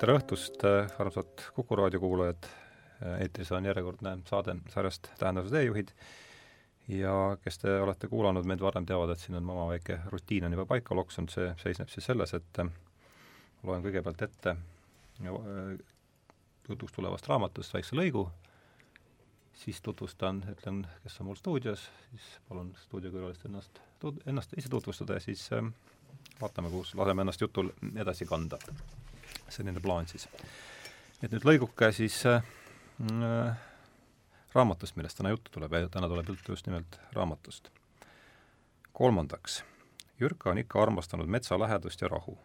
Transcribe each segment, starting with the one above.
tere õhtust, armsad Kuku raadio kuulajad, eetris on järjekordne saade sarjast Tähenduse teejuhid. Ja kes te olete kuulanud meid varem, teavad, et siin on oma väike rutiin on juba paika loksunud, see seisneb siis selles, et loen kõigepealt ette jutuks tulevast raamatust väikse lõigu, siis tutvustan, ütlen, kes on mul stuudios, siis palun stuudiokülalist ennast, ennast ise tutvustada ja siis äh, vaatame, kus laseme ennast jutul edasi kanda selline plaan siis. et nüüd lõiguke siis äh, äh, raamatust, millest täna juttu tuleb ja täna tuleb juttu just nimelt raamatust. kolmandaks, Jürka on ikka armastanud metsa lähedust ja rahu,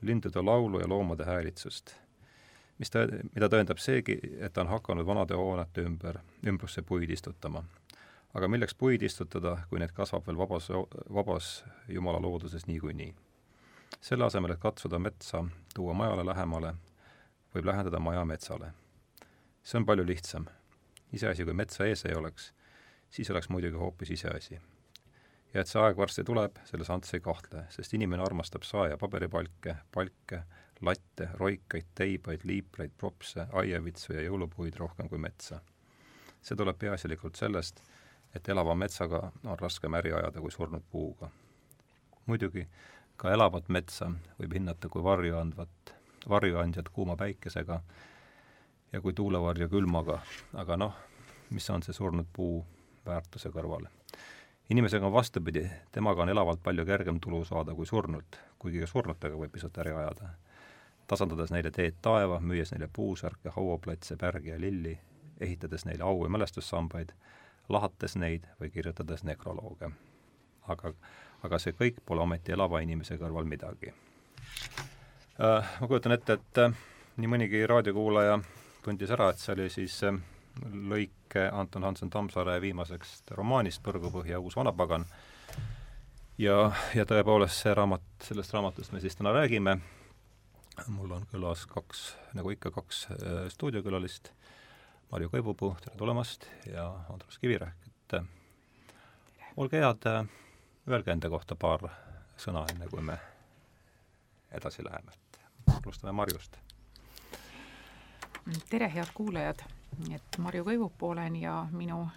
lindude laulu ja loomade häälitsust, mis tõ-, mida tõendab seegi, et ta on hakanud vanade hoonete ümber, ümbrusse puid istutama. aga milleks puid istutada, kui need kasvab veel vabas, vabas jumala looduses niikuinii selle asemel, et katsuda metsa tuua majale lähemale, võib lähendada maja metsale. see on palju lihtsam. iseasi, kui metsa ees ei oleks, siis oleks muidugi hoopis iseasi. ja et see aeg varsti tuleb, selles Ants ei kahtle, sest inimene armastab sae- ja paberipalke, palke, latte, roikaid, teibaid, liiplaid, propse, aiavitsu ja jõulupuid rohkem kui metsa. see tuleb peaasjalikult sellest, et elava metsaga on raskem äri ajada kui surnud puuga. muidugi ka elavat metsa võib hinnata kui varju andvat, varjuandjat kuuma päikesega ja kui tuulevarju külmaga, aga noh, mis on see surnud puu väärtuse kõrval. inimesega on vastupidi, temaga on elavalt palju kergem tulu saada kui surnult, kuigi ka surnutega võib pisut äri ajada. tasandades neile teed taeva, müües neile puusärke, hauaplatse, pärgi ja lilli, ehitades neile au- ja mälestussambaid, lahates neid või kirjutades nekrolooge. aga aga see kõik pole ometi elava inimese kõrval midagi. Äh, ma kujutan ette, et äh, nii mõnigi raadiokuulaja tundis ära, et see oli siis äh, lõik Anton Hansen Tammsaare viimasest romaanist Põrgupõhja uus vanapagan. ja, ja tõepoolest, see raamat, sellest raamatust me siis täna räägime, mul on külas kaks, nagu ikka, kaks stuudiokülalist, Marju Kõivupuu, tere tulemast, ja Andrus Kivirähk, et olge head öelge enda kohta paar sõna, enne kui me edasi läheme, alustame Marjust. tere, head kuulajad, et Marju Kõivupuu olen ja minu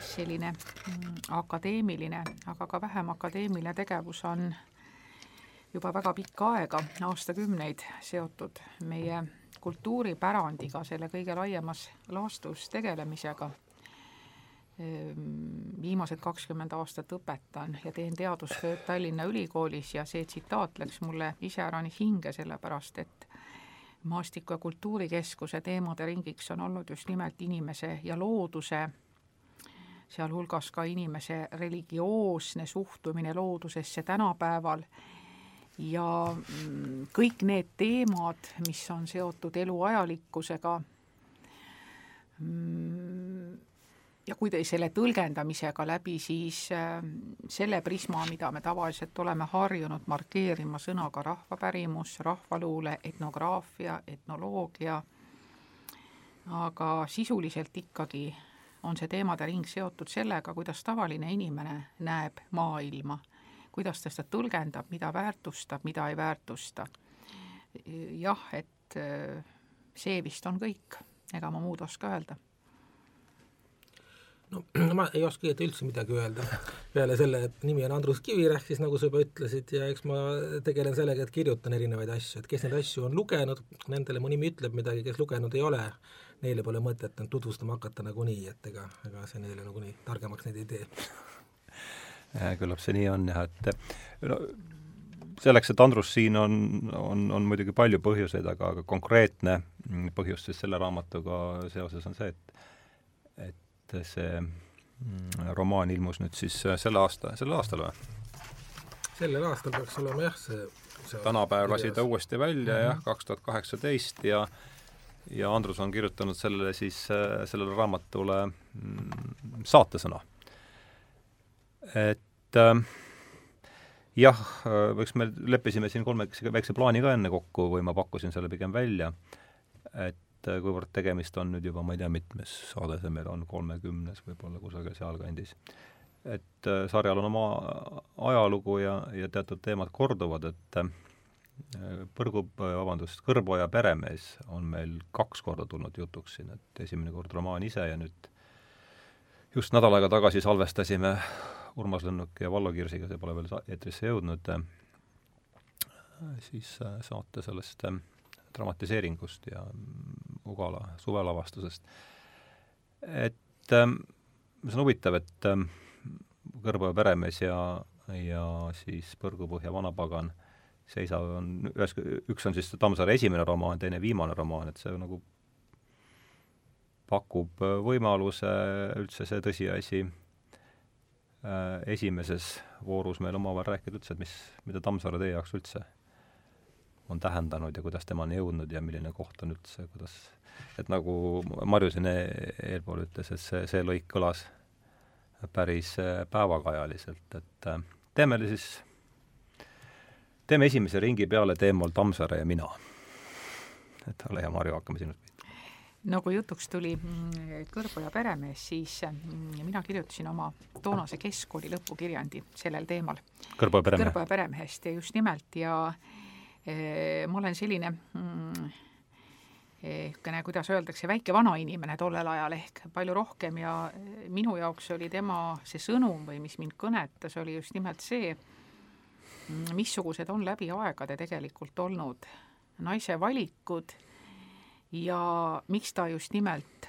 selline mm, akadeemiline, aga ka vähem akadeemiline tegevus on juba väga pikka aega, aastakümneid seotud meie kultuuripärandiga, selle kõige laiemas laastus tegelemisega viimased kakskümmend aastat õpetan ja teen teadustööd Tallinna Ülikoolis ja see tsitaat läks mulle iseäranis hinge, sellepärast et maastiku- ja kultuurikeskuse teemade ringiks on olnud just nimelt inimese ja looduse, sealhulgas ka inimese religioosne suhtumine loodusesse tänapäeval. Ja mm, kõik need teemad, mis on seotud elu ajalikkusega, mm, ja kui te selle tõlgendamisega läbi siis äh, selle prisma, mida me tavaliselt oleme harjunud markeerima sõnaga rahvapärimus, rahvaluule, etnograafia, etnoloogia, aga sisuliselt ikkagi on see teemade ring seotud sellega, kuidas tavaline inimene näeb maailma, kuidas ta seda tõlgendab, mida väärtustab, mida ei väärtusta. jah, et äh, see vist on kõik, ega ma muud oska öelda no ma ei oska õieti üldse midagi öelda, peale selle, et nimi on Andrus Kivirähk, siis nagu sa juba ütlesid, ja eks ma tegelen sellega, et kirjutan erinevaid asju, et kes neid asju on lugenud, nendele mu nimi ütleb midagi, kes lugenud ei ole, neile pole mõtet end tutvustama hakata nagunii, et ega, ega see neile nagunii targemaks neid ei tee. küllap see nii on jah, et no selleks, et Andrus siin on, on, on muidugi palju põhjuseid, aga, aga konkreetne põhjus siis selle raamatuga seoses on see, et et et see mm, romaan ilmus nüüd siis äh, selle aasta, sellel aastal või? sellel aastal peaks olema jah, see, see tänapäev lasi ta uuesti välja mm -hmm. jah, kaks tuhat kaheksateist ja ja Andrus on kirjutanud sellele siis, äh, sellele raamatule mm, saatesõna. et äh, jah, äh, eks me leppisime siin kolmekesi väikse plaani ka enne kokku või ma pakkusin selle pigem välja, et et äh, kuivõrd tegemist on nüüd juba, ma ei tea, mitmes saade see meil on, kolmekümnes võib-olla kusagil sealkandis, et äh, sarjal on oma ajalugu ja, ja teatud teemad korduvad, et Põrgu, vabandust, Kõrboja peremees on meil kaks korda tulnud jutuks siin, et esimene kord romaan ise ja nüüd just nädal aega tagasi salvestasime Urmas Lõnnuk ja Vallo Kirsiga, see pole veel eetrisse jõudnud, siis saate sellest dramatiseeringust ja Ugala suvelavastusest. et see on huvitav, et Kõrboja peremees ja, ja siis Põrgupõhja vanapagan seisab, on ühes, üks on siis Tammsaare esimene romaan, teine viimane romaan, et see nagu pakub võimaluse üldse see tõsiasi äh, esimeses voorus meil omavahel rääkida üldse, et mis, mida Tammsaare teie jaoks üldse on tähendanud ja kuidas temani jõudnud ja milline koht on üldse, kuidas, et nagu Marju siin e-, eelpool ütles, et see, see lõik kõlas päris äh, päevakajaliselt, et äh, teeme siis, teeme esimese ringi peale teemal Tammsaare ja mina. et ole hea, Marju, hakkame sinust pihta. no kui jutuks tuli mm, Kõrboja peremees, siis mm, mina kirjutasin oma toonase keskkooli lõpukirjandi sellel teemal. Kõrboja peremehe? Kõrboja peremehest ja just nimelt ja e, ma olen selline mm, niisugune, kuidas öeldakse, väike vanainimene tollel ajal ehk palju rohkem ja minu jaoks oli tema see sõnum või mis mind kõnetas, oli just nimelt see, missugused on läbi aegade tegelikult olnud naise valikud ja miks ta just nimelt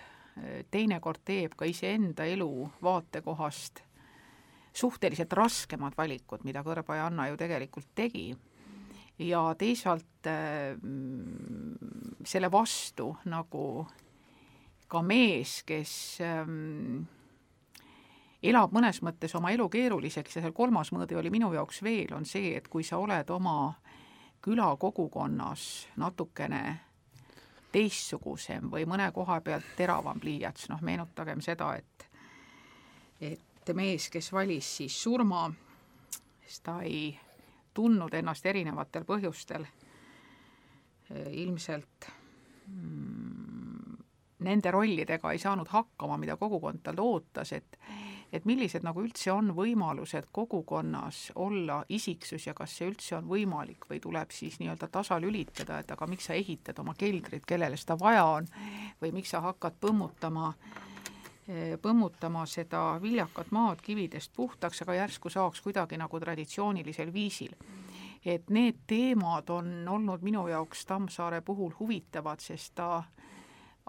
teinekord teeb ka iseenda elu vaatekohast suhteliselt raskemad valikud, mida Kõrba-Janna ju tegelikult tegi ja teisalt äh, selle vastu nagu ka mees, kes ähm, elab mõnes mõttes oma elu keeruliseks ja seal kolmas mõõde oli minu jaoks veel, on see, et kui sa oled oma külakogukonnas natukene teistsugusem või mõne koha pealt teravam pliiats, noh meenutagem seda, et et mees, kes valis siis surma, siis ta ei tundnud ennast erinevatel põhjustel. Ilmselt mm, nende rollidega ei saanud hakkama, mida kogukond talt ootas, et et millised nagu üldse on võimalused kogukonnas olla isiksus ja kas see üldse on võimalik või tuleb siis nii-öelda tasalülitada, et aga miks sa ehitad oma keldrit, kellele seda vaja on, või miks sa hakkad põmmutama äh, põmmutama seda viljakat maad kividest puhtaks, aga järsku saaks kuidagi nagu traditsioonilisel viisil. et need teemad on olnud minu jaoks Tammsaare puhul huvitavad, sest ta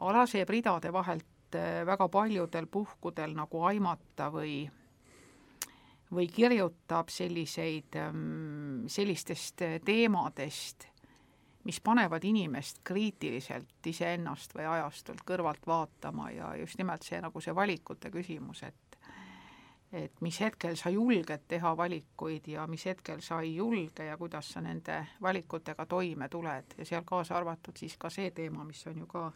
laseb ridade vahelt eh, väga paljudel puhkudel nagu aimata või või kirjutab selliseid, mm, sellistest teemadest mis panevad inimest kriitiliselt iseennast või ajastult kõrvalt vaatama ja just nimelt see nagu see valikute küsimus, et et mis hetkel sa julged teha valikuid ja mis hetkel sa ei julge ja kuidas sa nende valikutega toime tuled. Ja seal kaasa arvatud siis ka see teema, mis on ju ka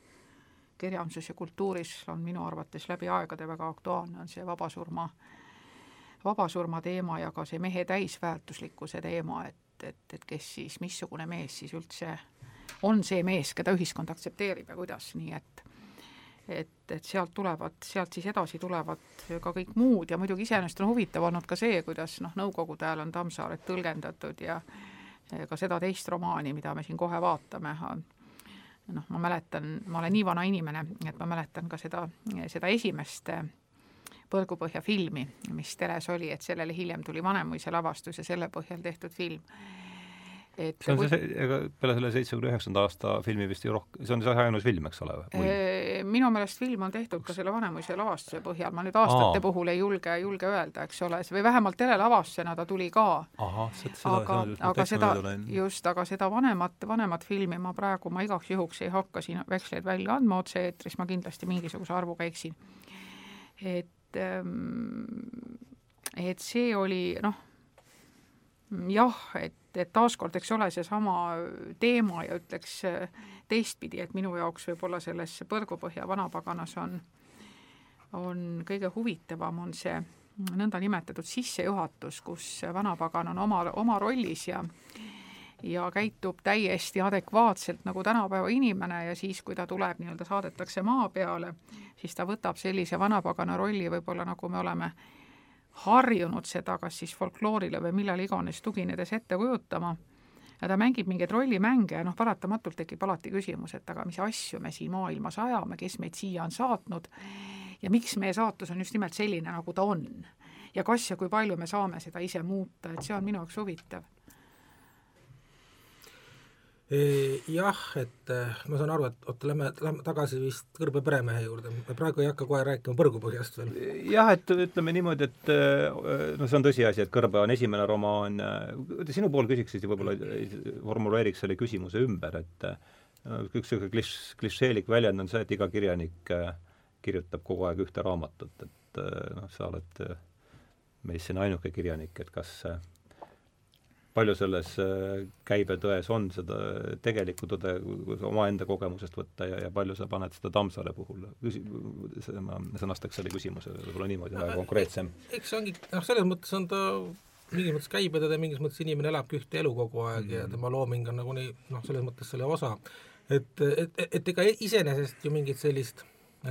kirjanduses ja kultuuris on minu arvates läbi aegade väga aktuaalne, on see vabasurma, vabasurma teema ja ka see mehe täisväärtuslikkuse teema, et et, et, et kes siis, missugune mees siis üldse on see mees, keda ühiskond aktsepteerib ja kuidas, nii et et, et sealt tulevad, sealt siis edasi tulevad ka kõik muud ja muidugi iseenesest on huvitav olnud ka see, kuidas noh, Nõukogude ajal on Tammsaaret tõlgendatud ja ka seda teist romaani, mida me siin kohe vaatame, noh, ma mäletan, ma olen nii vana inimene, et ma mäletan ka seda, seda esimest Põrgupõhja filmi, mis teles oli, et sellele hiljem tuli Vanemuise lavastus ja selle põhjal tehtud film. et see on see, ega peale selle seitsmekümne üheksanda aasta filmi vist ju rohkem, see on see ainus film, eks ole? minu meelest film on tehtud ka selle Vanemuise lavastuse põhjal, ma nüüd aastate Aa. puhul ei julge, julge öelda, eks ole, või vähemalt telelavastusena ta tuli ka. aga, aga seda, just, aga seda vanemat, vanemat filmi ma praegu, ma igaks juhuks ei hakka siin veksleid välja andma otse-eetris, ma kindlasti mingisuguse arvuga eksin. et Ehm, et see oli noh, jah, et, et taaskord, eks ole, seesama teema ja ütleks teistpidi, et minu jaoks võib-olla selles Põrgupõhja vanapaganas on, on kõige huvitavam, on see nõndanimetatud sissejuhatus, kus vanapagan on oma, oma rollis ja ja käitub täiesti adekvaatselt nagu tänapäeva inimene ja siis, kui ta tuleb, nii-öelda saadetakse maa peale, siis ta võtab sellise vanapagana rolli võib-olla, nagu me oleme harjunud seda kas siis folkloorile või millal iganes tuginedes ette kujutama, ja ta mängib mingeid rollimänge ja noh, paratamatult tekib alati küsimus, et aga mis asju me siin maailmas ajame, kes meid siia on saatnud ja miks meie saatus on just nimelt selline, nagu ta on. ja kas ja kui palju me saame seda ise muuta, et see on minu jaoks huvitav jah, et eh, ma saan aru, et oota, lähme, lähme tagasi vist Kõrbe peremehe juurde, me praegu ei hakka kohe rääkima Põrgupõhjast veel. jah, et ütleme niimoodi, et eh, no see on tõsiasi, et Kõrbe on esimene romaan, sinu pool küsiks siis võib-olla, formuleeriks selle küsimuse ümber, et üks niisugune kliš-, klišeelik väljend on see, et iga kirjanik eh, kirjutab kogu aeg ühte raamatut, et noh, sa oled meist siin ainuke kirjanik, et kas palju selles äh, käibetões on seda tegelikku tõde, omaenda kogemusest võtta ja, ja palju sa paned seda Tammsaare puhul, küsi-, ma sõnastaks selle küsimuse võib-olla niimoodi väga konkreetsem. eks see ongi, noh, selles mõttes on ta mingis mõttes käibetõde, mingis mõttes inimene elabki ühte elu kogu aeg mm. ja tema looming on nagunii noh, selles mõttes selle osa. et, et, et ega iseenesest ju mingit sellist,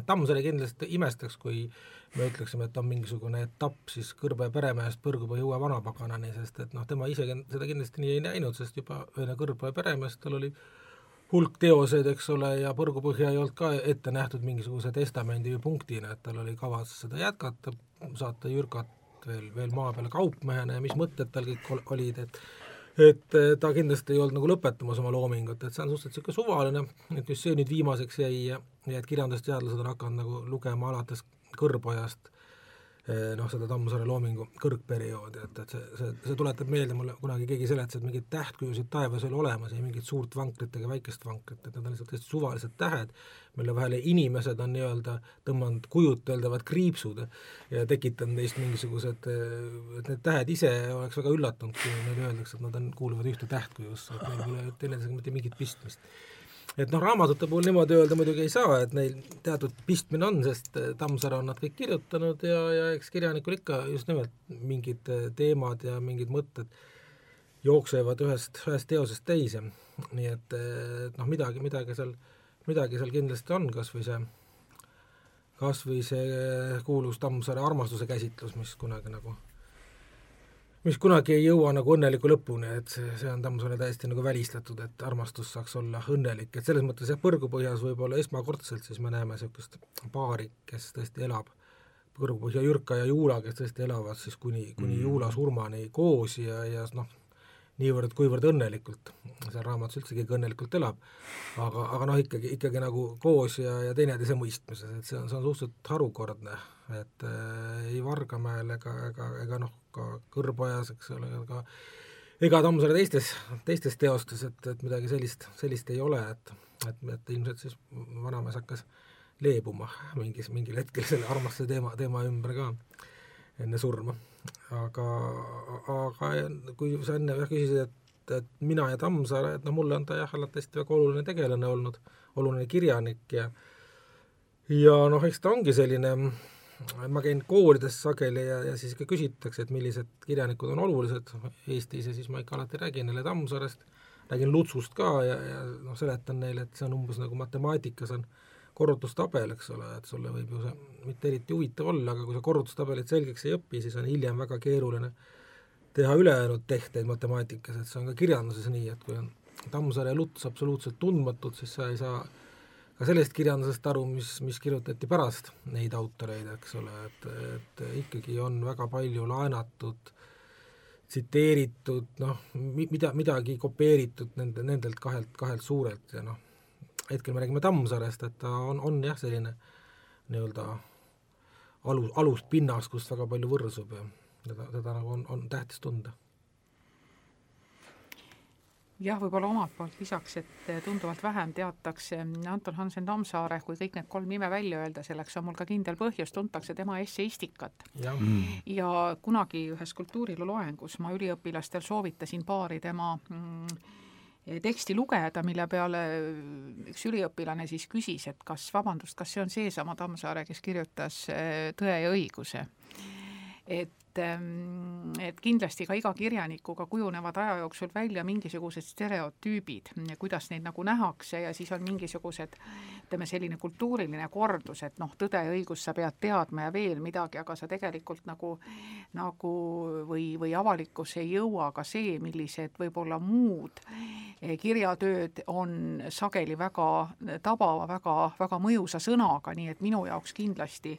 Tammsaare kindlasti imestaks, kui äh, me ütleksime, et on mingisugune etapp siis Kõrbe peremehest Põrgupõi uue vanapaganani, sest et noh, tema ise seda kindlasti nii ei näinud, sest juba enne Kõrbe peremeest tal oli hulk teoseid, eks ole, ja Põrgupõhja ei olnud ka ette nähtud mingisuguse testamendi või punktina, et tal oli kavas seda jätkata, saata Jürkat veel, veel maa peale kaupmehena ja mis mõtted tal kõik olid, et et ta kindlasti ei olnud nagu lõpetamas oma loomingut, et see on suhteliselt niisugune suvaline, et just see nüüd viimaseks jäi ja, ja et kirjandusteadlased on hakanud nagu lugema alates Kõrpojast eh, noh, seda Tammsaare loomingu kõrgperioodi, et, et see, see, see tuletab meelde mulle, kunagi keegi seletas, et mingeid tähtkujusid taevas ei ole olemas, ei mingit suurt vankrit ega väikest vankrit, et need on lihtsalt täiesti suvalised tähed, mille vahele inimesed on nii-öelda tõmmanud kujuteldavad kriipsud ja tekitanud neist mingisugused, et need tähed ise oleks väga üllatunud, kui neile öeldakse, et nad on, kuuluvad ühte tähtkujusse, et neil pole teineteisega mitte mingit pistmist et noh, raamatute puhul niimoodi öelda muidugi ei saa, et neil teatud pistmine on, sest eh, Tammsaare on nad kõik kirjutanud ja, ja eks kirjanikul ikka just nimelt mingid eh, teemad ja mingid mõtted jooksevad ühest, ühest teosest teise. nii et, eh, et noh, midagi, midagi seal, midagi seal kindlasti on, kas või see, kas või see kuulus Tammsaare armastuse käsitlus, mis kunagi nagu mis kunagi ei jõua nagu õnneliku lõpuni, et see, see on Tammsaare täiesti nagu välistatud, et armastus saaks olla õnnelik, et selles mõttes jah, Põrgupõhjas võib-olla esmakordselt siis me näeme niisugust paari, kes tõesti elab, Põrgupõhja Jürka ja Juula, kes tõesti elavad siis kuni, kuni mm. Juula surmani koos ja, ja noh, niivõrd-kuivõrd õnnelikult, seal raamatus üldse keegi õnnelikult elab, aga, aga noh, ikkagi, ikkagi nagu koos ja, ja teineteise mõistmises, et see on, see on suhteliselt harukordne, et äh, ei Vargamäel ega, ega, ega noh, ka Kõrbojas, eks ole, aga ega Tammsaare teistes, teistes teostes, et, et midagi sellist, sellist ei ole, et, et, et ilmselt siis vanamees hakkas leebuma mingis, mingil hetkel selle armastuse teema, teema ümber ka enne surma. Aga, aga kui sa enne jah küsisid, et, et mina ja Tammsaare, et noh, mulle on ta jah, alati hästi väga oluline tegelane olnud, oluline kirjanik ja ja noh, eks ta ongi selline, ma käin koolides sageli ja, ja siis ikka küsitakse, et millised kirjanikud on olulised Eestis ja siis ma ikka alati räägin neile Tammsaarest, räägin Lutsust ka ja, ja noh, seletan neile, et see on umbes nagu matemaatikas on korrutustabel, eks ole, et sulle võib ju see mitte eriti huvitav olla, aga kui sa korrutustabelit selgeks ei õpi, siis on hiljem väga keeruline teha ülejäänud tehteid matemaatikas, et see on ka kirjanduses nii, et kui on Tammsaare ja Luts absoluutselt tundmatud, siis sa ei saa ka sellest kirjandusest aru, mis, mis kirjutati pärast neid autoreid, eks ole, et, et ikkagi on väga palju laenatud, tsiteeritud, noh, mida, midagi kopeeritud nende, nendelt kahelt, kahelt suurelt ja noh, hetkel me räägime Tammsaarest, et ta on, on jah, selline nii-öelda alus, aluspinnas, kust väga palju võrsub ja teda, teda nagu on, on tähtis tunda jah, võib-olla omalt poolt lisaks, et tunduvalt vähem teatakse Anton Hansen Tammsaare, kui kõik need kolm nime välja öelda, selleks on mul ka kindel põhjus, tuntakse tema esseistikat. ja, mm. ja kunagi ühes kultuuriloengus ma üliõpilastel soovitasin paari tema mm, teksti lugeda, mille peale üks üliõpilane siis küsis, et kas, vabandust, kas see on seesama Tammsaare, kes kirjutas äh, Tõe ja õiguse. et ähm, et kindlasti ka iga kirjanikuga kujunevad aja jooksul välja mingisugused stereotüübid, kuidas neid nagu nähakse ja siis on mingisugused ütleme, selline kultuuriline kordus, et noh, tõde ja õigus sa pead teadma ja veel midagi, aga sa tegelikult nagu, nagu või, või avalikkus ei jõua ka see, millised võib-olla muud eh, kirjatööd on sageli väga tabava, väga, väga mõjusa sõnaga, nii et minu jaoks kindlasti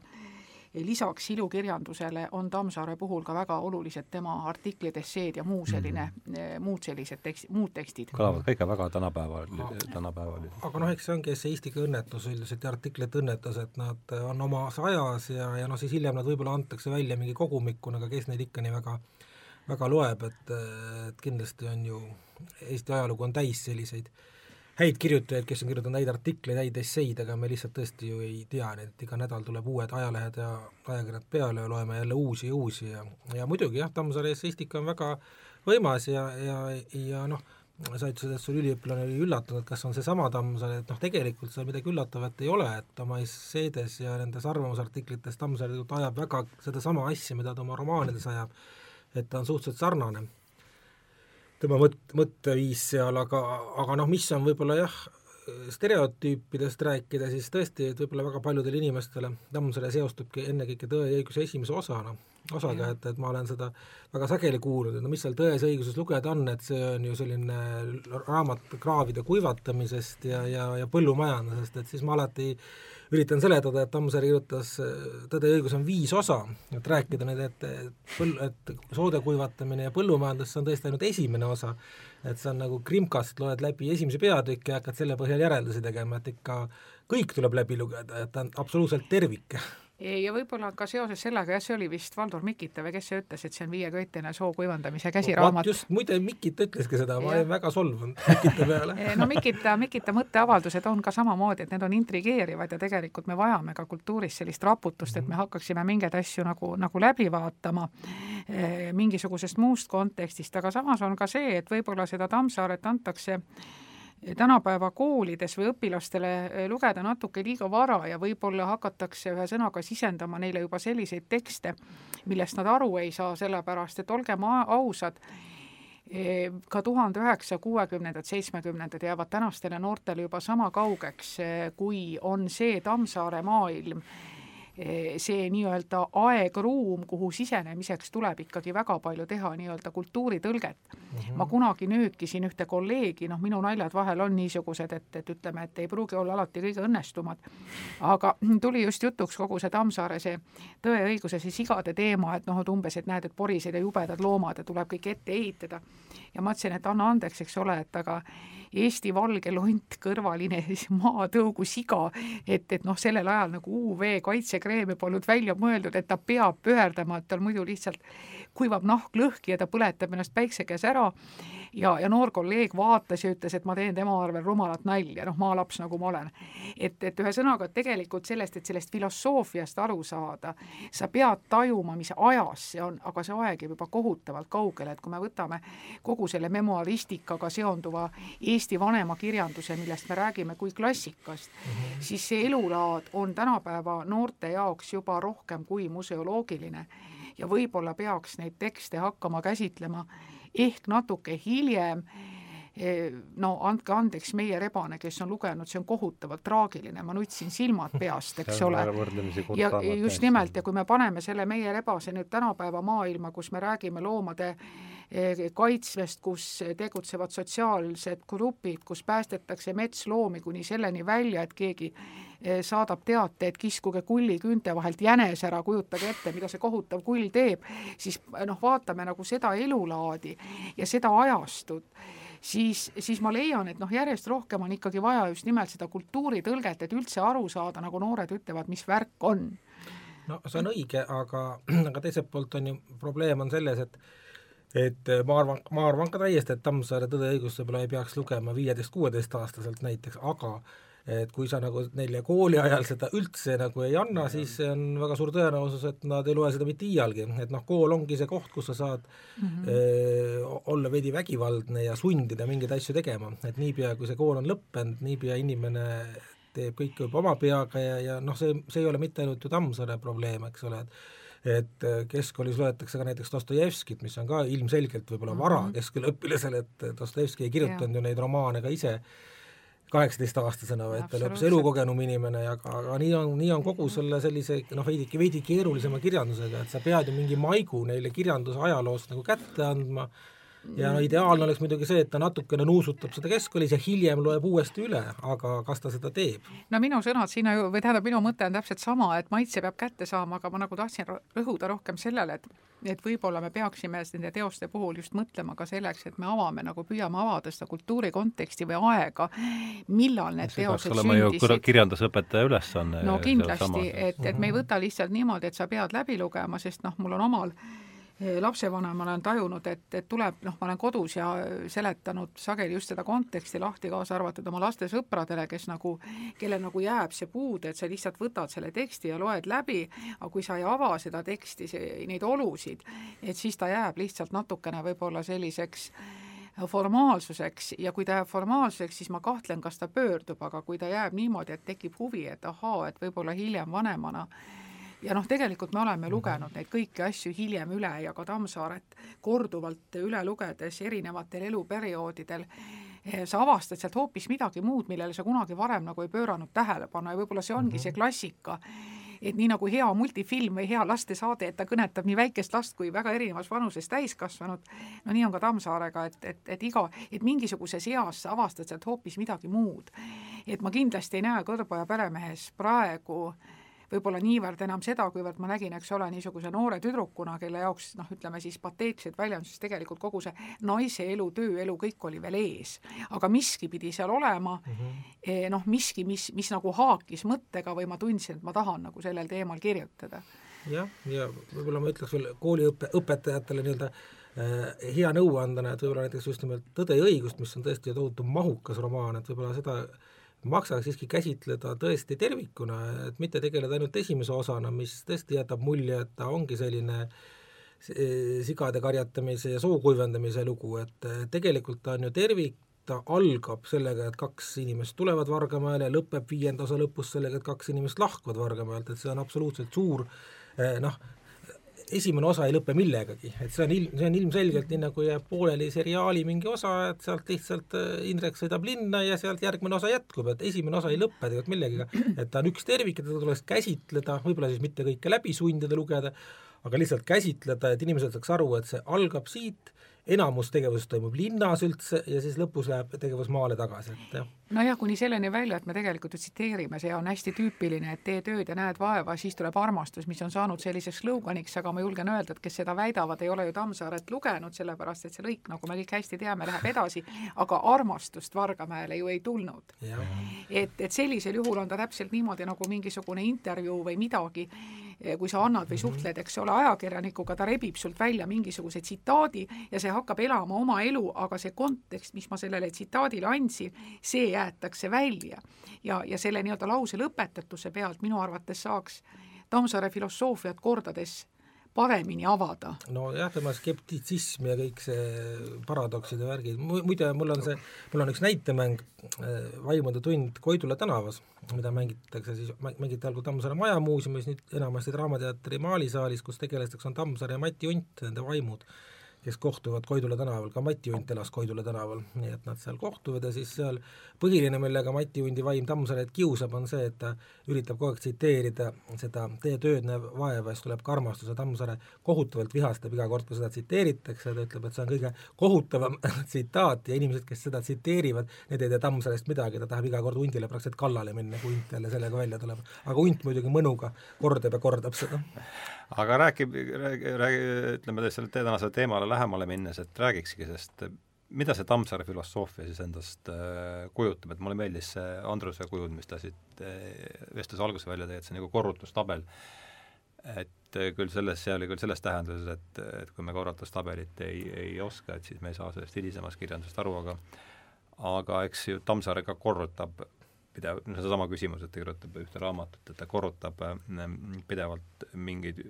lisaks ilukirjandusele on Tammsaare puhul ka väga olulised tema artiklid, esseed ja muu selline mm, -hmm. muud sellised tekst, muud tekstid. kõlavad kõik väga tänapäeval, tänapäeval. aga noh, eks see ongi esseistika õnnetus üldiselt ja artiklite õnnetus, et nad on omas ajas ja, ja noh, siis hiljem nad võib-olla antakse välja mingi kogumikuna, aga kes neid ikka nii väga väga loeb, et, et kindlasti on ju, Eesti ajalugu on täis selliseid äh, häid kirjutajaid, kes on kirjutanud häid artikleid, häid esseid, aga me lihtsalt tõesti ju ei tea neid, et iga nädal tuleb uued ajalehed ja ajakirjad peale ja loeme jälle uusi ja uusi ja, ja muidugi jah, Tammsaare esseistika on väga võimas ja, ja, ja noh, sa ütlesid, et sul üliõpilane oli üllatunud, kas on seesama Tammsaare, et noh, tegelikult seal midagi üllatavat ei ole, et oma esseedes ja nendes arvamusartiklites Tammsaare ajab väga sedasama asja, mida ta oma romaanides ajab, et ta on suhteliselt sarnane tema mõt-, mõtteviis seal, aga, aga noh, mis on võib-olla jah, stereotüüpidest rääkida, siis tõesti, et võib-olla väga paljudele inimestele Tammsaare seostubki ennekõike Tõe ja õiguse esimese osana, osaga, et, et ma olen seda väga sageli kuulnud, et no mis seal Tões ja õiguses lugeda on, et see on ju selline raamat kraavide kuivatamisest ja, ja, ja põllumajandusest, et siis ma alati üritan seletada, et Tammsaare kirjutas Tõde ja õigus on viis osa, et rääkida nüüd, et, et põl-, et soode kuivatamine ja põllumajandus, see on tõesti ainult esimene osa, et see on nagu krimkast, loed läbi esimese peatüki ja hakkad selle põhjal järeldusi tegema, et ikka kõik tuleb läbi lugeda, et ta on absoluutselt tervik ja võib-olla ka seoses sellega, jah, see oli vist Valdur Mikita või kes see ütles, et see on viieköitene soo kuivandamise käsiraamat. just, muide Mikita ütleski seda, ma olin väga solvunud Mikita peale no Mikita, Mikita mõtteavaldused on ka samamoodi, et need on intrigeerivad ja tegelikult me vajame ka kultuuris sellist raputust, et me mhm. hakkaksime mingeid asju nagu, nagu läbi vaatama eh, mingisugusest muust kontekstist, aga samas on ka see, et võib-olla seda Tammsaaret antakse tänapäeva koolides või õpilastele eh, lugeda natuke liiga vara ja võib-olla hakatakse ühesõnaga sisendama neile juba selliseid tekste, millest nad aru ei saa, sellepärast et olgem ausad, eh, ka tuhande üheksasaja kuuekümnendad, seitsmekümnendad jäävad tänastele noortele juba sama kaugeks, eh, kui on see Tammsaare maailm see nii-öelda aegruum, kuhu sisenemiseks tuleb ikkagi väga palju teha nii-öelda kultuuritõlget mm. -hmm. ma kunagi nöökisin ühte kolleegi, noh, minu naljad vahel on niisugused, et, et ütleme, et ei pruugi olla alati kõige õnnestumad, aga tuli just jutuks kogu see Tammsaare see tõe õiguse see sigade teema, et noh, et umbes, et näed, et porised ja jubedad loomad ja tuleb kõik ette ehitada. ja ma ütlesin, et anna andeks, eks ole, et aga Eesti valge lont, kõrvaline maatõugu siga, et, et noh, sellel ajal nagu UV kaitsekreemi polnud välja mõeldud, et ta peab pöördama, et tal muidu lihtsalt kuivab nahk lõhki ja ta põletab ennast päikse käes ära ja, ja noor kolleeg vaatas ja ütles, et ma teen tema arvel rumalat nalja, noh, maalaps nagu ma olen. et, et ühesõnaga, tegelikult sellest, et sellest filosoofiast aru saada, sa pead tajuma, mis ajas see on, aga see aeg jääb juba kohutavalt kaugele, et kui me võtame kogu selle memuaristikaga seonduva Eesti vanema kirjanduse, millest me räägime kui klassikast -hmm. siis see elulaad on tänapäeva noorte jaoks juba rohkem kui museoloogiline ja võib-olla peaks neid tekste hakkama käsitlema ehk natuke hiljem eh, no andke andeks, meie rebane, kes on lugenud, see on kohutavalt traagiline, ma nutsin silmad peast, eks ole. ja just nimelt, ja kui me paneme selle meie rebase nüüd tänapäeva maailma, kus me räägime loomade eh, kaitsmest, kus tegutsevad sotsiaalsed grupid, kus päästetakse metsloomi kuni selleni välja, et keegi saadab teate, et kiskuge kulli küünte vahelt jänes ära, kujutage ette, mida see kohutav kull teeb, siis eh, noh, vaatame nagu seda elulaadi ja seda ajastut, siis, siis ma leian, et noh, järjest rohkem on ikkagi vaja just nimelt seda kultuuritõlget, et üldse aru saada, nagu noored ütlevad, mis värk on. no see on õige, aga, aga teiselt poolt on ju, probleem on selles, et et ma arvan, ma arvan ka täiesti, et Tammsaare Tõde ja õigus võib-olla ei peaks lugema viieteist-kuueteistaastaselt näiteks, aga et kui sa nagu neile kooli ajal seda üldse nagu ei anna, siis see on väga suur tõenäosus, et nad ei loe seda mitte iialgi, et noh, kool ongi see koht, kus sa saad mm -hmm. öö, olla veidi vägivaldne ja sundida mingeid asju tegema, et niipea, kui see kool on lõppenud, niipea inimene teeb kõike juba oma peaga ja, ja noh, see, see ei ole mitte ainult ju Tammsaare probleem, eks ole, et et keskkoolis loetakse ka näiteks Dostojevskit, mis on ka ilmselgelt võib-olla vara mm -hmm. keskkooliõpilasele, et Dostojevski ei kirjutanud ju neid romaane ka ise kaheksateistaastasena, vaid ta oli hoopis elukogenum inimene ja aga, aga nii on, nii on kogu selle sellise noh, veidi, veidi keerulisema kirjandusega, et sa pead ju mingi maigu neile kirjanduse ajaloost nagu kätte andma ja no ideaalne oleks muidugi see, et ta natukene nuusutab seda keskkoolis ja hiljem loeb uuesti üle, aga kas ta seda teeb? no minu sõnad sinna ju, või tähendab, minu mõte on täpselt sama, et maitse peab kätte saama, aga ma nagu tahtsin rõhuda rohkem sellele, et et võib-olla me peaksime nende teoste puhul just mõtlema ka selleks, et me avame nagu, püüame avada seda kultuuri konteksti või aega, millal need see teosed sündisid. kirjandusõpetaja ülesanne. no kindlasti, et, et me ei võta lihtsalt niimoodi, et sa pead läbi lugema, sest noh, mul on omal lapsevanemana olen tajunud, et, et tuleb, noh, ma olen kodus ja seletanud sageli just seda konteksti lahti, kaasa arvatud oma laste sõpradele, kes nagu, kellel nagu jääb see puude, et sa lihtsalt võtad selle teksti ja loed läbi, aga kui sa ei ava seda teksti, neid olusid, et siis ta jääb lihtsalt natukene võib-olla selliseks formaalsuseks. Ja kui ta jääb formaalsuseks, siis ma kahtlen, kas ta pöördub, aga kui ta jääb niimoodi, et tekib huvi, et ahaa, et võib-olla hiljem vanemana ja noh, tegelikult me oleme lugenud neid kõiki asju hiljem üle ja ka Tammsaaret korduvalt üle lugedes erinevatel eluperioodidel eh, sa avastad sealt hoopis midagi muud, millele sa kunagi varem nagu ei pööranud tähelepanu ja võib-olla see ongi -hmm. see klassika, et nii nagu hea multifilm või hea lastesaade, et ta kõnetab nii väikest last kui väga erinevas vanuses täiskasvanud, no nii on ka Tammsaarega, et, et, et iga, et mingisuguses eas sa avastad sealt hoopis midagi muud. et ma kindlasti ei näe Kõrboja peremehes praegu äh, võib-olla niivõrd enam seda, kuivõrd ma nägin, eks ole, niisuguse noore tüdrukuna, kelle jaoks noh, ütleme siis pateetiliselt väljenduses tegelikult kogu see naise elu, tööelu, kõik oli veel ees. aga miski pidi seal olema mm, -hmm. noh, miski, mis, mis nagu haakis mõttega või ma tundsin, et ma tahan nagu sellel teemal kirjutada. jah, ja võib-olla ma ütleks veel kooliõppe, õpetajatele nii-öelda äh, hea nõuandena, et võib-olla näiteks just nimelt Tõde ja õigust, mis on tõesti tohutu mahukas romaan, et võib-olla seda maksaks siiski käsitleda tõesti tervikuna, et mitte tegeleda ainult esimese osana, mis tõesti jätab mulje, et ta ongi selline sigade karjatamise ja soo kuivendamise lugu, et tegelikult ta on ju tervik, ta algab sellega, et kaks inimest tulevad Vargamäele lõpeb viienda osa lõpus sellega, et kaks inimest lahkuvad Vargamäelt, et see on absoluutselt suur noh, esimene osa ei lõpe millegagi, et see on ilm, see on ilmselgelt nii, nagu jääb pooleli seriaali mingi osa, et sealt lihtsalt äh, Indrek sõidab linna ja sealt järgmine osa jätkub, et esimene osa ei lõpe tegelikult millegagi, et ta on üks tervik ja teda tuleks käsitleda, võib-olla siis mitte kõike läbi sundida lugeda, aga lihtsalt käsitleda, et inimesed saaks aru, et see algab siit enamus tegevusest toimub linnas üldse ja siis lõpus läheb tegevus maale tagasi, et jah. Nojah, kuni selleni välja, et me tegelikult ju tsiteerime, see on hästi tüüpiline, et tee tööd ja näed vaeva, siis tuleb armastus, mis on saanud selliseks sloganiks, aga ma julgen öelda, et kes seda väidavad, ei ole ju Tammsaaret lugenud, sellepärast et see lõik, nagu me kõik hästi teame, läheb edasi, aga armastust Vargamäele ju ei tulnud. et, et sellisel juhul on ta täpselt niimoodi nagu mingisugune intervjuu või midagi, kui sa annad või mhm. suhtled, eks ole, ajakirjanikuga, ta rebib sult välja mingisuguse tsitaadi ja see hakkab elama oma elu, aga see kontekst, mis ma sellele tsitaadile andsin, see jäetakse välja. ja, ja selle nii-öelda lause lõpetatuse pealt minu arvates saaks Tammsaare filosoofiat kordades paremini avada. nojah, tema skeptitsism ja kõik see paradokside värgid, muide, mul on see, mul on üks näitemäng äh, Vaimude tund Koidula tänavas, mida mängitakse siis, mängiti algul Tammsaare Majamuuseumis, nüüd enamasti Draamateatri maalisaalis, kus tegelasteks on Tammsaare ja Mati Unt, nende vaimud kes kohtuvad Koidula tänaval, ka Mati Unt elas Koidula tänaval, nii et nad seal kohtuvad ja siis seal põhiline, millega Mati Undi vaim Tammsaaret kiusab, on see, et ta üritab kogu aeg tsiteerida seda Tee tööd näeb vaeva, siis tuleb ka armastus ja Tammsaare kohutavalt vihastab iga kord, kui seda tsiteeritakse, ta ütleb, et see on kõige kohutavam tsitaat ja inimesed, kes seda tsiteerivad, need ei tea Tammsaarest midagi, ta tahab iga kord Undile praktiliselt kallale minna, kui Unt jälle sellega välja tuleb. aga Unt muidugi mõnuga kordab ja kordab seda aga räägib, räägi, räägi, ütleme selle tänase teemale lähemale minnes, et räägikski, sest mida see Tammsaare filosoofia siis endast äh, kujutab, et mulle meeldis see Andruse kujund, mis ta siit äh, vestluse alguses välja tõi, et see on nagu korrutustabel. et äh, küll selles, see oli küll selles tähenduses, et, et kui me korrutustabelit ei, ei oska, et siis me ei saa sellest hilisemast kirjandusest aru, aga aga eks ju Tammsaare ka korrutab pidev, no seesama küsimus, et ta kirjutab ühte raamatut, et ta korrutab äh, pidevalt mingeid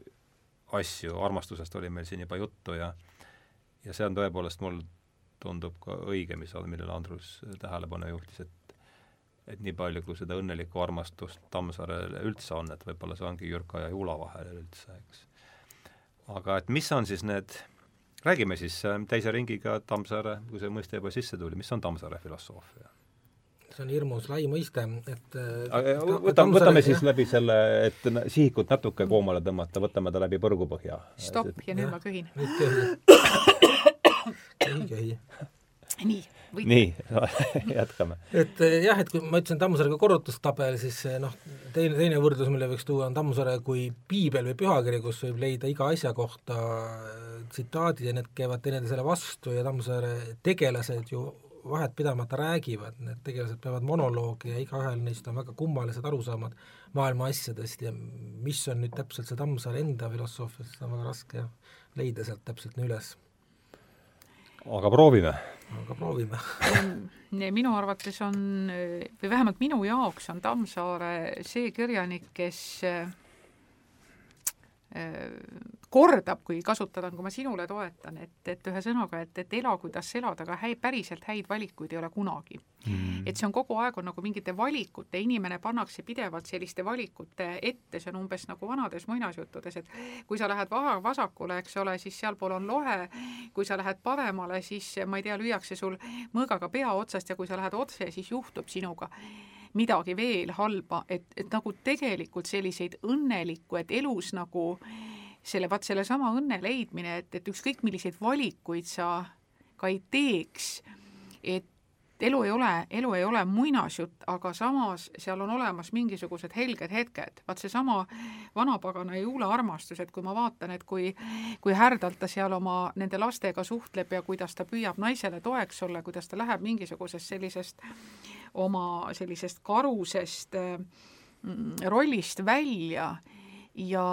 asju, armastusest oli meil siin juba juttu ja ja see on tõepoolest, mul tundub ka õige, mis, millele Andrus tähelepanu juhtis, et et nii palju, kui seda õnnelikku armastust Tammsaarele üldse on, et võib-olla see ongi Jürka ja Juula vahel üldse, eks. aga et mis on siis need, räägime siis äh, teise ringiga Tammsaare, kui see mõiste juba sisse tuli, mis on Tammsaare filosoofia? See on hirmus lai mõiste, et võtame, võtame siis läbi selle, et sihikut natuke koomale tõmmata, võtame ta läbi põrgupõhja. stopp ja nüüd ma köhin. nüüd köhi. köhi, köhi. nii nii jätkame. et eh, jah, et kui ma ütlesin Tammsaarega korrutustabel, siis eh, noh, teine, teine võrdlus, mille võiks tuua, on Tammsaare kui piibel või pühakiri, kus võib leida iga asja kohta tsitaadid ja need käivad teineteisele vastu ja Tammsaare tegelased ju vahet pidamata räägivad, need tegelased peavad monoloogi ja igaühel neist on väga kummalised arusaamad maailma asjadest ja mis on nüüd täpselt see Tammsaare enda filosoofia, seda on väga raske leida sealt täpselt nii üles. aga proovime aga proovime minu arvates on, või vähemalt minu jaoks on Tammsaare see kirjanik, kes kordab, kui kasutada, kui ma sinule toetan, et, et ühesõnaga, et, et ela, kuidas elada, aga häid, päriselt häid valikuid ei ole kunagi. Mm.. et see on kogu aeg, on nagu mingite valikute, inimene pannakse pidevalt selliste valikute ette, see on umbes nagu vanades muinasjuttudes, et kui sa lähed vaha, vasakule, eks ole, siis sealpool on lohe, kui sa lähed paremale, siis ma ei tea, lüüakse sul mõõgaga pea otsast ja kui sa lähed otse, siis juhtub sinuga midagi veel halba, et, et nagu tegelikult selliseid õnnelikku, et elus nagu selle, vaat sellesama õnne leidmine, et, et ükskõik milliseid valikuid sa ka ei teeks, et elu ei ole, elu ei ole muinasjutt, aga samas seal on olemas mingisugused helged hetked. vaat seesama vanapagana Juule armastus, et kui ma vaatan, et kui, kui härdalt ta seal oma nende lastega suhtleb ja kuidas ta püüab naisele toeks olla, kuidas ta läheb mingisugusest sellisest oma sellisest karusest mm, rollist välja. Ja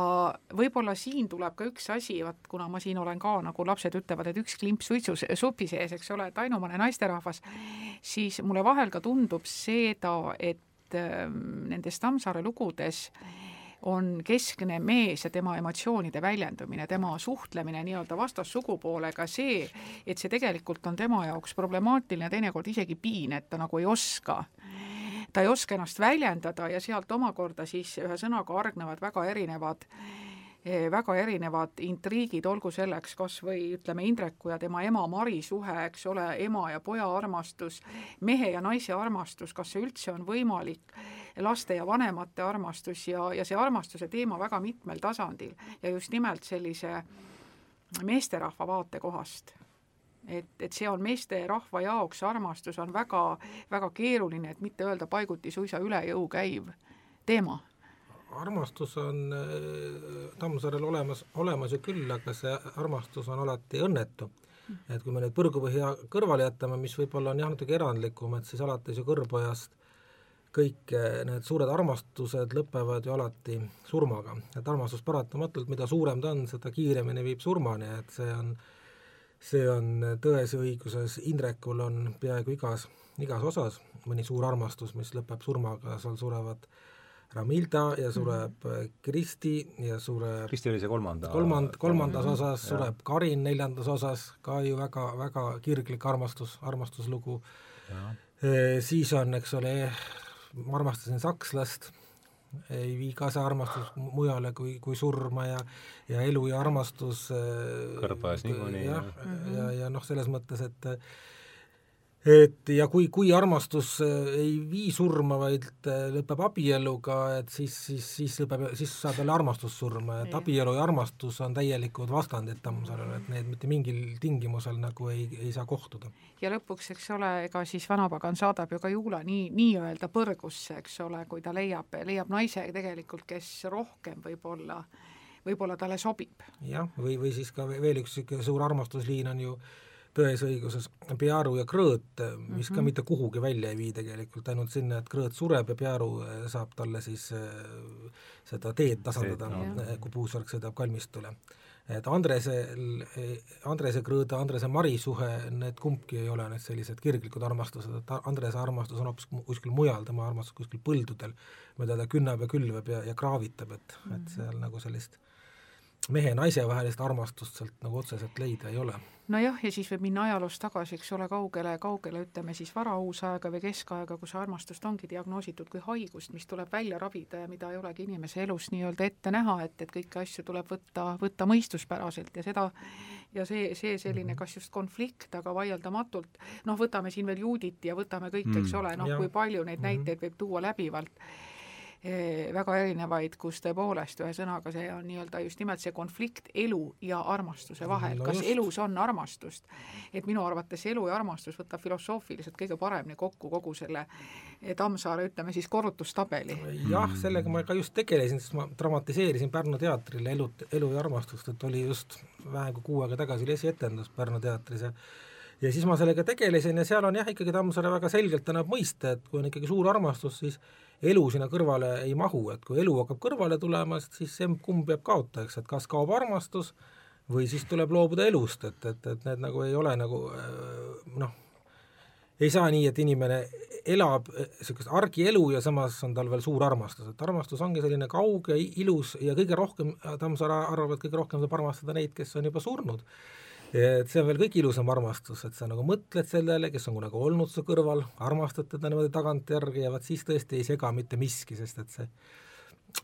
võib-olla siin tuleb ka üks asi, vaat kuna ma siin olen ka, nagu lapsed ütlevad, et üks klimp suitsu supi sees, eks ole, et ainumane naisterahvas, siis mulle vahel ka tundub seda, et äh, nendes Tammsaare lugudes on keskne mees ja tema emotsioonide väljendumine, tema suhtlemine nii-öelda vastassugupoolega, see, et see tegelikult on tema jaoks problemaatiline, teinekord isegi piin, et ta nagu ei oska. Ta ei oska ennast väljendada ja sealt omakorda siis ühesõnaga hargnevad väga erinevad eh, väga erinevad intriigid, olgu selleks kas või ütleme, Indreku ja tema ema Mari suhe, eks ole, ema ja poja armastus, mehe ja naise armastus, kas see üldse on võimalik, laste ja vanemate armastus ja, ja see armastuse teema väga mitmel tasandil ja just nimelt sellise meesterahva vaatekohast et, et see on meesterahva jaoks, armastus on väga, väga keeruline, et mitte öelda paiguti suisa üle jõu käiv teema. Armastus on äh, Tammsaarel olemas, olemas ju küll, aga see armastus on alati õnnetu. et kui me nüüd põrgupõhja kõrvale jätame, mis võib-olla on jah, natuke erandlikum, et siis alates ju kõrgpojast kõik äh, need suured armastused lõpevad ju alati surmaga, et armastus paratamatult, mida suurem ta on, seda kiiremini viib surmani, et see on äh, see on tões ja õiguses, Indrekul on peaaegu igas, igas osas mõni suur armastus, mis lõpeb surmaga, seal surevad Ramilda ja sureb mm. Kristi ja sureb Kristi oli see kolmanda kolmand-, kolmandas osas ja. sureb Karin neljandas osas, ka ju väga, väga kirglik armastus, armastuslugu. E, siis on, eks ole, ma armastasin sakslast ei vii ka see armastus mujale kui, kui surma ja ja elu ja armastus äh, kõrvas niikuinii. jah, ja, ja, ja, ja noh, selles mõttes, et et ja kui, kui armastus äh, ei vii surma, vaid äh, lõpeb abieluga, et siis, siis, siis lõpeb, siis saab jälle armastus surma, et abielu ja armastus on täielikud vastandid Tammsaarele, et need mitte mingil tingimusel nagu ei, ei saa kohtuda. ja lõpuks, eks ole, ega siis vanapagan saadab ju ka Juula nii, nii-öelda põrgusse, eks ole, kui ta leiab, leiab naise tegelikult, kes rohkem võib-olla võib-olla talle sobib. jah, või, või siis ka veel üks niisugune suur armastusliin on ju tões õiguses Pearu ja Krõõt, mis mm -hmm. ka mhm. mitte kuhugi välja ei vii tegelikult, ainult sinna, et Krõõt sureb ja Pearu eh, saab talle siis äh, seda teed tasandada, eh, kui puusvärk sõidab kalmistule. et Andrese, Andrese Krõõda, Andrese Mari suhe, need kumbki ei ole need sellised kirglikud armastused, et Andrese armastus on hoopis kuskil mujal, tema armastus kuskil põldudel, mida ta künnab ja külvab ja, ja kraavitab, et mm, -hmm. et seal nagu sellist mehe ja naise vahelist armastust sealt nagu otseselt leida ei ole nojah, ja siis võib minna ajaloos tagasi, eks ole, kaugele, kaugele ütleme siis varauusaega või keskaega, kus armastust ongi diagnoositud kui haigust, mis tuleb välja ravida ja mida ei olegi inimese elus nii-öelda ette näha, et, et kõiki asju tuleb võtta, võtta mõistuspäraselt ja seda ja see, see selline kas just konflikt, aga vaieldamatult noh, võtame siin veel Juudit ja võtame kõik mm., eks ole, noh, kui palju neid näiteid võib tuua läbivalt väga erinevaid, kus tõepoolest ühesõnaga see on nii-öelda just nimelt see konflikt elu ja armastuse vahel no, kas just. elus on armastust. et minu arvates elu ja armastus võtab filosoofiliselt kõige paremini kokku kogu selle eh, Tammsaare, ütleme siis, korrutustabeli. jah, sellega ma ka just tegelesin, sest ma dramatiseerisin Pärnu teatrile elu, elu ja armastust, et oli just vähem kui kuu aega tagasi oli esietendus Pärnu teatris ja ja siis ma sellega tegelesin ja seal on jah, ikkagi Tammsaare väga selgelt annab mõista, et kui on ikkagi suur armastus, siis elu sinna kõrvale ei mahu, et kui elu hakkab kõrvale tulema, siis kumb jääb kaotajaks, et kas kaob armastus või siis tuleb loobuda elust, et, et, et need nagu ei ole nagu äh, noh, ei saa nii, et inimene elab niisugust argielu ja samas on tal veel suur armastus, et armastus ongi selline kauge, ilus ja kõige rohkem, Tammsaare arvab, et kõige rohkem saab armastada neid, kes on juba surnud et see on veel kõige ilusam armastus, et sa nagu mõtled sellele, kes on kunagi olnud su kõrval, armastad teda niimoodi tagantjärgi ja vaat siis tõesti ei sega mitte miski, sest et see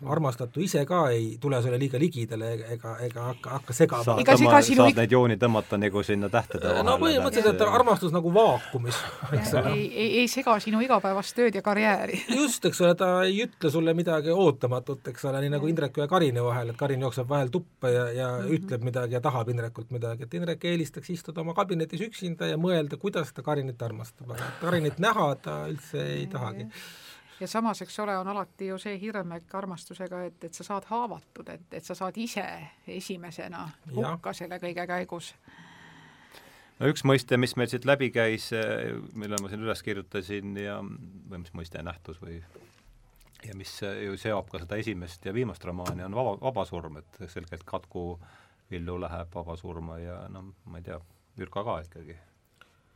armastatu ise ka ei tule sulle liiga ligidale ega, ega hakka, hakka segama. ega sega sinu saad neid jooni tõmmata nagu sinna tähtede vahele. no põhimõtteliselt, et armastus nagu vaakumis, eks ole. ei, ei, ei sega sinu igapäevast tööd ja karjääri. just, eks ole, ta ei ütle sulle midagi ootamatut, eks ole, nii nagu Indreku ja Karini vahel, et Karin jookseb vahel tuppa ja, ja mm -hmm. ütleb midagi ja tahab Indrekult midagi, et Indrek eelistaks istuda oma kabinetis üksinda ja mõelda, kuidas ta Karinit armastab, aga Karinit näha ta üldse ei tahagi ja samas, eks ole, on alati ju see hirm ikka armastusega, et, et sa saad haavatud, et, et sa saad ise esimesena hukka selle kõige käigus. no üks mõiste, mis meil siit läbi käis, mille ma siin üles kirjutasin ja, või mis mõiste, nähtus või ja mis ju seob ka seda esimest ja viimast romaani, on vaba, vabasurm, et selgelt Katku Villu läheb vabasurma ja no ma ei tea, Jürka ka ikkagi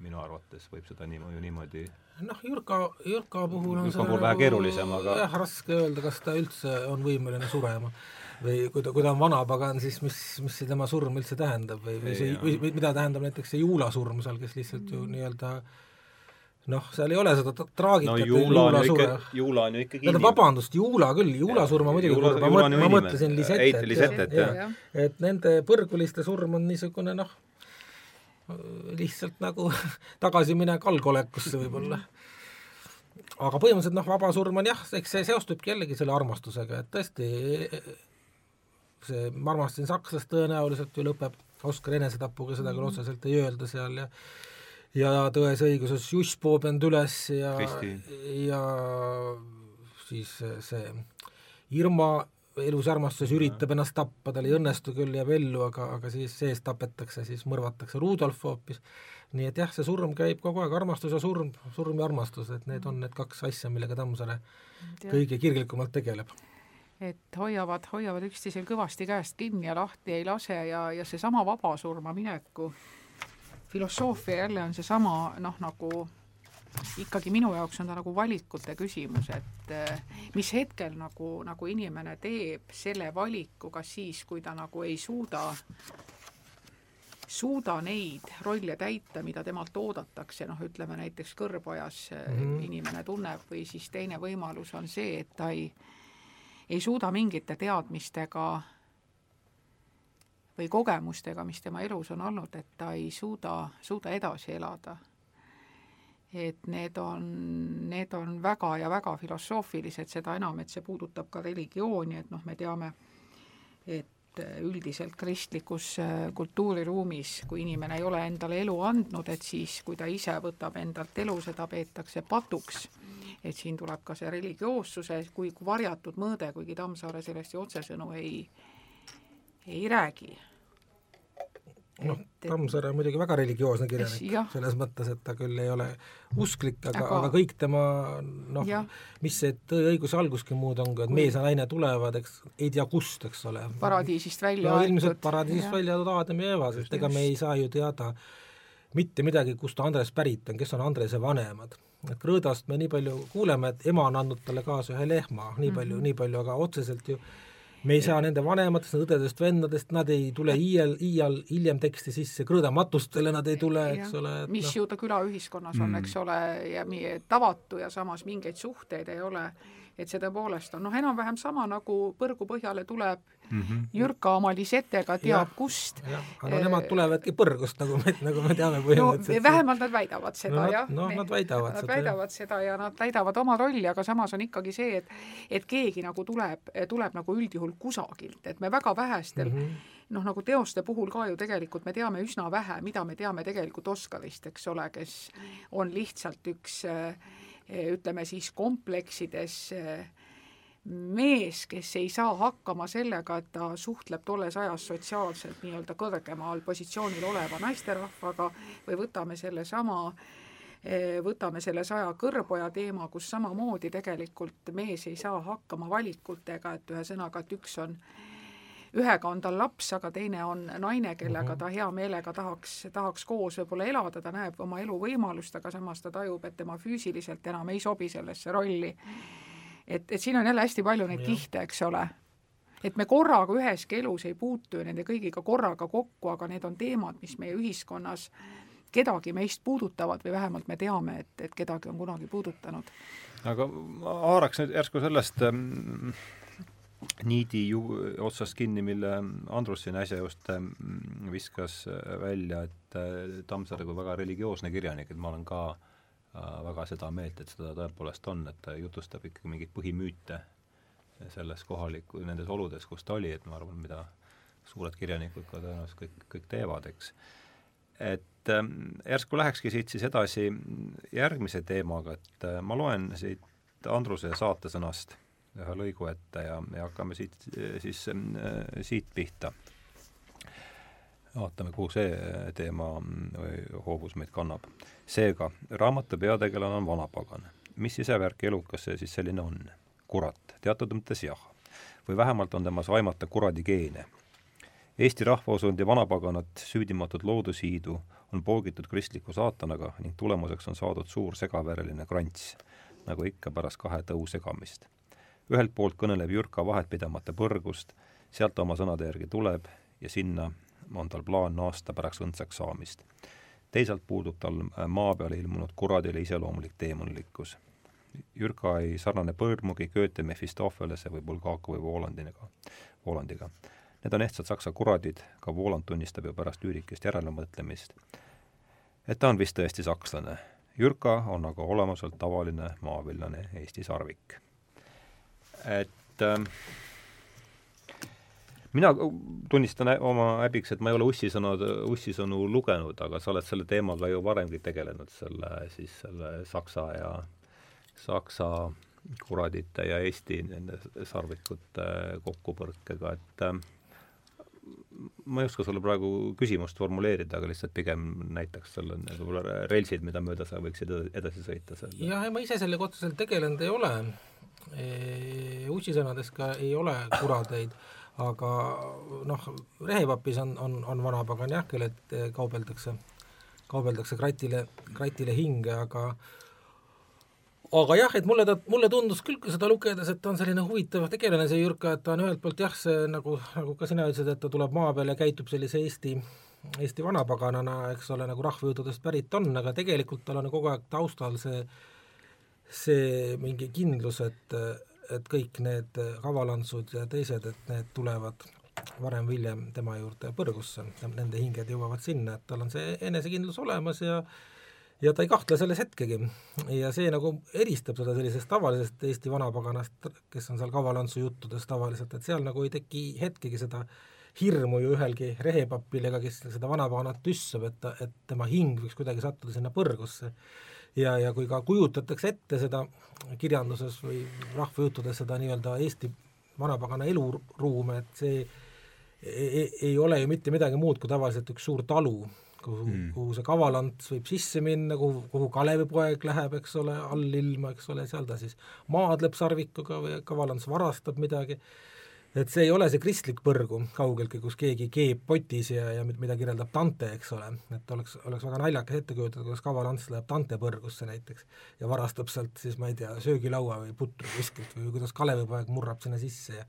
minu arvates võib seda niimoodi, niimoodi noh, Jürka, Jürka puhul on Jürka puhul vähe nagu keerulisem, aga jah, raske öelda, kas ta üldse on võimeline surema. või kui ta, kui ta on vanapagan, siis mis, mis see tema surm üldse tähendab või, või see, või, või mida tähendab näiteks see Juula surm seal, kes lihtsalt ju nii-öelda noh, seal ei ole seda traagikat no Juula on ju ikka, Juula on ju ikkagi tähendab, vabandust, Juula küll, Juula surma muidugi kurb, ma mõtlen, ma mõtlesin jah. et nende põrguliste surm on niisugune noh, lihtsalt nagu tagasiminek algolekusse võib-olla. aga põhimõtteliselt noh, vaba surm on jah, eks see seostubki jällegi selle armastusega, et tõesti see, ma armastasin sakslast tõenäoliselt ju lõpeb Oskar enesetapuga, seda küll otseselt ei öelda seal ja ja Tões õiguses Juss poob end üles ja ja siis see Irma elus armastuses üritab ennast tappa, tal ei õnnestu küll, jääb ellu, aga, aga siis sees tapetakse, siis mõrvatakse Rudolf hoopis. nii et jah, see surm käib kogu aeg, armastus ja surm, surm ja armastus, et need on need kaks asja, millega Tammsaare kõige kirglikumalt tegeleb et hoiavad, hoiavad üksteisel kõvasti käest kinni ja lahti ei lase ja, ja seesama vabasurma mineku filosoofia jälle on seesama noh, nagu ikkagi minu jaoks on ta nagu valikute küsimus, et eh, mis hetkel nagu, nagu inimene teeb selle valiku, kas siis, kui ta nagu ei suuda suuda neid rolle täita, mida temalt oodatakse, noh, ütleme näiteks kõrbojas mm -hmm. inimene tunneb või siis teine võimalus on see, et ta ei, ei suuda mingite teadmistega või kogemustega, mis tema elus on olnud, et ta ei suuda, suuda edasi elada et need on, need on väga ja väga filosoofilised, seda enam, et see puudutab ka religiooni, et noh, me teame, et üldiselt kristlikus äh, kultuuriruumis, kui inimene ei ole endale elu andnud, et siis, kui ta ise võtab endalt elu, seda peetakse patuks. et siin tuleb ka see religioossuse kui varjatud mõõde, kuigi Tammsaare sellest ju otsesõnu ei, ei räägi noh, Tammsaare on muidugi väga religioosne kirjanik, selles mõttes, et ta küll ei ole usklik, aga, aga, aga kõik tema noh, mis see tõe õiguse alguski muud on, et mees ja naine tulevad, eks, ei tea kust, eks ole. paradiisist välja no, ilmselt paradiisist ja. välja toodud Aadam ja Eva, sest ega me ei saa ju teada mitte midagi, kust Andres pärit on, kes on Andrese vanemad. et Krõõdast me nii palju kuuleme, et ema on andnud talle kaasa ühe lehma, nii palju mm, -hmm. nii palju, aga otseselt ju me ei saa nende vanematest, õdedest, vendadest, nad ei tule iial, iial hiljem teksti sisse, krõõdamatustele nad ei tule, eks ole. mis no. ju ta külaühiskonnas on mm., eks ole, ja meie tavatu ja samas mingeid suhteid ei ole et see tõepoolest on noh, enam-vähem sama, nagu põrgu põhjale tuleb mm -hmm. Jürka oma lisetega teab ja, kust. aga nemad tulevadki põrgust, nagu me, nagu me teame põhimõtteliselt no,. vähemalt nad väidavad seda no, jah. noh, nad väidavad nad seda. väidavad jah. seda ja nad täidavad oma rolli, aga samas on ikkagi see, et et keegi nagu tuleb, tuleb nagu üldjuhul kusagilt, et me väga vähestel mm -hmm noh, nagu teoste puhul ka ju tegelikult me teame üsna vähe, mida me teame tegelikult Oscarist, eks ole, kes on lihtsalt üks äh, ütleme siis kompleksides eh, mees, kes ei saa hakkama sellega, et ta suhtleb tolles ajas sotsiaalselt nii-öelda kõrgemal positsioonil oleva naisterahvaga või võtame sellesama eh, võtame selle saja kõrboja teema, kus samamoodi tegelikult mees ei saa hakkama valikutega, et ühesõnaga, et üks on ühega on tal laps, aga teine on naine, kellega mhm. ta hea meelega tahaks, tahaks koos võib-olla elada, ta näeb oma eluvõimalust, aga samas ta tajub, et tema füüsiliselt enam ei sobi sellesse rolli. Et, et siin on jälle hästi palju neid kihte, eks ole. et me korraga üheski elus ei puutu nende kõigiga korraga kokku, aga need on teemad, mis meie ühiskonnas kedagi meist puudutavad või vähemalt me teame, et, et kedagi on kunagi puudutanud. aga ma haaraks nüüd järsku sellest ähm niidi ju otsast kinni, mille Andrus siin äsja just ähm, viskas välja, et äh, Tammsaare kui väga religioosne kirjanik, et ma olen ka äh, väga seda meelt, et seda tõepoolest on, et ta jutustab ikkagi mingeid põhimüüte selles kohaliku, nendes oludes, kus ta oli, et ma arvan, mida suured kirjanikud ka tõenäoliselt kõik, kõik teevad, eks. et ähm, järsku lähekski siit siis edasi järgmise teemaga, et äh, ma loen siit Andruse saatesõnast ühe lõigu ette ja, ja hakkame siit siis äh, siit pihta. Vaatame, kuhu see teema või hoovus meid kannab. seega, raamatu peategelane on vanapagan. mis isevärk elukas see siis selline on? kurat, teatud mõttes jah. või vähemalt on temas aimata kuradi geene. Eesti rahvaosundi vanapaganat süüdimatut loodushiidu on poogitud kristliku saatanaga ning tulemuseks on saadud suur segavereline krants, nagu ikka pärast kahe tõu segamist ühelt poolt kõneleb Jürka vahetpidamata põrgust, sealt oma sõnade järgi tuleb ja sinna on tal plaan naasta pärast õndsaks saamist. teisalt puudub tal maa peale ilmunud kuradile iseloomulik teemonlikkus. Jürka ei sarnane põrmugi Goethe, Mephistophelese või Bulgakov või Volandiga, Volandiga. Need on ehtsad saksa kuradid, ka Voland tunnistab ju pärast üürikest järelemõtlemist, et ta on vist tõesti sakslane. Jürka on aga olemuselt tavaline maavillane Eesti sarvik et äh, mina tunnistan oma häbiks, et ma ei ole ussisõnu, ussisõnu lugenud, aga sa oled selle teemaga ju varemgi tegelenud, selle siis selle saksa ja saksa kuradite ja Eesti nende sarvikute kokkupõrkega, et äh, ma ei oska sulle praegu küsimust formuleerida, aga lihtsalt pigem näitaks selle võib-olla relsid, mida mööda sa võiksid edasi sõita selle. jah, ma ise sellega otseselt tegelenud ei ole, ussisõnades ka ei ole kuradeid, aga noh, rehepapis on, on, on vanapagan jah, kellelt eh, kaubeldakse, kaubeldakse kratile, kratile hinge, aga aga jah, et mulle ta, mulle tundus küll seda lugedes, et ta on selline huvitav tegelane, see Jürka, et ta on ühelt poolt jah, see nagu, nagu ka sina ütlesid, et ta tuleb maa peale ja käitub sellise Eesti Eesti vanapaganana, eks ole, nagu rahvajõududest pärit on, aga tegelikult tal on kogu aeg taustal see see mingi kindlus, et, et kõik need kavalantsud ja teised, et need tulevad varem või hiljem tema juurde põrgusse, nende hinged jõuavad sinna, et tal on see enesekindlus olemas ja ja ta ei kahtle selles hetkegi. ja see nagu eristab seda sellisest tavalisest Eesti vanapaganast, kes on seal kavalantsu juttudes tavaliselt, et seal nagu ei teki hetkegi seda hirmu ju ühelgi rehepapil ega kes seda vanapaganat tüssab, et ta, et tema hing võiks kuidagi sattuda sinna põrgusse ja, ja kui ka kujutatakse ette seda kirjanduses või rahvajuttudes seda nii-öelda Eesti vanapagana eluruume, et see ei, e-, ei ole ju mitte midagi muud kui tavaliselt üks suur talu, kuhu mm., kuhu see kavalants võib sisse minna, kuhu, kuhu Kalevipoeg läheb, eks ole, allilma, eks ole, seal ta siis maadleb sarvikuga või kavalants varastab midagi et see ei ole see kristlik põrgu kaugeltki, kus keegi keeb potis ja, ja mida kirjeldab Dante, eks ole, et oleks, oleks väga naljakas ette kujutada, kuidas kavalants läheb Dante põrgusse näiteks ja varastab sealt siis ma ei tea, söögilaua või putru kuskilt või kuidas Kalevipoeg murrab sinna sisse ja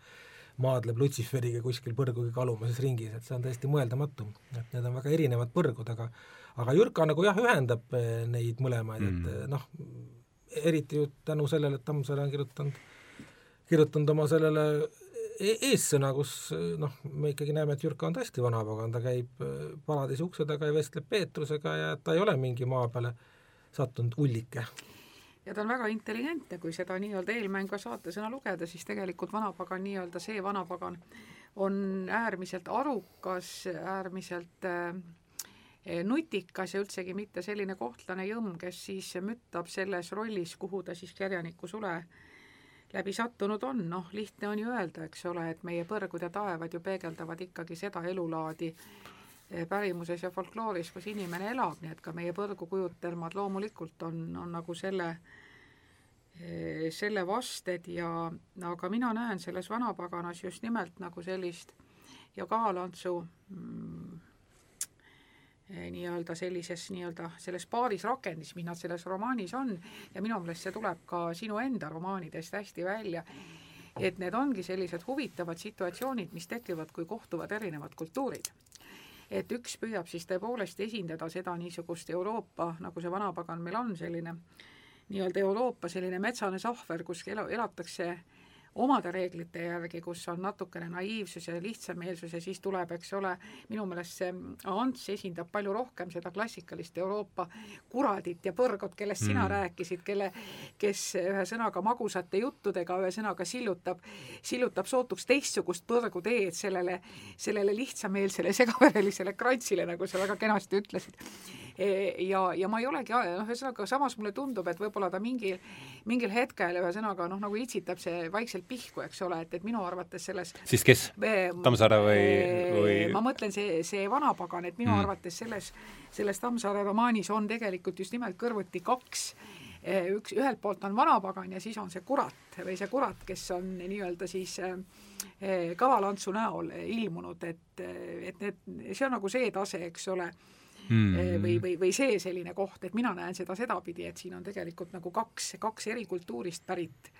maadleb Lutsiferiga kuskil põrgu kõige alumises ringis, et see on täiesti mõeldamatu. et need on väga erinevad põrgud, aga aga Jürka nagu jah, ühendab eh, neid mõlemaid mm., et eh, noh, eriti ju tänu sellele, et Tammsaare on kirjutanud, kirjutanud oma sellele eessõna, kus noh, me ikkagi näeme, et Jürka on tõesti vanapagan, ta käib eh, paradiisi ukse taga ja vestleb Peetrusega ja ta ei ole mingi maa peale sattunud ullike. Ja ta on väga intelligentne, kui seda nii-öelda eelmängu saatesõna lugeda, siis tegelikult vanapagan, nii-öelda see vanapagan on äärmiselt arukas, äärmiselt äh, nutikas ja üldsegi mitte selline kohtlane jõmm, kes siis müttab selles rollis, kuhu ta siis kirjaniku sule läbi sattunud on, noh, lihtne on ju öelda, eks ole, et meie põrgud ja taevad ju peegeldavad ikkagi seda elulaadi, Eh, pärimuses ja folklooris, kus inimene elab, nii et ka meie põrgukujutelmad loomulikult on, on nagu selle, eh, selle vasted ja aga mina näen selles vanapaganas just nimelt nagu sellist ja Kaalantsu mm, nii-öelda sellises nii-öelda selles paaris rakendis, mis nad selles romaanis on. Ja minu meelest see tuleb ka sinu enda romaanidest hästi välja, et need ongi sellised huvitavad situatsioonid, mis tekivad, kui kohtuvad erinevad kultuurid. Et üks püüab siis tõepoolest esindada seda niisugust Euroopa, nagu see vanapagan meil on, selline nii-öelda Euroopa selline metsane sahver, kus ela, elatakse omade reeglite järgi, kus on natukene naiivsus ja lihtsameelsus ja siis tuleb, eks ole, minu meelest see Ants esindab palju rohkem seda klassikalist Euroopa kuradit ja põrgut, kellest mm. sina rääkisid, kelle, kes ühesõnaga magusate juttudega, ühesõnaga sillutab, sillutab sootuks teistsugust põrguteed sellele, sellele lihtsameelsele segaverelisele krantsile, nagu sa väga kenasti ütlesid ja, ja ma ei olegi, noh, ühesõnaga samas mulle tundub, et võib-olla ta mingil, mingil hetkel ühesõnaga noh, nagu itsitab see vaikselt pihku, eks ole, et, et minu arvates selles siis kes? Tammsaare või, või ma mõtlen, see, see vanapagan, et minu mm. arvates selles, selles Tammsaare romaanis on tegelikult just nimelt kõrvuti kaks e, üks, ühelt poolt on vanapagan ja siis on see kurat või see kurat, kes on nii-öelda siis kavalantsu näol ilmunud, et, et need, see on nagu see tase, eks ole mm. või, või, või see selline koht, et mina näen seda sedapidi, et siin on tegelikult nagu kaks, kaks eri kultuurist pärit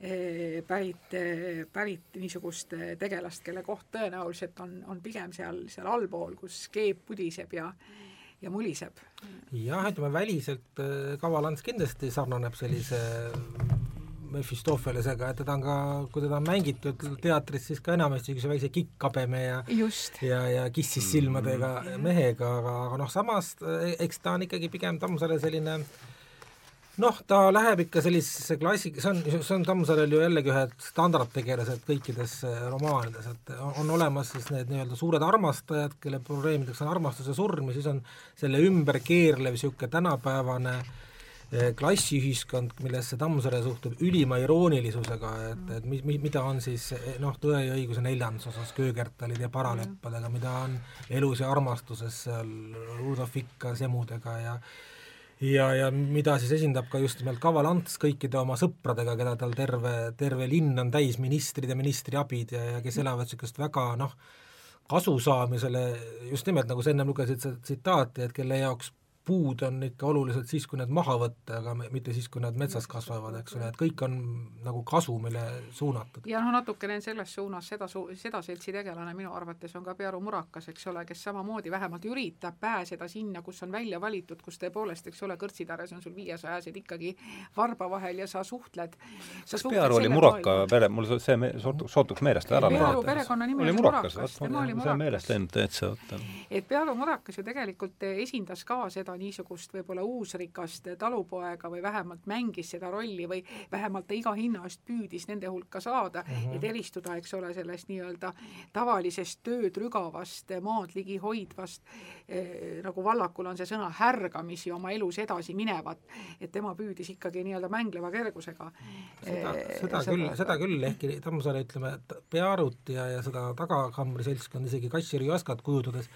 eh, pärit, eh, pärit niisugust tegelast, kelle koht tõenäoliselt on, on pigem seal, seal allpool, kus keeb pudiseb ja ja muliseb. jah, ütleme väliselt Kaval Ants kindlasti sarnaneb sellise Mefistofelesega, et teda on ka, kui teda on mängitud teatris, siis ka enamasti niisuguse väikse kikkabeme ja Just. ja, ja kissis silmadega mm. mehega, aga, aga noh, samas eks ta on ikkagi pigem Tammsaare selline noh, ta läheb ikka sellisesse klassik-, see on, see on Tammsaarel ju jällegi ühed standardtegelased kõikides äh, romaanides, et on olemas siis need nii-öelda suured armastajad, kelle probleemideks on armastus ja surm ja siis on selle ümber keerlev niisugune tänapäevane äh, klassiühiskond, millesse Tammsaare suhtub ülima iroonilisusega, et, et mi-, mi-, mida on siis eh, noh, Tõe ja õiguse neljandas osas köögertalid ja paraleppadega, mida on elus ja armastuses seal Rudolf Ikkas emudega ja ja, ja mida siis esindab ka just nimelt Kaval Ants kõikide oma sõpradega, keda tal terve, terve linn on täis, ministrid ja ministriabid ja, ja kes elavad niisugust väga noh, kasu saamisele, just nimelt nagu sa ennem lugesid seda tsitaati, et kelle jaoks puud on ikka oluliselt siis, kui need maha võtta, aga mitte siis, kui nad metsas kasvavad, eks ole, et kõik on nagu kasumile suunatud. ja noh, natukene selles suunas seda su-, seda seltsi tegelane minu arvates on ka Pearu Murakas, eks ole, kes samamoodi vähemalt üritab pääseda sinna, kus on välja valitud, kus tõepoolest, eks ole, kõrtsitarres on sul viiesajased ikkagi varba vahel ja sa suhtled kas Pearu oli Muraka pere, mul see me-, sootuks, sootuks meelest ära Pearu perekonna nimi oli Murakas, tema oli Murakas. et Pearu Murakas ju tegelikult esindas ka seda niisugust võib-olla uusrikast talupoega või vähemalt mängis seda rolli või vähemalt ta iga hinna eest püüdis nende hulka saada mm, -hmm. et eristuda, eks ole, sellest nii-öelda tavalisest tööd rügavast, maad ligi hoidvast eh,, nagu Vallakul on see sõna, härgamisi oma elus edasi minevat, et tema püüdis ikkagi nii-öelda mängleva kergusega seda eh,, seda küll, seda küll, ehkki Tammsaare ütleme, Pearut ja, ja seda tagakambri seltskonda, isegi Kassiri Jaskat kujutades,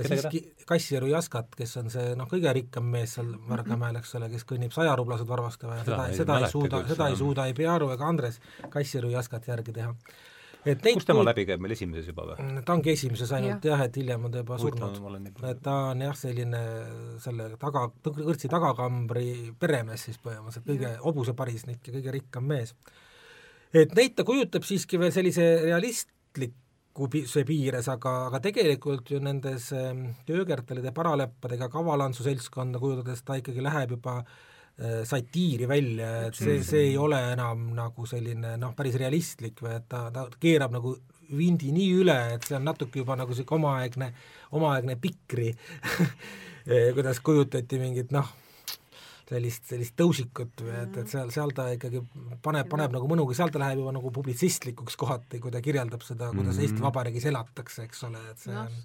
ta siiski, Kassieru Jaskat, kes on see noh, kõige rikkam mees seal Vargamäel, eks ole, kes kõnnib sajarublased varvastama ja seda, seda, seda ei suuda, seda ei suuda ei Pearu ega Andres Kassieru Jaskat järgi teha. et neid kus tema läbi käib, meil esimeses juba või? Mm, ta ongi esimeses ainult jah ja,, et hiljem on ta juba surnud. et ta on jah, selline selle taga, kõrtsi tagakambri peremees siis põhimõtteliselt, kõige hobuseparisnik ja kõige rikkam mees et neid ta kujutab siiski veel sellise realistliku pi-, see piires, aga, aga tegelikult ju nendes Jõgertalide, Paraleppadega, Kavalantsu seltskonda kujutades ta ikkagi läheb juba äh, satiiri välja, et see, see ei ole enam nagu selline noh, päris realistlik või et ta, ta keerab nagu vindi nii üle, et see on natuke juba nagu niisugune omaaegne, omaaegne pikri kuidas kujutati mingit noh, sellist, sellist tõusikut või et, et seal, seal ta ikkagi paneb, paneb nagu mõnuga, seal ta läheb juba nagu publitsistlikuks kohati, kui ta kirjeldab seda, kuidas mm -hmm. Eesti Vabariigis elatakse, eks ole, et see on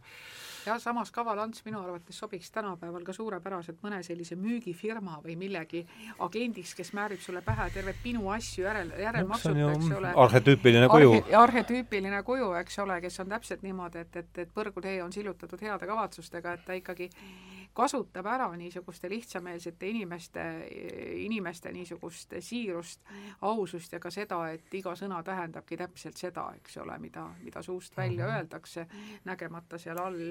jah, samas Kaval Ants minu arvates sobiks tänapäeval ka suurepäraselt mõne sellise müügifirma või millegi agendiks, kes määrib sulle pähe terve pinu asju järel, järelmaksult, eks ole. arhetüüpiline kuju Arhe,. arhetüüpiline kuju, eks ole, kes on täpselt niimoodi, et, et, et põrgutee on sillutatud heade kavatsustega, et ta ikkagi kasutab ära niisuguste lihtsameelsete inimeste, inimeste niisugust siirust, ausust ja ka seda, et iga sõna tähendabki täpselt seda, eks ole, mida, mida suust välja mhm. öeldakse, nägemata seal all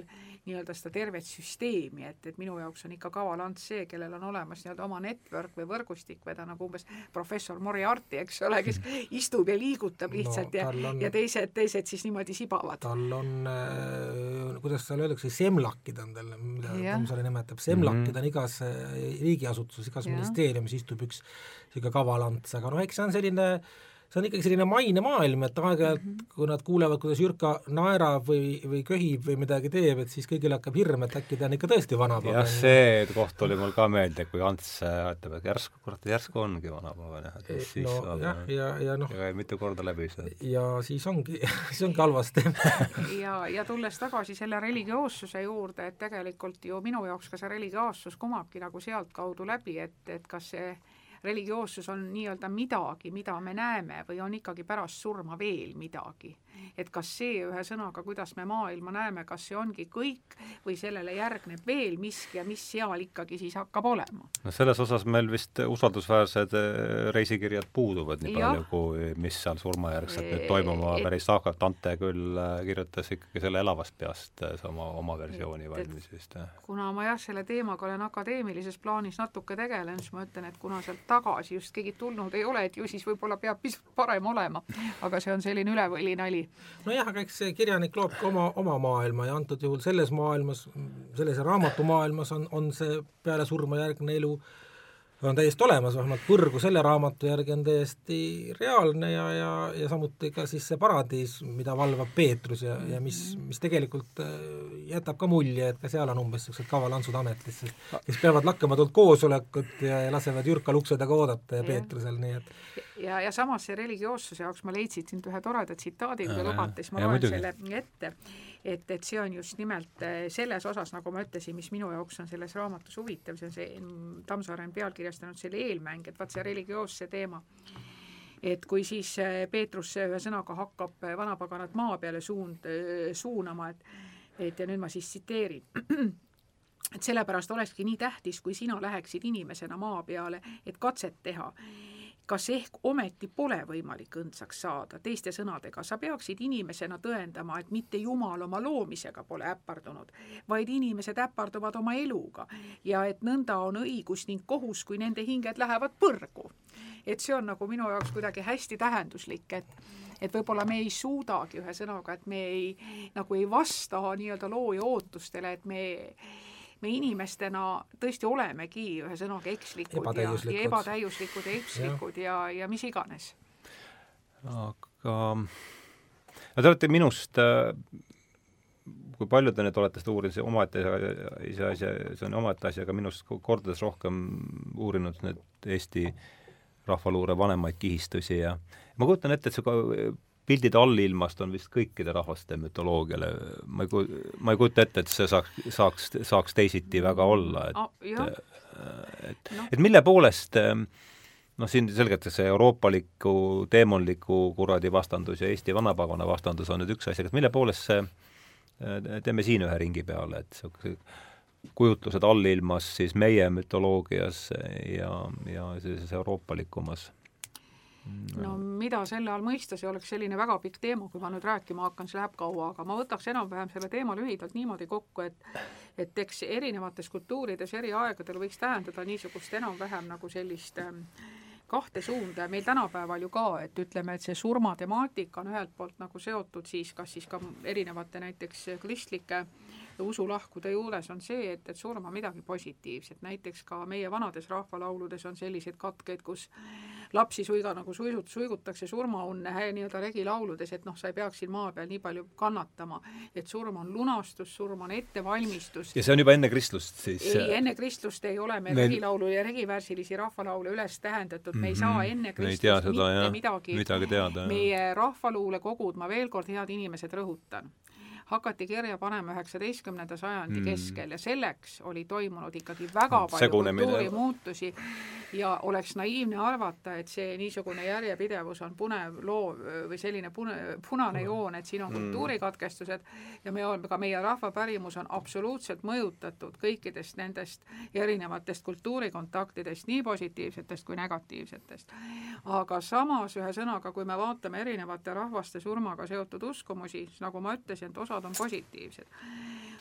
nii-öelda seda tervet süsteemi, et, et minu jaoks on ikka Kaval Ants see, kellel on olemas nii-öelda oma network või võrgustik või ta nagu umbes professor Moriarty, eks ole, kes istub ja liigutab lihtsalt no, ja, on... ja teised, teised siis niimoodi sibavad. tal on äh,, kuidas seal öeldakse, semlakid on tal, mida Tammsaare nimetab, semlakid mm -hmm. on igas äh, riigiasutuses, igas ja. ministeeriumis istub üks niisugune kavalants, aga noh, eks see on selline see on ikkagi selline maine maailm, et aeg-ajalt mm, -hmm. kui nad kuulevad, kuidas Jürka naerab või, või köhib või midagi teeb, et siis kõigil hakkab hirm, et äkki ta on ikka tõesti vanapagan. jah, see koht oli mul ka meelde, kui Ants ütleb, et järsku, kurat, järsku ongi vanapagan jah, et siis no, jah, ja, ja noh ja mitu korda läbi see. ja siis ongi siis ongi halvasti ja, ja tulles tagasi selle religioossuse juurde, et tegelikult ju minu jaoks ka see religioossus kumabki nagu sealtkaudu läbi, et, et kas see religioossus on nii-öelda midagi, mida me näeme või on ikkagi pärast surma veel midagi et kas see ühesõnaga, kuidas me maailma näeme, kas see ongi kõik või sellele järgneb veel miski ja mis seal ikkagi siis hakkab olema? no selles osas meil vist usaldusväärsed eh, reisikirjad puuduvad nii ja. palju, kui mis seal surmajärgselt nüüd toimuma päris hakkab, Dante küll eh, kirjutas ikkagi selle elavast peast eh, oma, oma versiooni valmis vist. kuna ma jah, selle teemaga olen akadeemilises plaanis natuke tegelenud, siis ma ütlen, et kuna sealt tagasi just keegi tulnud ei ole, et ju siis võib-olla peab pisut parem olema, aga see on selline ülevõli nali nojah, aga eks see kirjanik loob ka oma, oma maailma ja antud juhul selles maailmas, selles raamatumaailmas on, on see peale surma järgne elu on täiesti olemas, vähemalt Põrgu selle raamatu järgi on täiesti reaalne ja, ja, ja samuti ka siis see paradiis, mida valvab Peetrus ja, ja mis, mis tegelikult äh, jätab ka mulje, et ka seal on umbes niisugused kavalantsud ametis, kes peavad lakkamatult koosolekut ja, ja lasevad Jürkal ukse taga oodata ja Peetrusel, nii et ja, ja samas see religioossuse jaoks ma leidsin siit ühe toreda tsitaadi, kui te lubate, siis ma loen selle ette. Et, et see on just nimelt eh, selles osas, nagu ma ütlesin, mis minu jaoks on selles raamatus huvitav, see on see, Tammsaare on pealkirjastanud selle eelmäng, et vaat see religioosse teema. Et kui siis eh, Peetrus ühesõnaga hakkab vanapaganat maa peale suund, suunama, et et ja nüüd ma siis tsiteerin. Et sellepärast olekski nii tähtis, kui sina läheksid inimesena maa peale, et katset teha kas ehk ometi pole võimalik õndsaks saada, teiste sõnadega, sa peaksid inimesena tõendama, et mitte Jumal oma loomisega pole äpardunud, vaid inimesed äparduvad oma eluga ja et nõnda on õigus ning kohus, kui nende hinged lähevad põrgu. et see on nagu minu jaoks kuidagi hästi tähenduslik, et et võib-olla me ei suudagi, ühesõnaga, et me ei, nagu ei vasta nii-öelda looja ootustele, et me me inimestena tõesti olemegi ühesõnaga ekslikud ja, ja ebatäiuslikud ja ekslikud ja, ja, ja mis iganes. aga no te olete minust kui palju te nüüd olete seda uurinud, see omaette ise asi, see on omaette asi, aga minust kordades rohkem uurinud need Eesti rahvaluure vanemaid kihistusi ja ma kujutan ette, et see pildid allilmast on vist kõikide rahvaste mütoloogiale, ma ei ku-, ma ei kujuta ette, et see saaks, saaks, saaks teisiti väga olla, et oh, et no., et mille poolest noh, siin selgelt see euroopaliku, teemonliku kuradi vastandus ja Eesti vanapagana vastandus on nüüd üks asi, aga mille poolest see, teeme siin ühe ringi peale, et niisuguse kujutlused allilmas siis meie mütoloogias ja, ja sellises euroopalikumas no mida selle all mõista, see oleks selline väga pikk teema, kui ma nüüd rääkima hakkan, see läheb kaua, aga ma võtaks enam-vähem selle teema lühidalt niimoodi kokku, et et eks erinevates kultuurides eri aegadel võiks tähendada niisugust enam-vähem nagu sellist ähm, kahte suunda ja meil tänapäeval ju ka, et ütleme, et see surmatemaatika on ühelt poolt nagu seotud siis kas siis ka erinevate näiteks kristlike usulahkude juures on see, et, et surma midagi positiivset, näiteks ka meie vanades rahvalauludes on selliseid katkeid, kus lapsi suiga nagu suisut-, suigutakse surmaunne nii-öelda regilauludes, et noh, sa ei peaks siin maa peal nii palju kannatama. et surm on lunastus, surm on ettevalmistus. ja see on juba enne kristlust siis? ei, enne kristlust ei ole meil Need... regilaulu ja regivärsilisi rahvalaule üles tähendatud, me ei saa mhm. enne kristlust seda, mitte jah. midagi, midagi teada. meie rahvaluulekogud, ma veel kord, head inimesed, rõhutan hakati kirja panema üheksateistkümnenda sajandi mm. keskel ja selleks oli toimunud ikkagi väga palju kultuurimuutusi ja oleks naiivne arvata, et see niisugune järjepidevus on punev loo või selline pune, punane joon, et siin on mm. kultuurikatkestused ja me oleme, ka meie rahvapärimus on absoluutselt mõjutatud kõikidest nendest erinevatest kultuurikontaktidest, nii positiivsetest kui negatiivsetest. aga samas, ühesõnaga, kui me vaatame erinevate rahvaste surmaga seotud uskumusi, siis nagu ma ütlesin, et osad on positiivsed.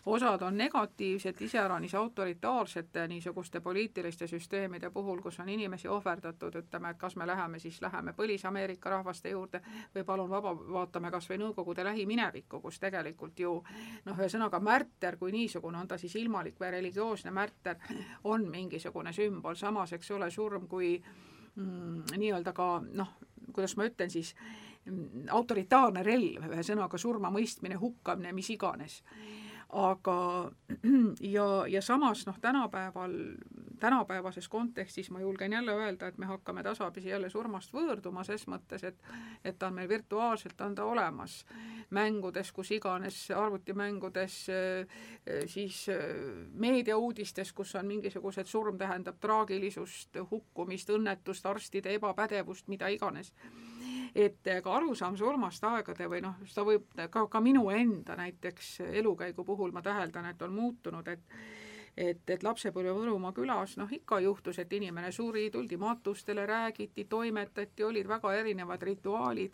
Osad on negatiivsed, iseäranis autoritaarsete niisuguste poliitiliste süsteemide puhul, kus on inimesi ohverdatud, ütleme, et kas me läheme siis, läheme Põlis-Ameerika rahvaste juurde või palun vaba, vaatame kas või Nõukogude lähiminevikku, kus tegelikult ju noh, ühesõnaga märter kui niisugune, on ta siis ilmalik või religioosne märter, on mingisugune sümbol, samas eks ole, surm kui mm, nii-öelda ka noh, kuidas ma ütlen siis, autoritaarne relv, ühesõnaga surmamõistmine, hukkamine, mis iganes aga ja, ja samas noh, tänapäeval, tänapäevases kontekstis ma julgen jälle öelda, et me hakkame tasapisi jälle surmast võõrduma ses mõttes, et et ta on meil virtuaalselt, on ta olemas. mängudes, kus iganes, arvutimängudes, siis meediauudistes, kus on mingisugused, surm tähendab traagilisust, hukkumist, õnnetust, arstide ebapädevust, mida iganes et ka arusaam surmast aegade või noh, seda võib ka, ka minu enda näiteks elukäigu puhul ma täheldan, et on muutunud, et et, et lapsepõlve Võrumaa külas noh, ikka juhtus, et inimene suri, tuldi matustele, räägiti, toimetati, olid väga erinevad rituaalid.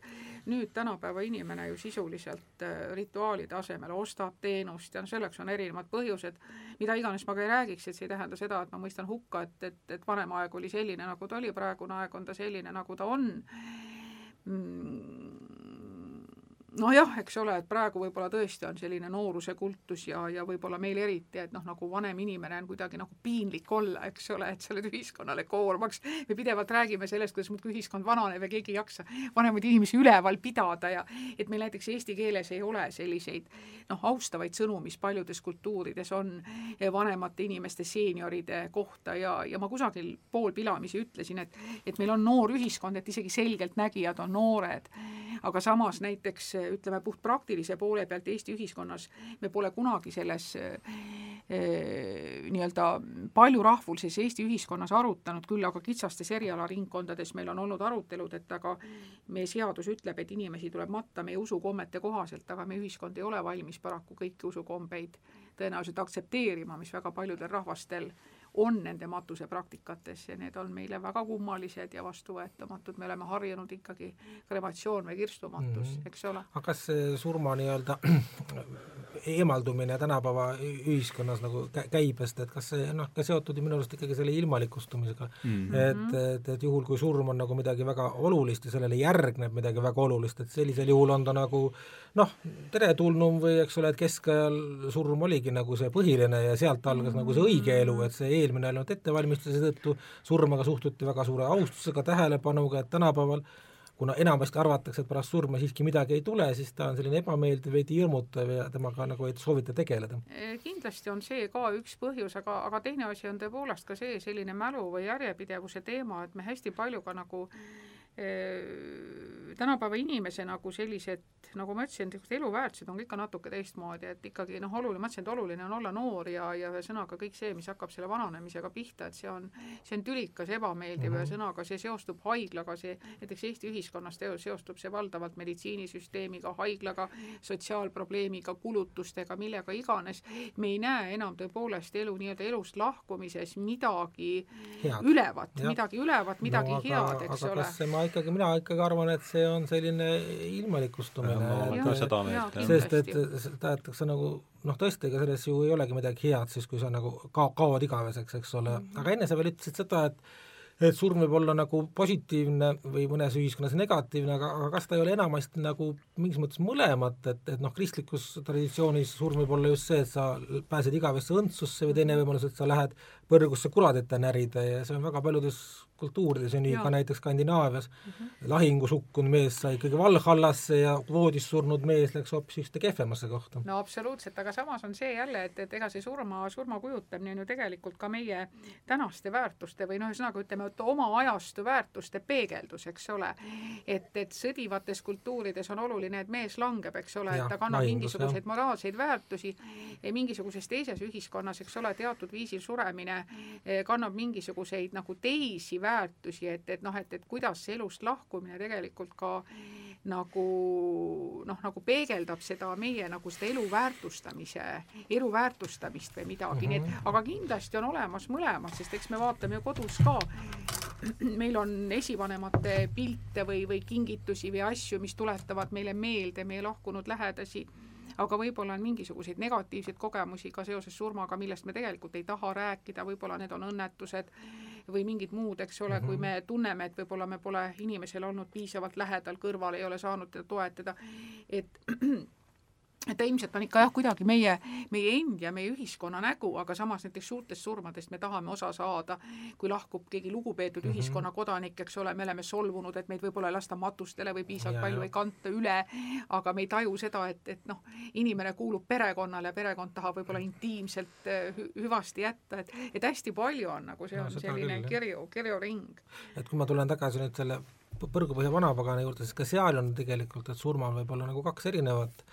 nüüd tänapäeva inimene ju sisuliselt äh, rituaalide asemel ostab teenust ja selleks on erinevad põhjused, mida iganes ma ka ei räägiks, et see ei tähenda seda, et ma mõistan hukka, et, et, et vanem aeg oli selline, nagu ta oli, praegune aeg on ta selline, nagu ta on Mm, nojah, eks ole, et praegu võib-olla tõesti on selline nooruse kultus ja, ja võib-olla meil eriti, et noh, nagu vanem inimene on kuidagi nagu piinlik olla, eks ole, et sa oled ühiskonnale koormaks. me pidevalt räägime sellest, kuidas muudkui ühiskond vananeb ja keegi ei jaksa vanemaid inimesi üleval pidada ja et meil näiteks eesti keeles ei ole selliseid noh, austavaid sõnu, mis paljudes kultuurides on vanemate inimeste, seenioride kohta ja, ja ma kusagil poolpilamisi ütlesin, et et meil on noor ühiskond, et isegi selgeltnägijad on noored aga samas näiteks ütleme puhtpraktilise poole pealt Eesti ühiskonnas me pole kunagi selles eh, nii-öelda paljurahvulises Eesti ühiskonnas arutanud, küll aga kitsastes erialaringkondades meil on olnud arutelud, et aga meie seadus ütleb, et inimesi tuleb matta meie usukommete kohaselt, aga meie ühiskond ei ole valmis paraku kõiki usukombeid tõenäoliselt aktsepteerima, mis väga paljudel rahvastel on nende matusepraktikates ja need on meile väga kummalised ja vastuvõetamatud, me oleme harjunud ikkagi krematsioon või kirstumatus mm, -hmm. eks ole. aga kas see surma nii-öelda eemaldumine tänapäeva ühiskonnas nagu käibest, et kas see noh, ka seotud ju minu arust ikkagi selle ilmalikustumisega mm, -hmm. et, et, et juhul, kui surm on nagu midagi väga olulist ja sellele järgneb midagi väga olulist, et sellisel juhul on ta nagu noh, teretulnum või eks ole, et keskajal surm oligi nagu see põhiline ja sealt algas mm nagu see õige elu, et see eelmine ei olnud ettevalmistus ja seetõttu surmaga suhtuti väga suure austusega, tähelepanuga, et tänapäeval kuna enamasti arvatakse, et pärast surma siiski midagi ei tule, siis ta on selline ebameeldiv, veidi hirmutav ja temaga nagu ei soovita tegeleda. kindlasti on see ka üks põhjus, aga, aga teine asi on tõepoolest ka see selline mälu või järjepidevuse teema, et me hästi palju ka nagu Äh, tänapäeva inimese nagu sellised, nagu ma ütlesin, niisugused eluväärtused on ikka natuke teistmoodi, et ikkagi noh, oluline, ma ütlesin, et oluline on olla noor ja, ja ühesõnaga kõik see, mis hakkab selle vananemisega pihta, et see on, see on tülikas, ebameeldiv, mhm. ühesõnaga see seostub haiglaga, see näiteks Eesti ühiskonnas seostub see valdavalt meditsiinisüsteemiga, haiglaga, sotsiaalprobleemiga, kulutustega, millega iganes. me ei näe enam tõepoolest elu nii-öelda elust lahkumises midagi head. ülevat, midagi ülevat, midagi no, aga, head, eks ole ikkagi, mina ikkagi arvan, et see on selline ilmalikustumine. sest et tahetakse nagu noh, tõesti, ega selles ju ei olegi midagi head siis, kui sa nagu ka-, kaod igaveseks, eks ole, aga enne sa veel ütlesid seda, et et surm võib olla nagu positiivne või mõnes ühiskonnas negatiivne, aga, aga kas ta ei ole enamasti nagu mingis mõttes mõlemat, et, et noh, kristlikus traditsioonis surm võib olla just see, et sa pääsed igavesse õndsusse või teine võimalus, et sa lähed põrgusse kuradit närida ja see on väga paljudes kultuurides ja nii ja. ka näiteks Skandinaavias mm -hmm. lahingus hukkunud mees sai ikkagi Valhallasse ja voodis surnud mees läks hoopis ühte kehvemasse kohta. no absoluutselt, aga samas on see jälle, et, et ega see surma, surma kujutamine on ju tegelikult ka meie tänaste väärtuste või noh, ühesõnaga ütleme, et oma ajastu väärtuste peegeldus, eks ole. et, et sõdivates kultuurides on oluline, et mees langeb, eks ole, et ta kannab lahingus, mingisuguseid jah. moraalseid väärtusi, mingisuguses teises ühiskonnas, eks ole, teatud viisil suremine kannab mingisuguseid nagu teisi väärtusi, väärtusi, et, et noh, et, et kuidas see elust lahkumine tegelikult ka nagu noh, nagu peegeldab seda meie nagu seda elu väärtustamise, elu väärtustamist või midagi mm, -hmm. nii et mhm. aga kindlasti on olemas mõlemad, sest eks me vaatame ju kodus ka, meil on esivanemate pilte või, või kingitusi või asju, mis tuletavad meile meelde meie lahkunud lähedasi aga võib-olla on mingisuguseid negatiivseid kogemusi ka seoses surmaga, millest me tegelikult ei taha rääkida, võib-olla need on õnnetused või mingid muud, eks ole mm, -hmm. kui mhm. me tunneme, et võib-olla me pole inimesele olnud piisavalt lähedal, kõrval ei ole saanud teda toetada, et et ta ilmselt on ikka jah, kuidagi meie, meie endi ja meie ühiskonna nägu, aga samas näiteks suurtest surmadest me tahame osa saada, kui lahkub keegi lugupeetud mm -hmm. ühiskonnakodanik, eks ole, me oleme solvunud, et meid võib-olla ei lasta matustele või piisavalt ja, palju ja. ei kanta üle, aga me ei taju seda, et, et noh, inimene kuulub perekonnale, perekond tahab võib-olla intiimselt äh, hü hüvasti jätta, et, et hästi palju on nagu, see on no, selline küll, kirju, kirjuring. et kui ma tulen tagasi nüüd selle Põrgupõhja vanapagana juurde, siis ka seal on tegelikult, et surmal võib olla nagu kaks erinevat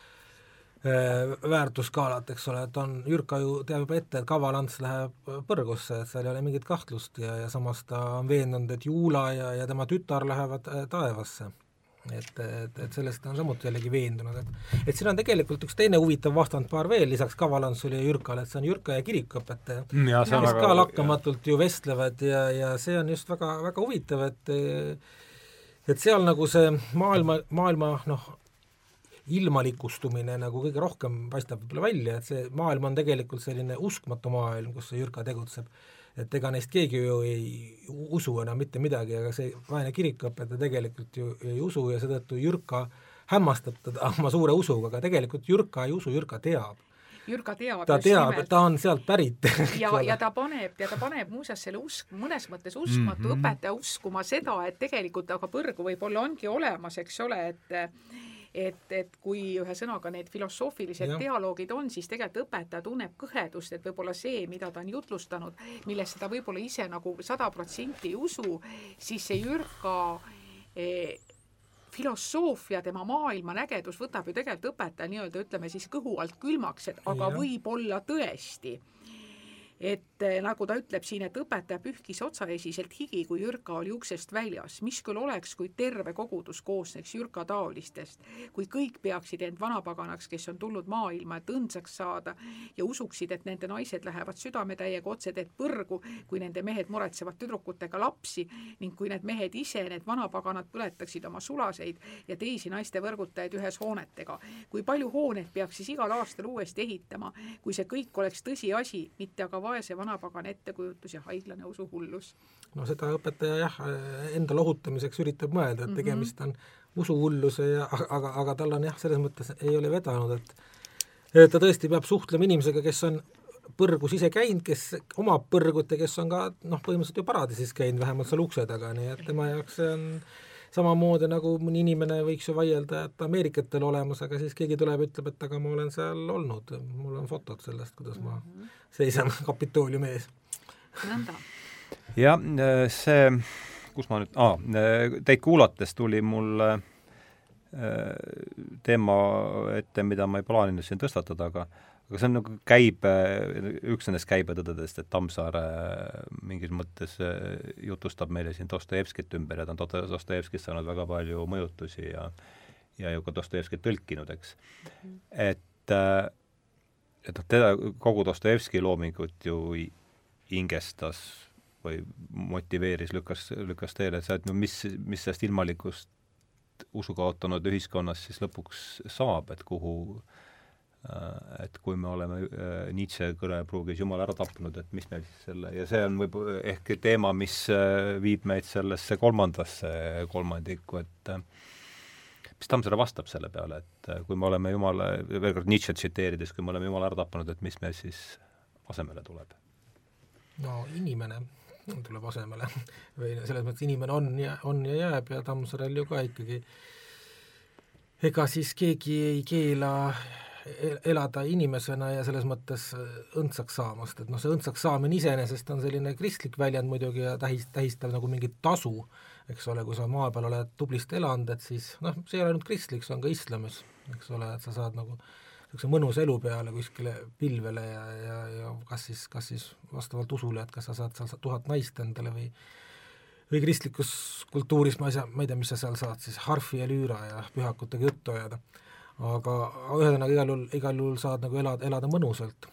väärtusskaalat, eks ole, et on, Jürka ju teab juba ette, et Kaval Ants läheb põrgusse, et seal ei ole mingit kahtlust ja, ja samas ta on veendunud, et Juula ja, ja tema tütar lähevad äh, taevasse. et, et, et sellest on samuti jällegi veendunud, et et siin on tegelikult üks teine huvitav vastandpaar veel lisaks Kavalantsule ja Jürkale, et see on Jürka ja kirikuõpetaja, mm, kes väga, ka lakkamatult ju vestlevad ja, ja see on just väga, väga huvitav, et et seal nagu see maailma, maailma noh, ilmalikustumine nagu kõige rohkem paistab võib-olla välja, et see maailm on tegelikult selline uskmatu maailm, kus see Jürka tegutseb. et ega neist keegi ju ei usu enam mitte midagi, aga see vaene kirikuõpetaja tegelikult ju ei usu ja seetõttu Jürka hämmastab teda oma suure usuga, aga tegelikult Jürka ei usu, Jürka teab Jürka teab ta teab, et ta on sealt pärit ja, ja ta paneb, ja ta paneb muuseas selle usk, mõnes mõttes uskmatu mm -hmm. õpetaja uskuma seda, et tegelikult aga põrgu võib-olla ongi olemas, eks ole, et et, et kui ühesõnaga need filosoofilised ja. dialoogid on, siis tegelikult õpetaja tunneb kõhedust, et võib-olla see, mida ta on jutlustanud, millesse ta võib-olla ise nagu sada protsenti ei usu, siis see Jürka eh, filosoofia, tema maailmanägedus võtab ju tegelikult õpetaja nii-öelda ütleme siis kõhu alt külmaks, et aga võib-olla tõesti et nagu ta ütleb siin, et õpetaja pühkis otsaesiselt higi, kui Jürka oli uksest väljas, mis küll oleks, kui terve kogudus koosneks Jürka taolistest, kui kõik peaksid end vanapaganaks, kes on tulnud maailma, et õndsaks saada ja usuksid, et nende naised lähevad südametäiega otseteed põrgu, kui nende mehed muretsevad tüdrukutega lapsi ning kui need mehed ise, need vanapaganad, põletaksid oma sulaseid ja teisi naiste võrgutajaid ühes hoonetega. kui palju hooneid peaks siis igal aastal uuesti ehitama, kui see kõik oleks tõsiasi, mitte aga vaese vanapagana ettekujutus ja haiglane usuhullus. no seda õpetaja jah, enda lohutamiseks üritab mõelda, et mhm. tegemist on usuhulluse ja aga, aga tal on jah, selles mõttes ei ole vedanud, et ta tõesti peab suhtlema inimesega, kes on põrgus ise käinud, kes omab põrgut ja kes on ka noh, põhimõtteliselt ju paradiisis käinud, vähemalt seal ukse taga, nii et tema jaoks see on samamoodi nagu mõni inimene võiks ju vaielda, et Ameerikatel olemas, aga siis keegi tuleb, ütleb, et aga ma olen seal olnud, mul on fotod sellest, kuidas ma mhm. seisan Kapitooliumi ees. nõnda. jah, see, kus ma nüüd ah,, teid kuulates tuli mul äh, teema ette, mida ma ei plaaninud siin tõstatada, aga aga see on nagu käibe, üks nendest käibetõdedest, et Tammsaare mingis mõttes äh, jutustab meile siin Dostojevskit ümber ja ta on Dostojevskist saanud väga palju mõjutusi ja ja ju ka Dostojevskit tõlkinud, eks. -hmm. et äh, et noh, teda, kogu Dostojevski loomingut ju hingestas või motiveeris, lükkas, lükkas teele, et sa, et no mis, mis sellest ilmalikust usu kaotanud ühiskonnas siis lõpuks saab, et kuhu äh, Äh, et kui me oleme äh, Nietzsche kõnepruugis Jumala ära tapnud, et mis meil siis selle, ja see on võib-olla ehk teema, mis äh, viib meid sellesse kolmandasse kolmandikku, et mis Tammsaare vastab selle peale, et kui me oleme Jumala, veel kord Nietzsche tsiteerides, kui me oleme Jumala ära tapnud, et mis meil siis asemele tuleb? no inimene tuleb asemele või selles mõttes inimene on ja, on ja jääb ja Tammsaarel ju ka ikkagi ega siis keegi ei keela elada inimesena ja selles mõttes õndsaks saamast, et noh, see õndsaks saamine iseenesest on selline kristlik väljend muidugi ja tähis, tähistab nagu mingit tasu, eks ole, kui sa maa peal oled tublisti elanud, et siis noh, see ei ole ainult kristlik, see on ka islamis, eks ole, et sa saad nagu niisuguse mõnusa elu peale kuskile pilvele ja, ja, ja kas siis, kas siis vastavalt usule, et kas sa saad seal tuhat naist endale või või kristlikus kultuuris ma ei saa, ma ei tea, mis sa seal saad siis, harfi ja lüüra ja pühakutega juttu ajada aga ühesõnaga igal juhul, igal juhul saad nagu elada, elada mõnusalt.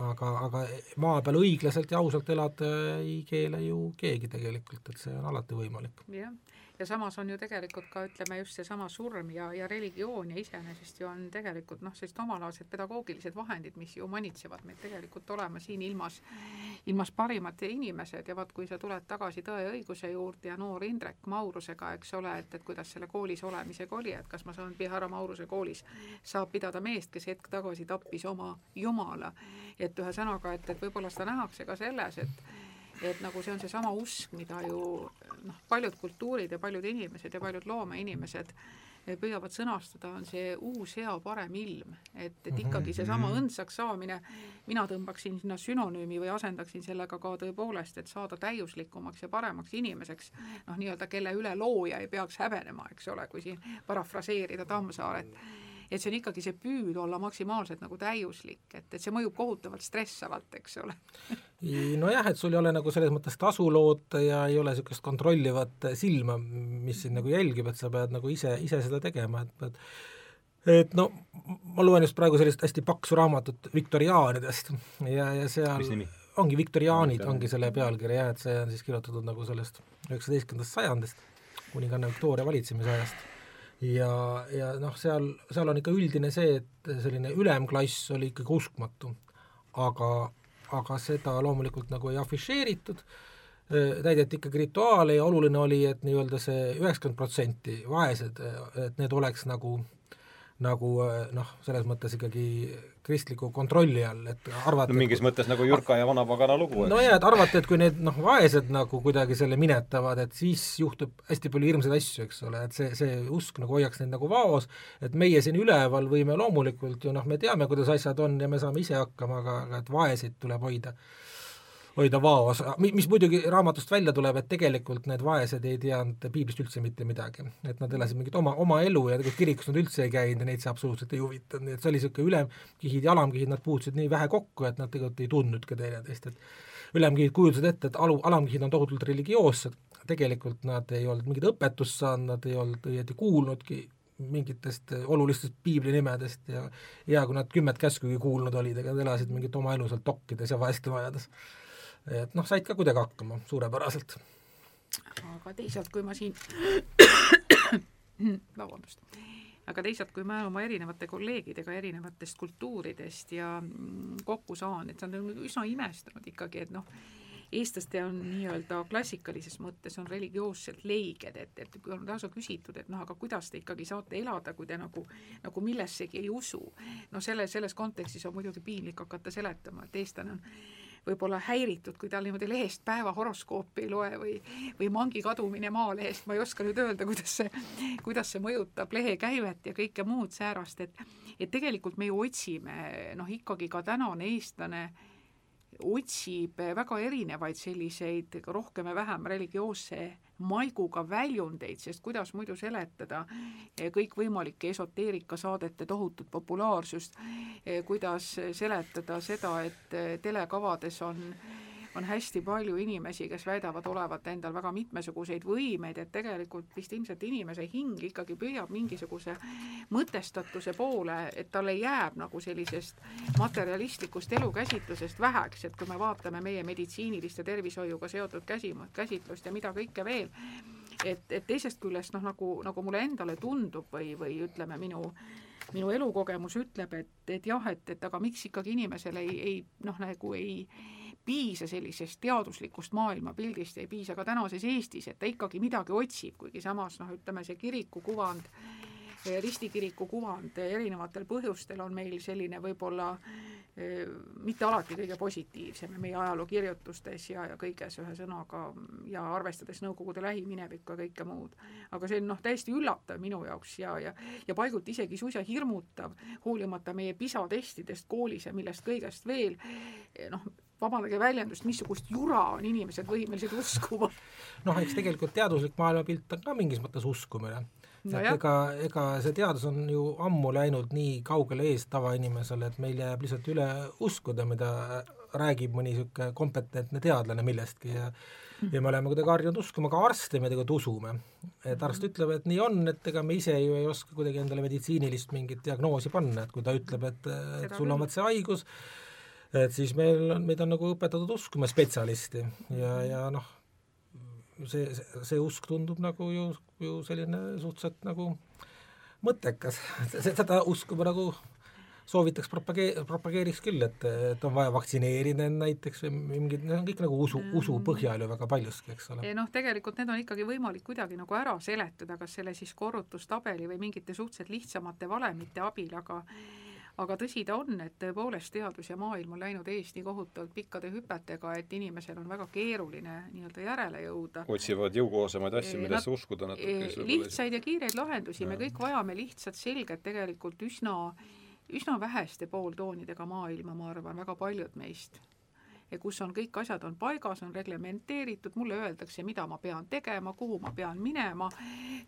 aga, aga maa peal õiglaselt ja ausalt elada ei keela ju keegi tegelikult, et see on alati võimalik. jah, ja samas on ju tegelikult ka ütleme just seesama surm ja, ja religioon ja iseenesest ju on tegelikult noh, sellised omalaadsed pedagoogilised vahendid, mis ju manitsevad meid tegelikult olema siin ilmas, ilmas parimad inimesed ja vaat, kui sa tuled tagasi Tõe ja õiguse juurde ja noor Indrek Maurusega, eks ole, et, et kuidas selle koolis olemisega oli, et kas ma saan Pihara Mauruse koolis, saab pidada meest, kes hetk tagasi tappis oma jumala. et ühesõnaga, et, et võib-olla seda nähakse ka selles, et et nagu see on seesama usk, mida ju noh, paljud kultuurid ja paljud inimesed ja paljud loomeinimesed püüavad sõnastada, on see uus hea parem ilm. et, et mhm, ikkagi seesama mhm. õndsaks saamine, mina tõmbaksin sinna sünonüümi või asendaksin sellega ka tõepoolest, et saada täiuslikumaks ja paremaks inimeseks, noh, nii-öelda kelle üle looja ei peaks häbenema, eks ole, kui siin parafraseerida Tammsaaret et see on ikkagi see püüd olla maksimaalselt nagu täiuslik, et, et see mõjub kohutavalt stressavalt, eks ole. Nojah, et sul ei ole nagu selles mõttes tasu loota ja ei ole niisugust kontrollivat silma, mis sind nagu jälgib, et sa pead nagu ise, ise seda tegema, et pead et no ma loen just praegu sellist hästi paksu raamatut viktoriaanidest ja, ja seal ongi viktoriaanid, ongi selle pealkiri jah, et see on siis kirjutatud nagu sellest üheksateistkümnendast sajandist, kuninganna Victoria valitsemisajast ja, ja noh, seal, seal on ikka üldine see, et selline ülemklass oli ikkagi uskmatu, aga, aga seda loomulikult nagu ei afišeeritud, täideti ikkagi rituaale ja oluline oli, et nii-öelda see üheksakümmend protsenti vaesed, et need oleks nagu nagu noh, selles mõttes ikkagi kristliku kontrolli all, et arvata no mingis mõttes nagu Jürka ja vanapagana lugu. no jaa, et arvata, et kui need noh, vaesed nagu kuidagi selle minetavad, et siis juhtub hästi palju hirmsaid asju, eks ole, et see, see usk nagu hoiaks neid nagu vaos, et meie siin üleval võime loomulikult ju noh, me teame, kuidas asjad on ja me saame ise hakkama, aga, aga et vaeseid tuleb hoida hoida vaos, mis muidugi raamatust välja tuleb, et tegelikult need vaesed ei teadnud piiblist üldse mitte midagi. et nad elasid mingit oma, oma elu ja tegelikult kirikus nad üldse ei käinud ja neid see absoluutselt ei huvitanud, nii et see oli niisugune ülemkihid ja alamkihid, nad puutusid nii vähe kokku, et nad tegelikult ei tundnudki teineteist, et ülemkihid kujutasid ette, et alu, alamkihid on tohutult religioossed, tegelikult nad ei olnud mingit õpetust saanud, nad ei olnud õieti kuulnudki mingitest olulistest piiblinimedest ja hea, kui nad kümmet käskugi kuulnud olid, ega nad elasid mingit oma elu seal tokkides ja vaeste majades et noh, said ka kuidagi hakkama suurepäraselt. aga teisalt, kui ma siin vabandust, aga teisalt, kui ma oma erinevate kolleegidega erinevatest kultuuridest ja mm, kokku saan, et nad on üsna imestanud ikkagi, et noh, eestlaste on nii-öelda klassikalises mõttes on religioosselt leiged, et, et kui on lausa küsitud, et noh, aga kuidas te ikkagi saate elada, kui te nagu, nagu millessegi ei usu. no selle, selles kontekstis on muidugi piinlik hakata seletama, et eestlane on võib-olla häiritud, kui tal niimoodi lehest päeva horoskoopi ei loe või, või mangi kadumine Maalehest, ma ei oska nüüd öelda, kuidas see, kuidas see mõjutab lehekäivet ja kõike muud säärast, et et tegelikult me ju otsime noh, ikkagi ka tänane eestlane otsib väga erinevaid selliseid rohkem ja vähem religioosse maiguga väljundeid, sest kuidas muidu seletada kõikvõimalike esoteerikasaadete tohutut populaarsust, kuidas seletada seda, et telekavades on on hästi palju inimesi, kes väidavad olevat endal väga mitmesuguseid võimeid, et tegelikult vist ilmselt inimese hing ikkagi püüab mingisuguse mõtestatuse poole, et talle jääb nagu sellisest materialistlikust elukäsitlusest väheks, et kui me vaatame meie meditsiinilist ja tervishoiuga seotud käsi, käsitlust ja mida kõike veel, et, et teisest küljest noh, nagu, nagu mulle endale tundub või, või ütleme, minu minu elukogemus ütleb, et, et jah, et, et aga miks ikkagi inimesel ei, ei noh, nagu ei piisa sellisest teaduslikust maailmapildist, ei piisa ka tänases Eestis, et ta ikkagi midagi otsib, kuigi samas noh, ütleme see kiriku kuvand, ristikiriku kuvand erinevatel põhjustel on meil selline võib-olla eh, mitte alati kõige positiivsem meie ajalookirjutustes ja, ja kõiges, ühesõnaga, ja arvestades Nõukogude lähiminevikku ja kõike muud. aga see on noh, täiesti üllatav minu jaoks ja, ja ja paiguti isegi suisa hirmutav, hoolimata meie PISA testidest koolis ja millest kõigest veel, noh, vabandage väljendust, missugust jura on inimesed võimelised uskuma. noh, eks tegelikult teaduslik maailmapilt on ka mingis mõttes uskumine no. et ega, ega see teadus on ju ammu läinud nii kaugele ees tavainimesele, et meil jääb lihtsalt üle uskuda, mida räägib mõni niisugune kompetentne teadlane millestki ja ja me oleme kuidagi harjunud uskuma, ka arste me tegelikult usume. et arst ütleb, et nii on, et ega me ise ju ei oska kuidagi endale meditsiinilist mingit diagnoosi panna, et kui ta ütleb, et, et sul on vot see haigus, et siis meil on, meid on nagu õpetatud uskuma spetsialisti ja, ja noh, see, see, usk tundub nagu ju, ju selline suhteliselt nagu mõttekas, seda usku ma nagu soovitaks propagee-, propageeriks küll, et, et on vaja vaktsineerida end näiteks või mingid, need on kõik nagu usu, usu põhjal ju väga paljuski, eks ole. noh, tegelikult need on ikkagi võimalik kuidagi nagu ära seletada, kas selle siis korrutustabeli või mingite suhteliselt lihtsamate valemite abil, aga aga tõsi ta on, et tõepoolest teadus ja maailm on läinud ees nii kohutavalt pikkade hüpetega, et inimesel on väga keeruline nii-öelda järele jõuda. otsivad jõukohasemaid asju, millesse uskuda natuke. lihtsaid ja kiireid lahendusi, me kõik vajame lihtsat, selget, tegelikult üsna, üsna väheste pooltoonidega maailma, ma arvan, väga paljud meist ja kus on kõik asjad on paigas, on reglementeeritud, mulle öeldakse, mida ma pean tegema, kuhu ma pean minema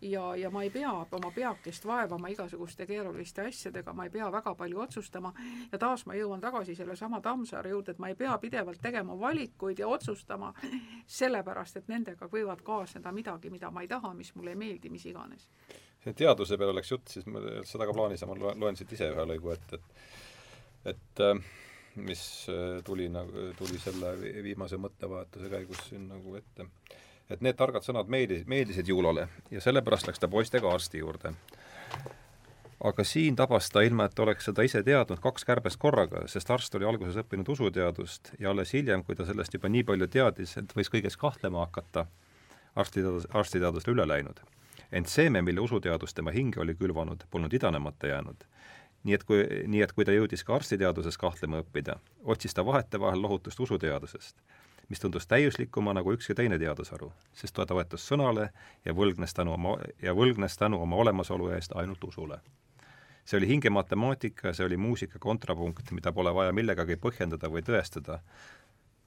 ja, ja ma ei pea oma peakest vaevama igasuguste keeruliste asjadega, ma ei pea väga palju otsustama ja taas ma jõuan tagasi sellesama Tammsaare juurde, et ma ei pea pidevalt tegema valikuid ja otsustama, sellepärast et nendega võivad kaasneda midagi, mida ma ei taha, mis mulle ei meeldi, mis iganes. see teaduse peale läks jutt, siis ma seda ka plaanis ja ma loen, siit ise ühe lõigu ette, et et äh, mis äh, tuli nagu, tuli selle viimase mõttevahetuse käigus siin nagu ette. et need targad sõnad meeldis, meeldisid Juulale ja sellepärast läks ta poistega arsti juurde. aga siin tabas ta, ilma et oleks seda ise teadnud, kaks kärbest korraga, sest arst oli alguses õppinud usuteadust ja alles hiljem, kui ta sellest juba nii palju teadis, et võis kõiges kahtlema hakata, arstiteadus, arstiteadusele üle läinud. ent seeme, mille usuteadus tema hinge oli külvanud, polnud idanemata jäänud nii et kui, nii et kui ta jõudis ka arstiteaduses kahtlema õppida, otsis ta vahetevahel lohutust usuteadusest, mis tundus täiuslikuma nagu ükski teine teadusharu, sest ta toetus sõnale ja võlgnes tänu oma, ja võlgnes tänu oma olemasolu eest ainult usule. see oli hingematemaatika see oli muusika kontrapunkt, mida pole vaja millegagi põhjendada või tõestada,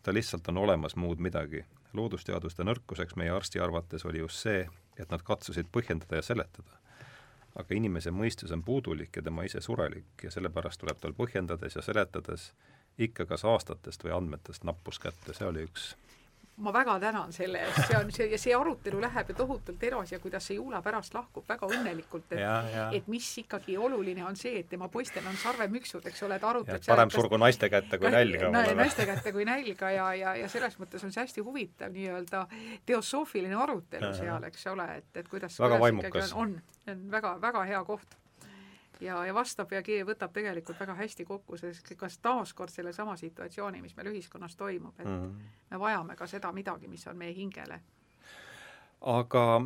ta lihtsalt on olemas muud midagi. loodusteaduste nõrkuseks meie arsti arvates oli just see, et nad katsusid põhjendada ja seletada aga inimese mõistus on puudulik ja tema ise surelik ja sellepärast tuleb tal põhjendades ja seletades ikka kas aastatest või andmetest nappus kätte, see oli üks ma väga tänan selle eest, see on see ja see arutelu läheb ju tohutult edasi ja kuidas see Juula pärast lahkub väga õnnelikult, et et mis ikkagi oluline on see, et tema poistel on sarvemüksud, eks ole, et arutleb parem surgu naiste kätte kui nälga na,. naiste kätte kui nälga ja, ja, ja selles mõttes on see hästi huvitav nii-öelda teosoofiline arutelu ja, seal, eks ole, et, et kuidas väga vaimukas. on, on, on väga, väga hea koht ja, ja vastab ja võtab tegelikult väga hästi kokku, sest kas taaskord sellesama situatsiooni, mis meil ühiskonnas toimub, et mm -hmm. me vajame ka seda midagi, mis on meie hingele. aga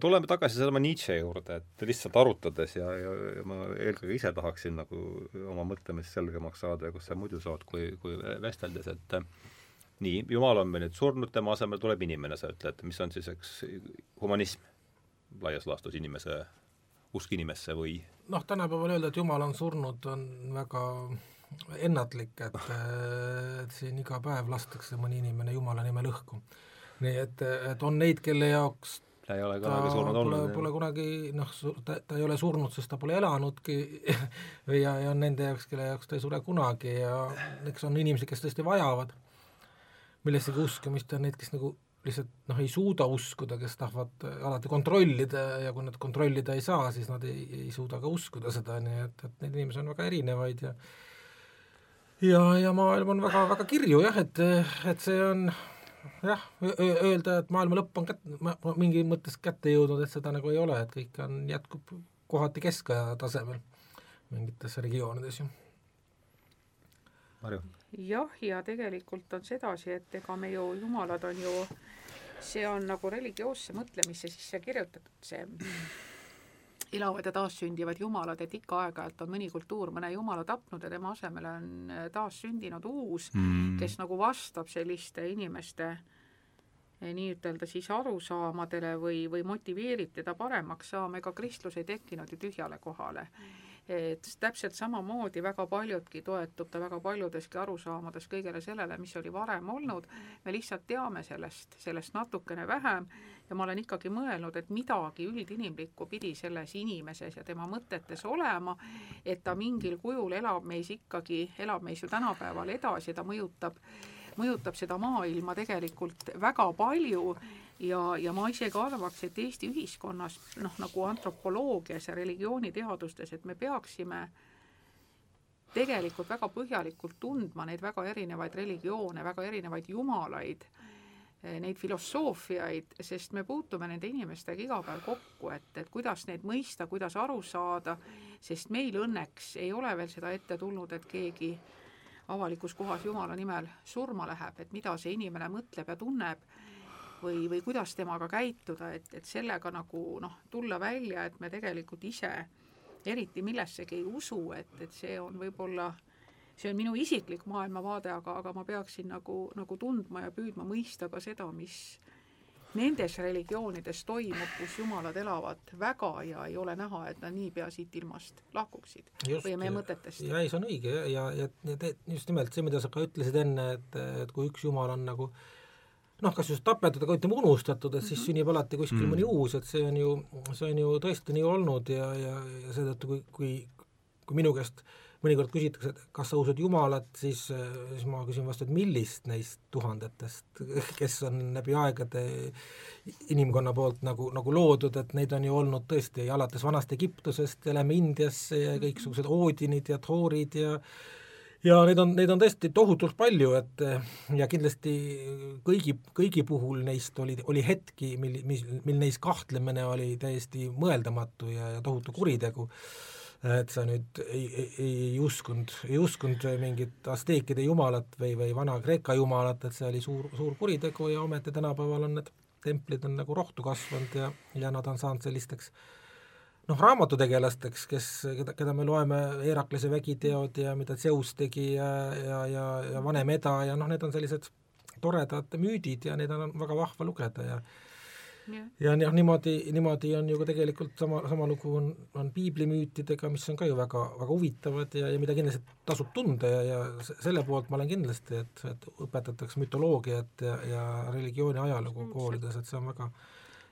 tuleme tagasi sellesama Nietzsche juurde, et lihtsalt arutades ja, ja, ja ma eelkõige ise tahaksin nagu oma mõtlemist selgemaks saada ja kus sa muidu saad, kui, kui vesteldes, et nii, Jumal on meil nüüd surnud, tema asemel tuleb inimene, sa ütled, mis on siis, eks, humanism laias laastus inimese usk inimesse või? noh, tänapäeval öelda, et Jumal on surnud, on väga ennatlik, et, et siin iga päev lastakse mõni inimene Jumala nimel õhku. nii et, et on neid, kelle jaoks ta ei ole kunagi surnud olnud. Pole kunagi noh, ta, ta ei ole surnud, sest ta pole elanudki või ja, ja on nende jaoks, kelle jaoks ta ei sure kunagi ja eks on inimesi, kes tõesti vajavad millessegi uskumist ja neid, kes nagu lihtsalt noh, ei suuda uskuda, kes tahavad alati kontrollida ja kui nad kontrollida ei saa, siis nad ei, ei suuda ka uskuda seda, nii et, et neid inimesi on väga erinevaid ja ja, ja maailm on väga, väga kirju jah, et, et see on jah, öelda, et maailma lõpp on kät-, mingi mõttes kätte jõudnud, et seda nagu ei ole, et kõik on, jätkub kohati keskaja tasemel. mingites regioonides ju. Marju? jah, ja tegelikult on sedasi, et ega me ju, jumalad on ju, see on nagu religioosse mõtlemisse sisse kirjutatud, see elavad ja taassündivad jumalad, et ikka aeg-ajalt on mõni kultuur mõne jumala tapnud ja tema asemele on taassündinud uus mm., kes nagu vastab selliste inimeste nii-ütelda siis arusaamadele või, või motiveerib teda paremaks saama, ega kristlus ei tekkinud ju tühjale kohale mm et täpselt samamoodi väga paljudki toetub ta väga paljudeski arusaamades kõigele sellele, mis oli varem olnud, me lihtsalt teame sellest, sellest natukene vähem. Ja ma olen ikkagi mõelnud, et midagi üldinimlikku pidi selles inimeses ja tema mõtetes olema, et ta mingil kujul elab meis ikkagi, elab meis ju tänapäeval edasi, ta mõjutab mõjutab seda maailma tegelikult väga palju ja, ja ma isegi arvaks, et Eesti ühiskonnas noh, nagu antropoloogias ja religiooniteadustes, et me peaksime tegelikult väga põhjalikult tundma neid väga erinevaid religioone, väga erinevaid jumalaid, neid filosoofiaid, sest me puutume nende inimestega iga päev kokku, et, et kuidas neid mõista, kuidas aru saada, sest meil õnneks ei ole veel seda ette tulnud, et keegi avalikus kohas Jumala nimel surma läheb, et mida see inimene mõtleb ja tunneb või, või kuidas temaga käituda, et, et sellega nagu noh, tulla välja, et me tegelikult ise eriti millessegi ei usu, et, et see on võib-olla, see on minu isiklik maailmavaade, aga, aga ma peaksin nagu, nagu tundma ja püüdma mõista ka seda, mis nendes religioonides toimub, kus jumalad elavad väga ja ei ole näha, et nad niipea siit ilmast lahkuksid just, või meie mõtetest. ja ei, see on õige ja, ja, ja, ja just nimelt see, mida sa ka ütlesid enne, et, et kui üks jumal on nagu noh, kas just tapetud, aga ütleme unustatud, et siis mm -hmm. sünnib alati kuskil mm -hmm. mõni uus, et see on ju, see on ju tõesti nii olnud ja, ja, ja seetõttu, kui, kui kui minu käest mõnikord küsitakse, et kas sa usud Jumalat, siis, siis ma küsin vastu, et millist neist tuhandetest, kes on läbi aegade inimkonna poolt nagu, nagu loodud, et neid on ju olnud tõesti alates vanast Egiptusest ja lähme Indiasse ja kõiksugused Oodinid ja Thorid ja ja neid on, neid on tõesti tohutult palju, et ja kindlasti kõigi, kõigi puhul neist oli, oli hetki, mil, mis, mil neis kahtlemine oli täiesti mõeldamatu ja, ja tohutu kuritegu. et sa nüüd ei, ei, ei uskunud, ei uskunud mingit asteekide jumalat või, või Vana-Kreeka jumalat, et see oli suur, suur kuritegu ja ometi tänapäeval on need templid on nagu rohtu kasvanud ja, ja nad on saanud sellisteks äh, noh, raamatutegelasteks, kes, keda, keda me loeme Heraklase vägiteod ja mida Zeus tegi ja, ja, ja, ja Vanem Eda ja noh, need on sellised toredad müüdid ja neid on väga vahva lugeda ja ja, ja noh, niimoodi, niimoodi on ju ka tegelikult sama, sama lugu on, on piiblimüütidega, mis on ka ju väga, väga huvitavad ja, ja mida kindlasti tasub tunda ja, ja selle poolt ma olen kindlasti, et, et õpetatakse mütoloogiat ja, ja religiooni ajalugu koolides, et see on väga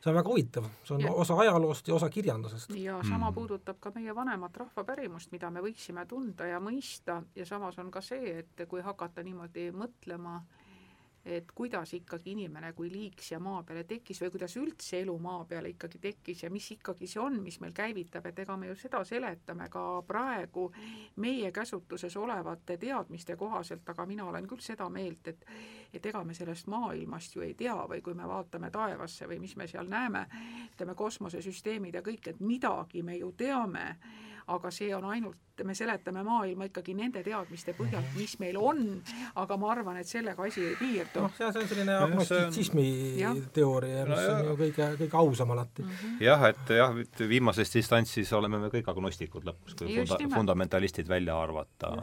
see on väga huvitav, see on ja. osa ajaloost ja osa kirjandusest. ja sama mm. puudutab ka meie vanemat rahvapärimust, mida me võiksime tunda ja mõista ja samas on ka see, et kui hakata niimoodi mõtlema äh, et kuidas ikkagi inimene kui liik siia maa peale tekkis või kuidas üldse elu maa peale ikkagi tekkis ja mis ikkagi see on, mis meil käivitab, et ega me ju seda seletame ka praegu meie käsutuses olevate teadmiste kohaselt, aga mina olen küll seda meelt, et et ega me sellest maailmast ju ei tea või kui me vaatame taevasse või mis me seal näeme, ütleme kosmosesüsteemid ja kõik, et midagi me ju teame, aga see on ainult me seletame maailma ikkagi nende teadmiste põhjal, mis meil on, aga ma arvan, et sellega asi ei piirdu. noh, see on selline agnostitsismi teooria, mis no, on ju kõige, kõige ausam alati mm. -hmm. jah, et jah, viimases distantsis oleme me kõik agnostikud lõpus, kui funda-, fundamentalistid välja arvata.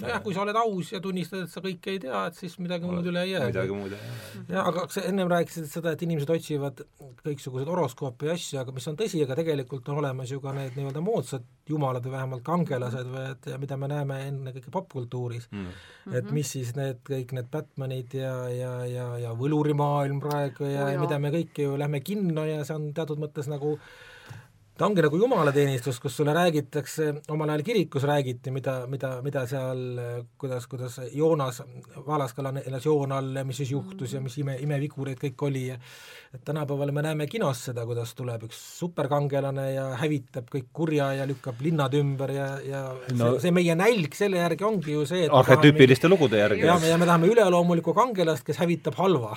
jah, kui sa oled aus ja tunnistad, et sa kõike ei tea, et siis midagi muud üle ei jää. midagi muud ei jää. jah, aga sa ennem rääkisid seda, et inimesed otsivad kõiksuguseid horoskoope ja asju, aga mis on tõsi, aga tegelikult on olemas ju ka need nii-öelda moodsad jumalad või vähemalt kangelased või et ja mida me näeme ennekõike popkultuuris mm. -hmm. et mis siis need kõik need Batmanid ja, ja, ja, ja võlurimaailm praegu ja oh, mida me kõik ju lähme kinno ja see on teatud mõttes nagu ta ongi nagu jumalateenistus, kus sulle räägitakse, omal ajal kirikus räägiti, mida, mida, mida seal, kuidas, kuidas Joonas, Valaskala elas joon all ja mis siis juhtus ja mis ime, imevigureid kõik oli ja et tänapäeval me näeme kinos seda, kuidas tuleb üks superkangelane ja hävitab kõik kurja ja lükkab linnad ümber ja, ja no, see, see meie nälg selle järgi ongi ju see, et arhetüüpiliste lugude järgi. ja, ja me tahame üleloomulikku kangelast, kes hävitab halva.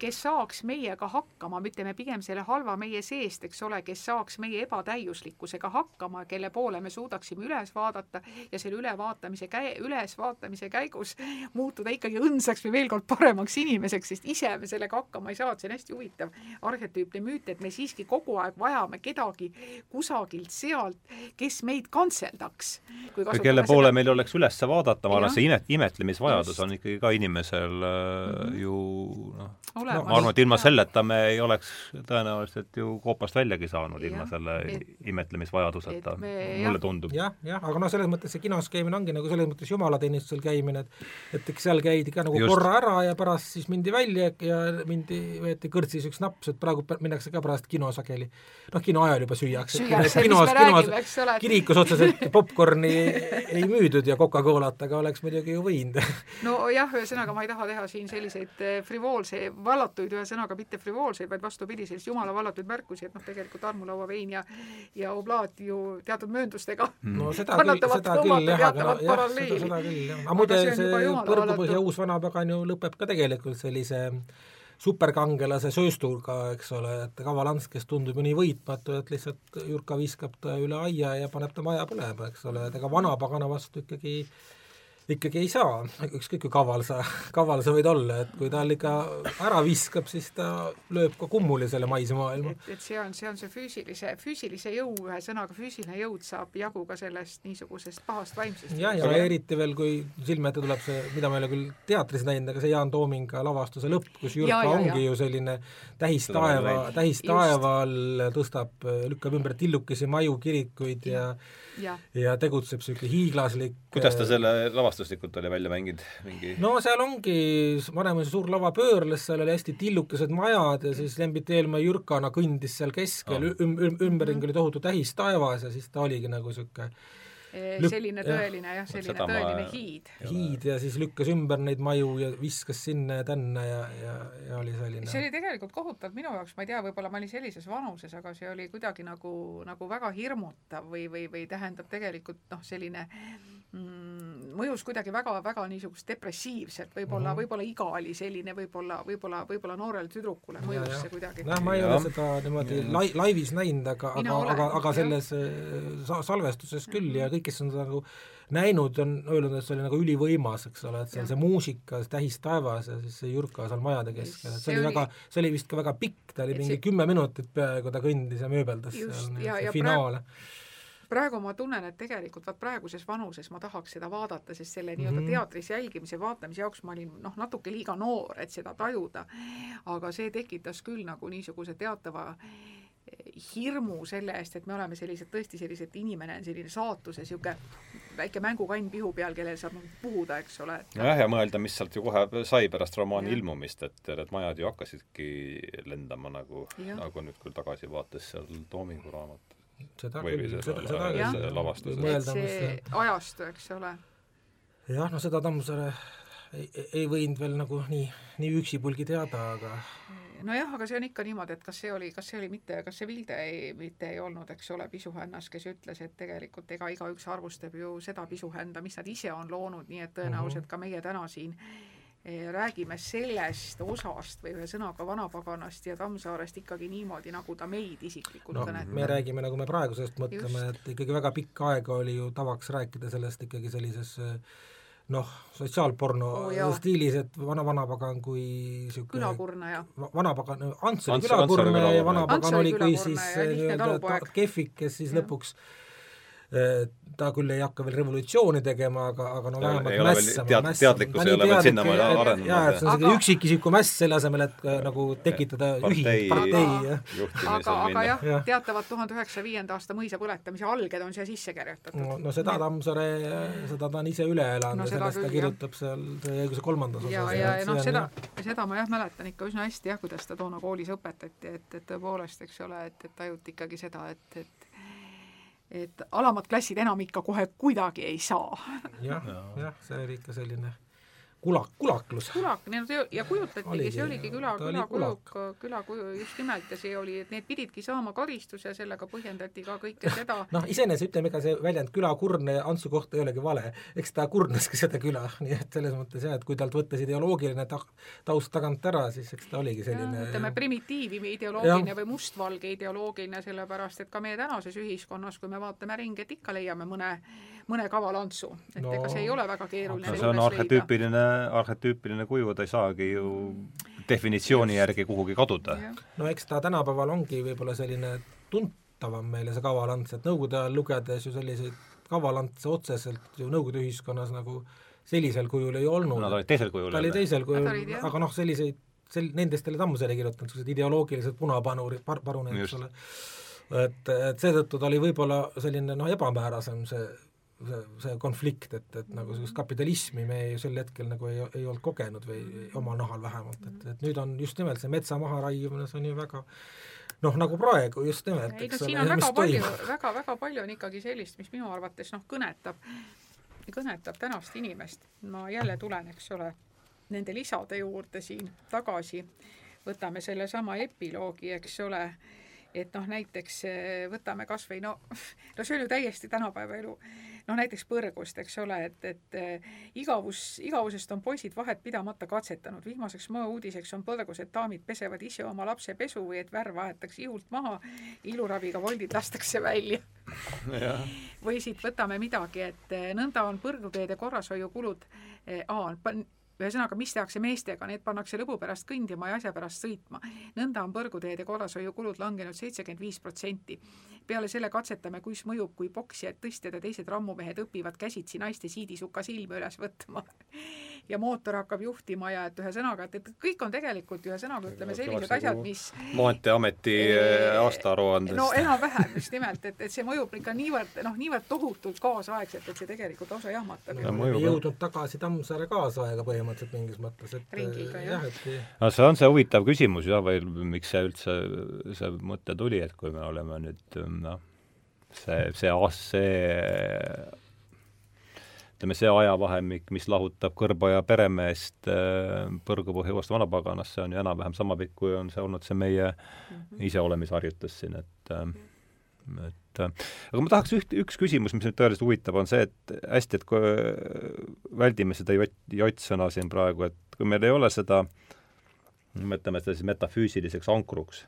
kes saaks meiega hakkama, ütleme pigem selle halva meie seest, eks ole, kes saaks meie eba täiuslikkusega hakkama, kelle poole me suudaksime üles vaadata ja selle ülevaatamise käe, ülesvaatamise käigus muutuda ikkagi õndsaks või veel kord paremaks inimeseks, sest ise me sellega hakkama ei saa, et see on hästi huvitav arhetüüpne müüt, et me siiski kogu aeg vajame kedagi kusagilt sealt, kes meid kantseldaks. kelle poole seda... meil oleks üles vaadata, ma arvan, see imet-, imetlemisvajadus on ikkagi ka inimesel mm -hmm. ju noh, ma arvan, et ilma selleta me ei oleks tõenäoliselt ju koopast väljagi saanud ja, ilma selle et, imetlemisvajaduseta, mulle tundub ja,. jah, jah, aga noh, selles mõttes see kinos käimine ongi nagu selles mõttes jumalateenistusel käimine, et et eks seal käidi ka nagu Just. korra ära ja pärast siis mindi välja ja mindi, võeti kõrtsis üks naps, et praegu minnakse ka pärast kino sageli. noh, kino ajal juba süüakse. kinos, kinos, kirikus otseselt popkorni ei müüdud ja Coca-Colat, aga oleks muidugi ju võinud. nojah, ühesõnaga ma ei taha teha siin selliseid eh, frivoolse, vallatuid, ühesõnaga mitte frivoolseid, vaid vastupidi, selliseid jumala vallatuid märkusi, et noh, tegelikult armulauavein ja ja oblaat ju teatud mööndustega mm. no seda küll, seda küll jah, aga no, jah, seda, seda küll jah, aga muide see, see Põrgupõhja uus vanapagan ju lõpeb ka tegelikult sellise superkangelase sööstuga, eks ole, et Kavalants, kes tundub ju nii võitmatu, et lihtsalt Jurka viskab ta üle aia ja paneb ta maja põlema, eks ole, et ega vanapagana vastu ikkagi ikkagi ei saa, ükskõik kui kaval sa, kaval sa võid olla, et kui tal ikka ära viskab, siis ta lööb ka kummuli selle maise maailma. et, et see on, see on see füüsilise, füüsilise jõu, ühesõnaga füüsiline jõud saab jagu ka sellest niisugusest pahast vaimsest. jah, ja, ja eriti veel, kui silme ette tuleb see, mida me ei ole küll teatris näinud, aga see Jaan Toominga lavastuse lõpp, kus Jürka ja, ja, ongi ja. ju selline tähis taeva, tähis taeva all tõstab, lükkab ümber tillukesi maju, kirikuid ja, ja ja, ja tegutseb niisugune hiiglaslik kuidas ta selle lavastuslikult oli välja mänginud, mingi no seal ongi, vanem oli suur lavapöörles, seal oli hästi tillukesed majad ja siis Lembit Eelmaa Jürkana kõndis seal keskel oh., üm-, üm-, ümberringi oli tohutu tähis taevas ja siis ta oligi nagu niisugune selline tõeline jah, selline Seda tõeline ma... hiid. hiid ja siis lükkas ümber neid maju ja viskas sinna ja tänna ja, ja, ja oli selline see oli tegelikult kohutav minu jaoks, ma ei tea, võib-olla ma olin sellises vanuses, aga see oli kuidagi nagu, nagu väga hirmutav või, või, või tähendab tegelikult noh, selline mm, mõjus kuidagi väga-väga niisugust depressiivselt, võib-olla mm, -hmm. võib-olla iga oli selline, võib-olla, võib-olla, võib-olla noorele tüdrukule mõjus ja, see kuidagi. jah, ma ei ja. ole seda niimoodi lai-, laivis näinud, aga, aga, aga, aga selles sa-, salvestuses küll -hmm. ja kõik kes on seda nagu näinud, on öelnud, et see oli nagu ülivõimas, eks ole, et seal see muusika, tähis taevas ja siis see Jürka seal majade keskel, et see, oli väga, see oli vist ka väga pikk, ta oli mingi see... kümme minutit peaaegu, ta kõndis ja mööbeldas Just, seal, ja, ja finaale praegu, praegu ma tunnen, et tegelikult vaat praeguses vanuses ma tahaks seda vaadata, sest selle nii-öelda mm -hmm. teatris jälgimise, vaatamise jaoks ma olin noh, natuke liiga noor, et seda tajuda. aga see tekitas küll nagu niisuguse teatava äh, hirmu selle eest, et me oleme sellised, tõesti sellised, inimene on selline saatuse niisugune väike mängukann pihu peal, kellel saab nagu puhuda, eks ole. nojah, ja mõelda, mis sealt ju kohe sai pärast romaani ja. ilmumist, et need majad ju hakkasidki lendama nagu, nagu nüüd küll tagasivaates seal Toomingu raamat. seda küll, seda, seda küll. see ajastu, eks ole. jah, no seda Tammsaare ei, ei võinud veel nagu nii, nii üksipulgi teada, aga nojah, aga see on ikka niimoodi, et kas see oli, kas see oli mitte, kas see Vilde ei, mitte ei olnud, eks ole, pisuhännas, kes ütles, et tegelikult ega igaüks arvustab ju seda pisuhända, mis nad ise on loonud, nii et tõenäoliselt -hmm. ka meie täna siin eh, räägime sellest osast või ühe sõnaga vanapaganast ja Tammsaarest ikkagi niimoodi, nagu ta meid isiklikult no, kõnetab. me räägime, nagu me praegusest mõtleme, et ikkagi väga pikka aega oli ju tavaks rääkida sellest ikkagi sellises äh, noh, sotsiaalporno oh, stiilis, et vana vanapagan kui niisugune külakurnaja. vanapagan, Ants oli külakurnaja ja vanapagan oli kui siis nii-öelda kehvik, kes siis ja. lõpuks ta küll ei hakka veel revolutsiooni tegema, aga, aga no vähemalt mässama tead, teadlikkus ei ole veel sinnamaale arenenud. jaa, et see on aga... selline üksikisiku mäss selle asemel, et äh, nagu tekitada ühing, partei, jah. aga, aga jah ja., teatavad tuhande üheksasaja viienda aasta mõisa põletamise alged on siia sisse kirjutatud. no, no seda Tammsaare, seda ta on ise üle elanud no, ja sellest küll, ta kirjutab jah. seal õiguse kolmandas osas. ja, ja, ja noh, seda, seda ma jah mäletan ikka üsna hästi jah, kuidas ta toona koolis õpetati, et, et tõepoolest, eks ole, et, et tajuti ikkagi seda, et, et et alamad klassid enam ikka kohe kuidagi ei saa. Jah, jah, see oli ikka selline kulak, kulaklus. kulak, ja kujutatigi, see oligi küla, külakuluk, külakuju just nimelt ja see oli, et need pididki saama karistuse, sellega põhjendati ka kõike seda. Noh, iseenesest ütleme, ega see väljend külakurn Antsu kohta ei olegi vale, eks ta kurnaski seda küla, nii et selles mõttes jah, et kui talt võtta see ideoloogiline ta-, taust tagant ära, siis eks ta oligi selline ütleme, primitiiv ideoloogiline või mustvalge ideoloogiline, sellepärast et ka meie tänases ühiskonnas, kui me vaatame ringi, et ikka leiame mõne mõne kavala Antsu, et no, ega see ei ole väga keeruline see on arhetüüpiline, arhetüüpiline kuju, ta ei saagi ju definitsiooni järgi kuhugi kaduda. no eks ta tänapäeval ongi võib-olla selline tuntavam meile, see kaval Ants, et nõukogude ajal lugedes ju selliseid kavalantse otseselt ju nõukogude ühiskonnas nagu sellisel kujul ei olnud. Nad olid teisel kujul. ta oli teisel kujul, aga noh, selliseid, sel-, nendest oli Tammsaare kirjutanud, niisugused ideoloogilised punapanurid, par-, parunid, eks ole. et, et seetõttu ta oli võib-olla selline noh, ebamäärasem see see, see konflikt, et, et nagu sellist kapitalismi me ei, sel hetkel nagu ei, ei olnud kogenud või oma nahal vähemalt, et, et nüüd on just nimelt see metsa maharaiumine, see on ju väga noh, nagu praegu just nimelt, eks ole, siin on väga palju, väga, väga palju on ikkagi sellist, mis minu arvates noh, kõnetab, kõnetab tänast inimest. ma jälle tulen, eks ole, nende lisade juurde siin tagasi, võtame sellesama epiloogi, eks ole et noh, näiteks eh, võtame kas või no, no see on ju täiesti tänapäeva elu, noh näiteks põrgust, eks ole, et, et eh, igavus, igavusest on poisid vahet pidamata katsetanud, viimaseks moeuudiseks on põrgus, et daamid pesevad ise oma lapse pesu või et värv aetakse ihult maha, iluraviga voldid lastakse välja. Või siit võtame midagi, et eh, nõnda on põrguteede korrashoiukulud, ühesõnaga, mis tehakse meestega, need pannakse lõbu pärast kõndima ja asja pärast sõitma. nõnda on põrguteede korrashoiukulud langenud seitsekümmend viis protsenti. peale selle katsetame, kus mõjub, kui poksijad, tõstjad ja teised rammumehed õpivad käsitsi naiste siidisuka silme üles võtma ja mootor hakkab juhtima ja et ühesõnaga, et, et kõik on tegelikult ühesõnaga ütleme sellised asjad, mis maanteeameti aastaaruandes. no enam-vähem just nimelt, et, et see mõjub ikka niivõrd, noh, niivõrd tohutult kaasaegselt, et see tegelikult lausa jahmatab. oleme jõudnud tagasi Tammsaare kaasaega põhimõtteliselt mingis mõttes, et ringiga, jah. Et... no see on see huvitav küsimus jah, või miks see üldse, see mõte tuli, et kui me oleme nüüd noh, see, see aas-, see ütleme, see ajavahemik, mis lahutab kõrba ja peremeest äh, Põrgupõhja uuest vanapaganast, see on ju enam-vähem sama pikk, kui on see olnud see meie mm -hmm. iseolemisharjutus siin, et äh, et äh, aga ma tahaks üht, üks küsimus, mis nüüd tõeliselt huvitab, on see, et hästi, et kui väldime seda jott, jott-sõna siin praegu, et kui meil ei ole seda, nimetame seda siis metafüüsiliseks ankruks,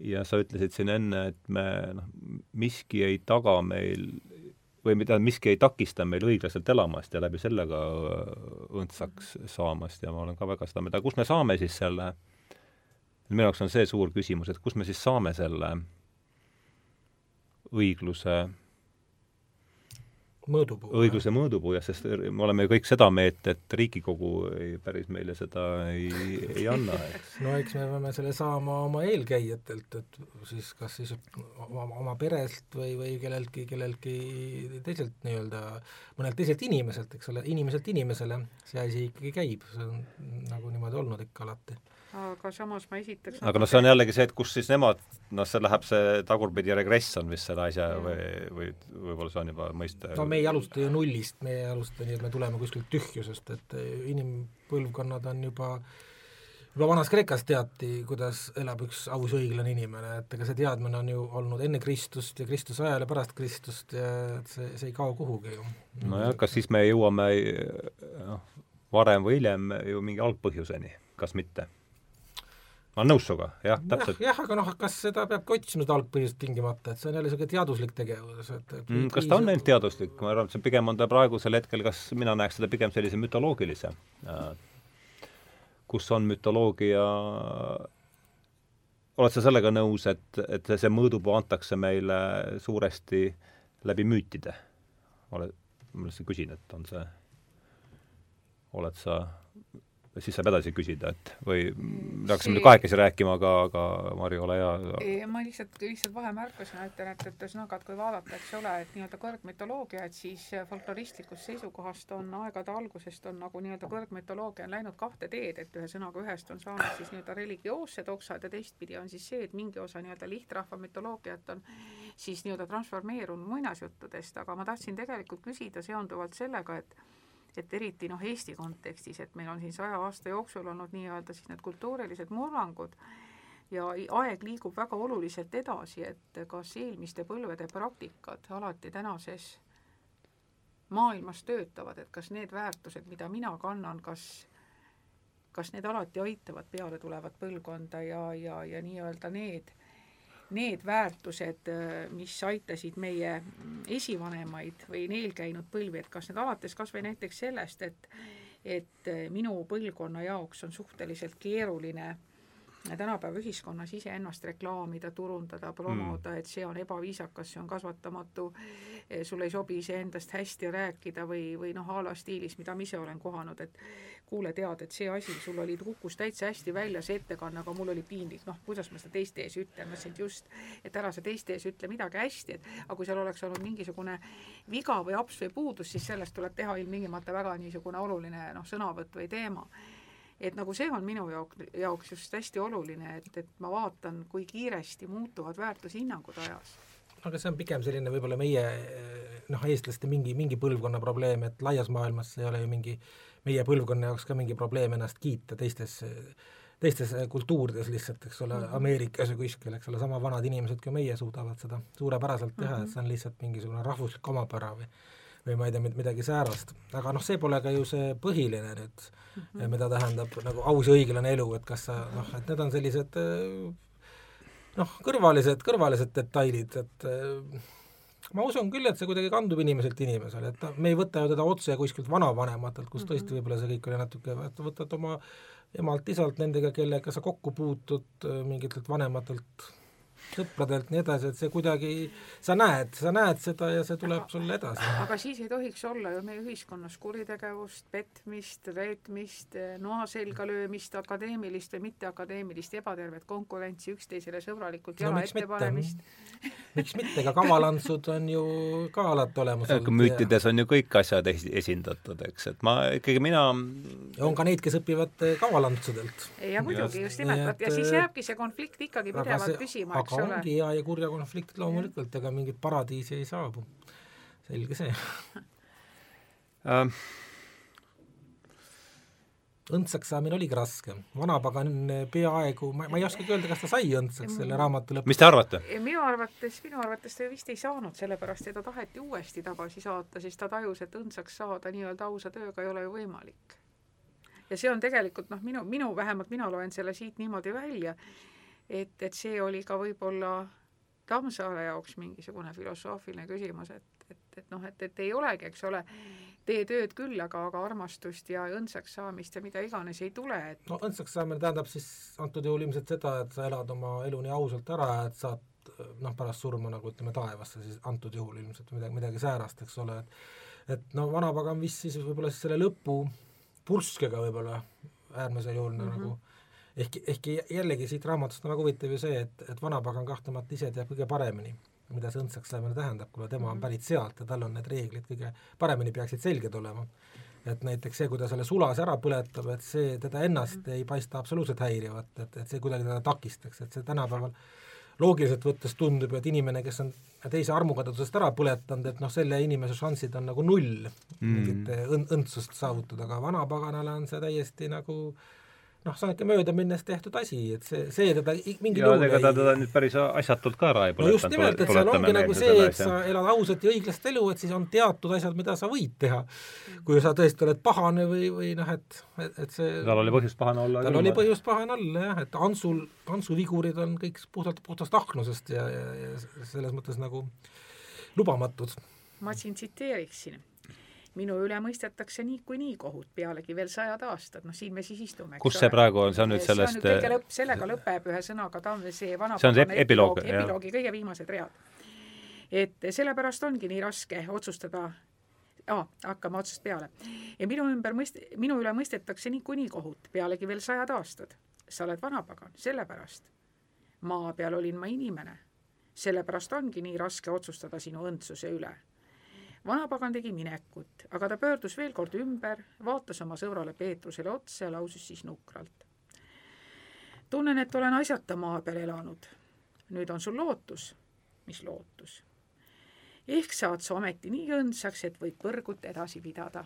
ja sa ütlesid siin enne, et me noh, miski ei taga meil või mida, miski ei takista meil õiglaselt elamast ja läbi selle ka õndsaks saamast ja ma olen ka väga seda meelt, aga kust me saame siis selle, minu jaoks on see suur küsimus, et kust me siis saame selle õigluse mõõdupuu. õigluse mõõdupuu, jah, sest me oleme ju kõik seda meelt, et Riigikogu ei, päris meile seda ei, ei anna, eks. no eks me peame selle saama oma eelkäijatelt, et siis kas siis oma, oma perelt või, või kelleltki, kelleltki teiselt nii-öelda, mõnelt teiselt inimeselt, eks ole, inimeselt inimesele see asi ikkagi käib, see on nagu niimoodi olnud ikka alati aga samas ma esitaks aga noh, see on jällegi see, et kus siis nemad, noh, see läheb see tagurpidi regress on vist selle asja või, või võib-olla see on juba mõiste no me ei alusta ju nullist, me ei alusta nii, et me tuleme kuskilt tühjusest, et inimpõlvkonnad on juba juba vanas Kreekas teati, kuidas elab üks aus õiglane inimene, et ega see teadmine on ju olnud enne Kristust ja Kristuse ajal ja pärast Kristust ja et see, see ei kao kuhugi ju. nojah, kas siis me jõuame noh, varem või hiljem ju mingi algpõhjuseni, kas mitte ma olen nõus sinuga, jah, täpselt. jah, aga noh, kas seda peabki otsima, seda algpõhjust tingimata, et see on jälle niisugune teaduslik tegevus, et, mm, kas ta on ainult teaduslik, ma arvan, et see pigem on ta praegusel hetkel, kas mina näeks seda pigem sellise mütoloogilise, kus on mütoloogia oled sa sellega nõus, et, et see mõõdupuu antakse meile suuresti läbi müütide? oled, ma lihtsalt küsin, et on see, oled sa siis saab edasi küsida, et või me hakkasime nüüd kahekesi rääkima, aga, aga Marju, ole hea. ma lihtsalt, lihtsalt vahemärkusena ütlen, et, et ühesõnaga, et kui vaadata, eks ole, et nii-öelda kõrgmütoloogia, et siis folkloristlikust seisukohast on aegade algusest on nagu nii-öelda kõrgmütoloogia on läinud kahte teed, et ühesõnaga ühest on saanud siis nii-öelda religioossed oksad ja teistpidi on siis see, et mingi osa nii-öelda lihtrahva mütoloogiat on siis nii-öelda transformeerunud muinasjuttudest, aga ma tahtsin tegelikult küsida seonduvalt sellega, et et eriti noh, Eesti kontekstis, et meil on siin saja aasta jooksul olnud nii-öelda siis need kultuurilised murrangud ja aeg liigub väga oluliselt edasi, et kas eelmiste põlvede praktikad alati tänases maailmas töötavad, et kas need väärtused, mida mina kannan, kas kas need alati aitavad peale tulevat põlvkonda ja, ja, ja nii-öelda need, need väärtused, mis aitasid meie esivanemaid või eelkäinud põlvi, et kas need alates kas või näiteks sellest, et et minu põlvkonna jaoks on suhteliselt keeruline tänapäeva ühiskonnas iseennast reklaamida, turundada, promoda mm., et see on ebaviisakas, see on kasvatamatu, sul ei sobi iseendast hästi rääkida või, või noh, a la stiilis, mida ma ise olen kohanud, et kuule, tead, et see asi, sul oli, kukkus täitsa hästi välja see ettekanne, aga mul oli piinlik, noh, kuidas ma seda teiste ees ütlen, ma ütlesin, et just, et ära sa teiste ees ütle midagi hästi, et aga kui seal oleks olnud mingisugune viga või aps või puudus, siis sellest tuleb teha ilmtingimata väga niisugune oluline noh, sõnavõtt või teema et nagu see on minu jaoks, jaoks just hästi oluline, et, et ma vaatan, kui kiiresti muutuvad väärtushinnangud ajas. aga see on pigem selline võib-olla meie noh, eestlaste mingi, mingi põlvkonna probleem, et laias maailmas ei ole ju mingi meie põlvkonna jaoks ka mingi probleem ennast kiita teistes teistes kultuurides lihtsalt, eks ole mm, -hmm. Ameerikas või kuskil, eks ole, sama vanad inimesed kui meie suudavad seda suurepäraselt teha mm, -hmm. et see on lihtsalt mingisugune rahvuslik omapära või või ma ei tea, midagi säärast. aga noh, see pole ka ju see põhiline nüüd mm, -hmm. mida tähendab nagu aus ja õiglane elu, et kas sa noh, et need on sellised noh, kõrvalised, kõrvalised detailid, et ma usun küll, et see kuidagi kandub inimeselt inimesele, et me ei võta ju teda otse kuskilt vanavanematelt, kus tõesti võib-olla see kõik oli natuke, võtad oma emalt-isalt, nendega, kellega sa kokku puutud, mingitelt vanematelt sõpradelt, nii edasi, et see kuidagi, sa näed, sa näed seda ja see tuleb aga, sulle edasi. aga siis ei tohiks olla ju meie ühiskonnas kuritegevust, petmist, reetmist, noa selga löömist, akadeemilist või mitteakadeemilist ebatervet konkurentsi, üksteisele sõbralikult jala no, ette panemist. miks mitte, ega kavalantsud on ju ka alati olemas olnud. müütides on ju kõik asjad esindatud, eks, et ma ikkagi, mina ja on ka neid, kes õpivad kavalantsudelt. jah, muidugi, just nimelt, ja siis jääbki see konflikt ikkagi pidevalt püsima, eks aga ongi hea ja kurja konflikt loomulikult, ega mingit paradiisi ei saabu. selge see õndsaks saamine oligi raske, vanapagan peaaegu, ma, ma ei oskagi öelda, kas ta sai õndsaks selle raamatu lõpus. mis te arvate? minu arvates, minu arvates ta vist ei saanud, sellepärast teda taheti uuesti tagasi saata, siis ta tajus, et õndsaks saada nii-öelda ausa tööga ei ole ju võimalik. ja see on tegelikult noh, minu, minu, vähemalt mina loen selle siit niimoodi välja, et, et see oli ka võib-olla Tammsaare jaoks mingisugune filosoofiline küsimus, et, et, et noh, et, et ei olegi, eks ole, tee tööd küll, aga, aga armastust ja õndsaks saamist ja mida iganes ei tule, et no õndsaks saamine tähendab siis antud juhul ilmselt seda, et sa elad oma elu nii ausalt ära, et saad noh, pärast surma nagu ütleme taevasse siis antud juhul ilmselt midagi, midagi säärast, eks ole, et et no vanapagan vist siis võib-olla siis selle lõpu purskega võib-olla äärmisel juhul mm -hmm. nagu ehkki, ehkki jällegi siit raamatust on väga huvitav ju see, et, et vanapagan kahtlemata ise teab kõige paremini, mida see õndsaks saamine tähendab, kuna tema on mhm. pärit sealt ja tal on need reeglid kõige paremini peaksid selged olema. et näiteks see, kui ta selle sulas ära põletab, et see teda ennast -hmm. ei paista absoluutselt häirivat, et, et see kuidagi teda takistaks, et see tänapäeval loogiliselt võttes tundub et inimene, kes on teise armukadedusest ära põletanud, et noh, selle inimese šansid on nagu null mm. mingit õn-, õndsust saavutada, aga vanapaganale on see täiesti nagu äh, noh, see on ikka möödaminnes tehtud asi, et see, see teda mingil juhul ega ta teda nüüd päris asjatult ka ära ei põletanud. no just nimelt, et seal ongi nagu see, et sa elad ausat ja õiglast elu, et siis on teatud asjad, mida sa võid teha. kui sa tõesti oled pahane või, või noh, et, et, et see tal oli põhjust pahane olla. tal oli põhjust pahane olla jah, et Antsul, Antsu vigurid on kõik puhtalt, puhtast ahnusest ja, ja, ja selles mõttes nagu lubamatud. ma siin tsiteeriksin minu üle mõistetakse niikuinii kohut, pealegi veel sajad aastad, noh siin me siis istume. kus see ole. praegu on, see on nüüd sellest see on nüüd kõige lõpp, sellega lõpeb ühe sõnaga, ta on see vana see on see epiloog, epiloogi kõige viimased read. et sellepärast ongi nii raske otsustada aa, hakkame otsast peale. ja minu ümber mõist-, minu üle mõistetakse niikuinii kohut, pealegi veel sajad aastad. sa oled vanapagan, sellepärast. maa peal olin ma inimene. sellepärast ongi nii raske otsustada sinu õndsuse üle vanapagan tegi minekut, aga ta pöördus veel kord ümber, vaatas oma sõbrale Peetrusele otsa ja lausus siis nukralt. tunnen, et olen asjata maa peal elanud. nüüd on sul lootus. mis lootus? ehk saad sa ometi nii õndsaks, et võid põrgut edasi pidada.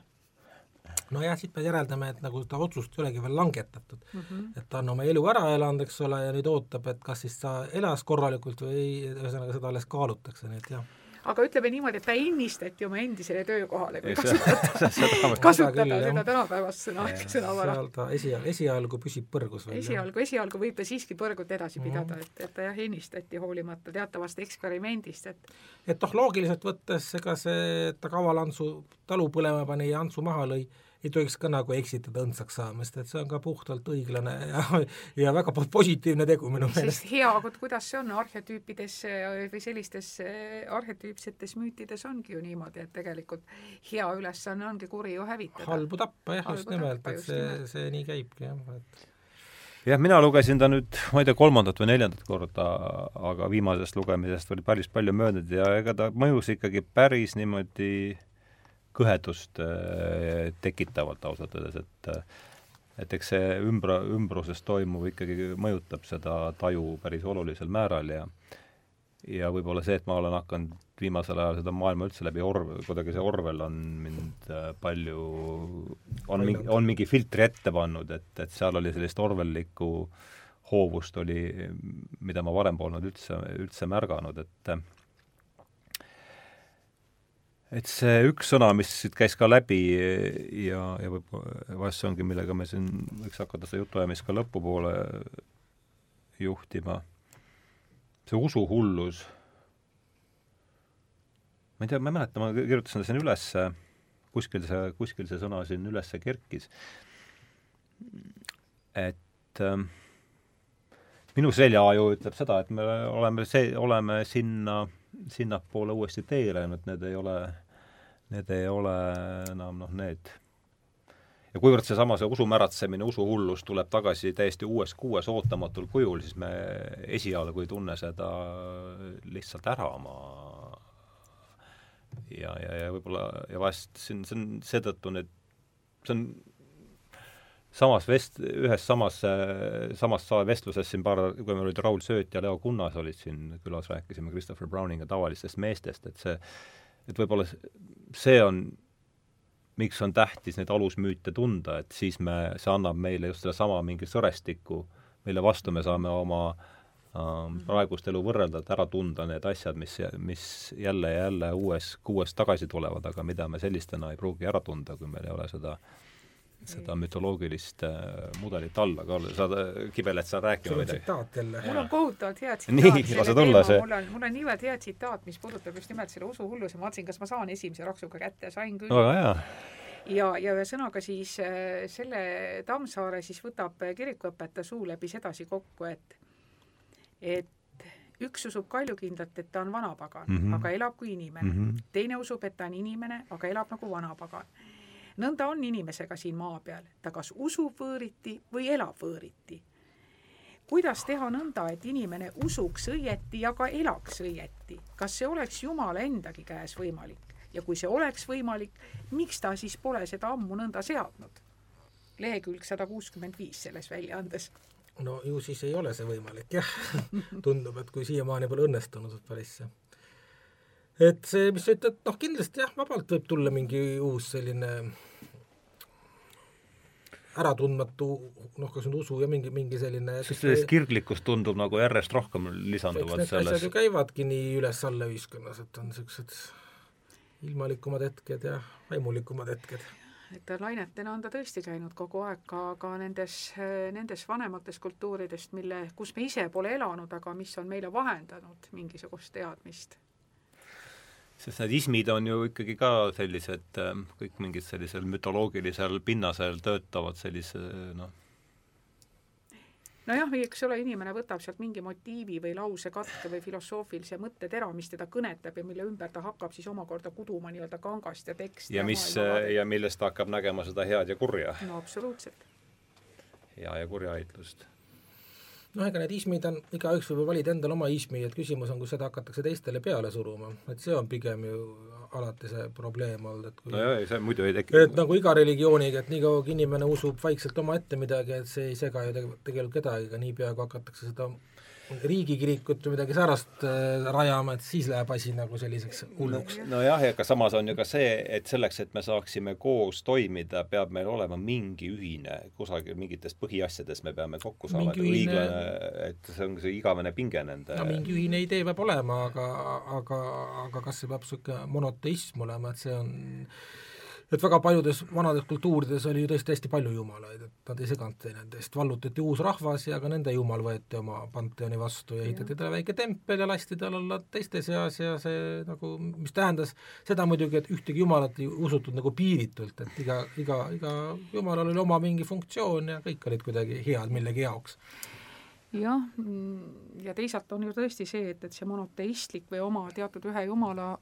nojah, siit me järeldame, et nagu seda otsust ei olegi veel langetatud mm. -hmm. et ta on oma elu ära elanud, eks ole, ja nüüd ootab, et kas siis ta elas korralikult või ei, ühesõnaga seda alles kaalutakse, nii et jah aga ütleme niimoodi, et ta ennistati oma endisele töökohale, kui kasutada, seda- kasutada seda tänapäevast sõna, sõnavara. seal ta esial-, esialgu püsib põrgus veel. esialgu, esialgu võib ta siiski põrgut edasi Mhm. pidada, et, et ta jah, ennistati hoolimata teatavast eksperimendist, et et noh, loogiliselt võttes ega see, et ta kaval Antsu talu põlema pani ja Antsu maha lõi, ei tohiks ka nagu eksitada õndsaks saamist, et see on ka puhtalt õiglane ja, ja väga po- positiivne tegu minu meelest. hea, vot kuidas see on arhetüüpides äh, või sellistes äh, arhetüüpsetes müütides ongi ju niimoodi, et tegelikult hea ülesanne ongi kuri ju hävitada. halbu tappa jah, just nimelt, et see, see nii käibki jah, et jah, mina lugesin ta nüüd, ma ei tea, kolmandat või neljandat korda, aga viimasest lugemisest oli päris palju möödunud ja ega ta mõjus ikkagi päris niimoodi kõhedust äh, tekitavalt ausalt öeldes, et äh, et eks see ümbra, ümbruses toimuv ikkagi mõjutab seda taju päris olulisel määral ja ja võib-olla see, et ma olen hakanud viimasel ajal seda maailma üldse läbi Orwell, kuidagi see Orwell on mind äh, palju, on mingi, on mingi filtri ette pannud, et, et seal oli sellist Orwellikku hoovust oli, mida ma varem polnud üldse, üldse märganud, et et see üks sõna, mis siit käis ka läbi ja, ja võib-olla vahest see ongi, millega me siin võiks hakata seda jutuajamist ka lõpupoole juhtima, see usuhullus, ma ei tea, ma ei mäleta, ma kirjutasin ta siin ülesse, kuskil see, kuskil see sõna siin ülesse kerkis, et ähm, minu seljaaju ütleb seda, et me oleme see, oleme sinna, sinnapoole uuesti teel läinud, need ei ole, need ei ole enam noh, need. Ja kuivõrd seesama, see usumäratsemine, usuhullus tuleb tagasi täiesti uues kuues ootamatul kujul, siis me esialgu ei tunne seda lihtsalt ära oma. Ja, ja, ja võib-olla, ja vahest siin, see on seetõttu need, see on samas vest-, ühes samas, samas sa- vestluses siin paar, kui meil olid Raul Sööt ja Leo Kunnas olid siin külas, rääkisime Christopher Browninga tavalistest meestest, et see, et võib-olla see on, miks on tähtis neid alusmüüte tunda, et siis me, see annab meile just sedasama mingi sõrestiku, mille vastu me saame oma ähm, praegust elu võrrelda, et ära tunda need asjad, mis, mis jälle ja jälle uues, kuues tagasi tulevad, aga mida me sellistena ei pruugi ära tunda, kui meil ei ole seda seda mütoloogilist äh, mudelit all, aga sa, Kibeled, sul rääkima midagi? tsitaat jälle. mul on kohutavalt hea Nii, tsitaat lase selle tulla, teema, see- mul on, mul on niivõrd hea tsitaat, mis puudutab just nimelt selle usuhulluse, ma vaatasin, kas ma saan esimese raksuga kätte, sain küll väga hea. ja, ja ühesõnaga siis äh, selle Tammsaare siis võtab äh, kirikuõpetaja suu läbi sedasi kokku, et et üks usub kaljukindlalt, et ta on vanapagan mm. -hmm. aga elab kui inimene mm. -hmm. teine usub, et ta on inimene, aga elab nagu vanapagan. Nõnda on inimesega siin maa peal, ta kas usub võõriti või elab võõriti. kuidas teha nõnda, et inimene usuks õieti ja ka elaks õieti? kas see oleks Jumala endagi käes võimalik? ja kui see oleks võimalik, miks ta siis pole seda ammu nõnda seadnud? lehekülg sada kuuskümmend viis selles väljaandes. no ju siis ei ole see võimalik, jah. tundub, et kui siiamaani pole õnnestunud päris see. Et see, mis sa ütled, noh kindlasti jah, vabalt võib tulla mingi uus selline äratundmatu, noh, kas nüüd usu ja mingi, mingi selline sest sellest kirglikkust tundub nagu järjest rohkem eks lisanduvat need asjad selles ju käivadki nii üles-alla ühiskonnas, et on niisugused ilmalikumad hetked ja vaimulikumad hetked. et lainetena on ta tõesti käinud kogu aeg ka, ka nendes, nendes vanemates kultuuridest, mille, kus me ise pole elanud, aga mis on meile vahendanud mingisugust teadmist. Sest need ismid on ju ikkagi ka sellised, kõik mingid sellisel mütoloogilisel pinnasel töötavad sellise noh, nojah, eks ole, inimene võtab sealt mingi motiivi või lausekatke või filosoofilise mõttetera, mis teda kõnetab ja mille ümber ta hakkab siis omakorda kuduma nii-öelda kangast ja teksti ja mis, ja millest ta hakkab nägema seda head ja kurja, no absoluutselt. hea ja kurja heitlust. Noh, ega need ismid on, igaüks võib ju valida endale oma ismi, et küsimus on, kus seda hakatakse teistele peale suruma, et see on pigem ju alati see probleem olnud, et kui no jaa, see muidu ei teki. et nagu iga religiooniga, et niikaua kui inimene usub vaikselt omaette midagi, et see ei sega ju tege- tegelikult kedagi, aga niipea kui hakatakse seda riigikirikut või midagi säärast äh, rajama, et siis läheb asi nagu selliseks hulluks. nojah, aga samas on ju ka see, et selleks, et me saaksime koos toimida, peab meil olema mingi ühine, kusagil mingites põhiasjades me peame kokku saama, et ühine... õiglane, et see on see igavene pinge nende no mingi ühine idee peab olema, aga, aga, aga kas see peab niisugune monoteism olema, et see on et väga paljudes vanades kultuurides oli ju tõesti hästi palju jumalaid, et nad ei seganud teineteist, vallutati uus rahvas ja ka nende jumal võeti oma panteoni vastu ja ehitati talle väike tempel ja lasti tal olla teiste seas ja see nagu, mis tähendas seda muidugi, et ühtegi jumalat ei usutud nagu piiritult, et iga, iga, iga jumalal oli oma mingi funktsioon ja kõik olid kuidagi head millegi jaoks. Jah, ja teisalt on ju tõesti see, et, et see monoteistlik või oma teatud ühe jumala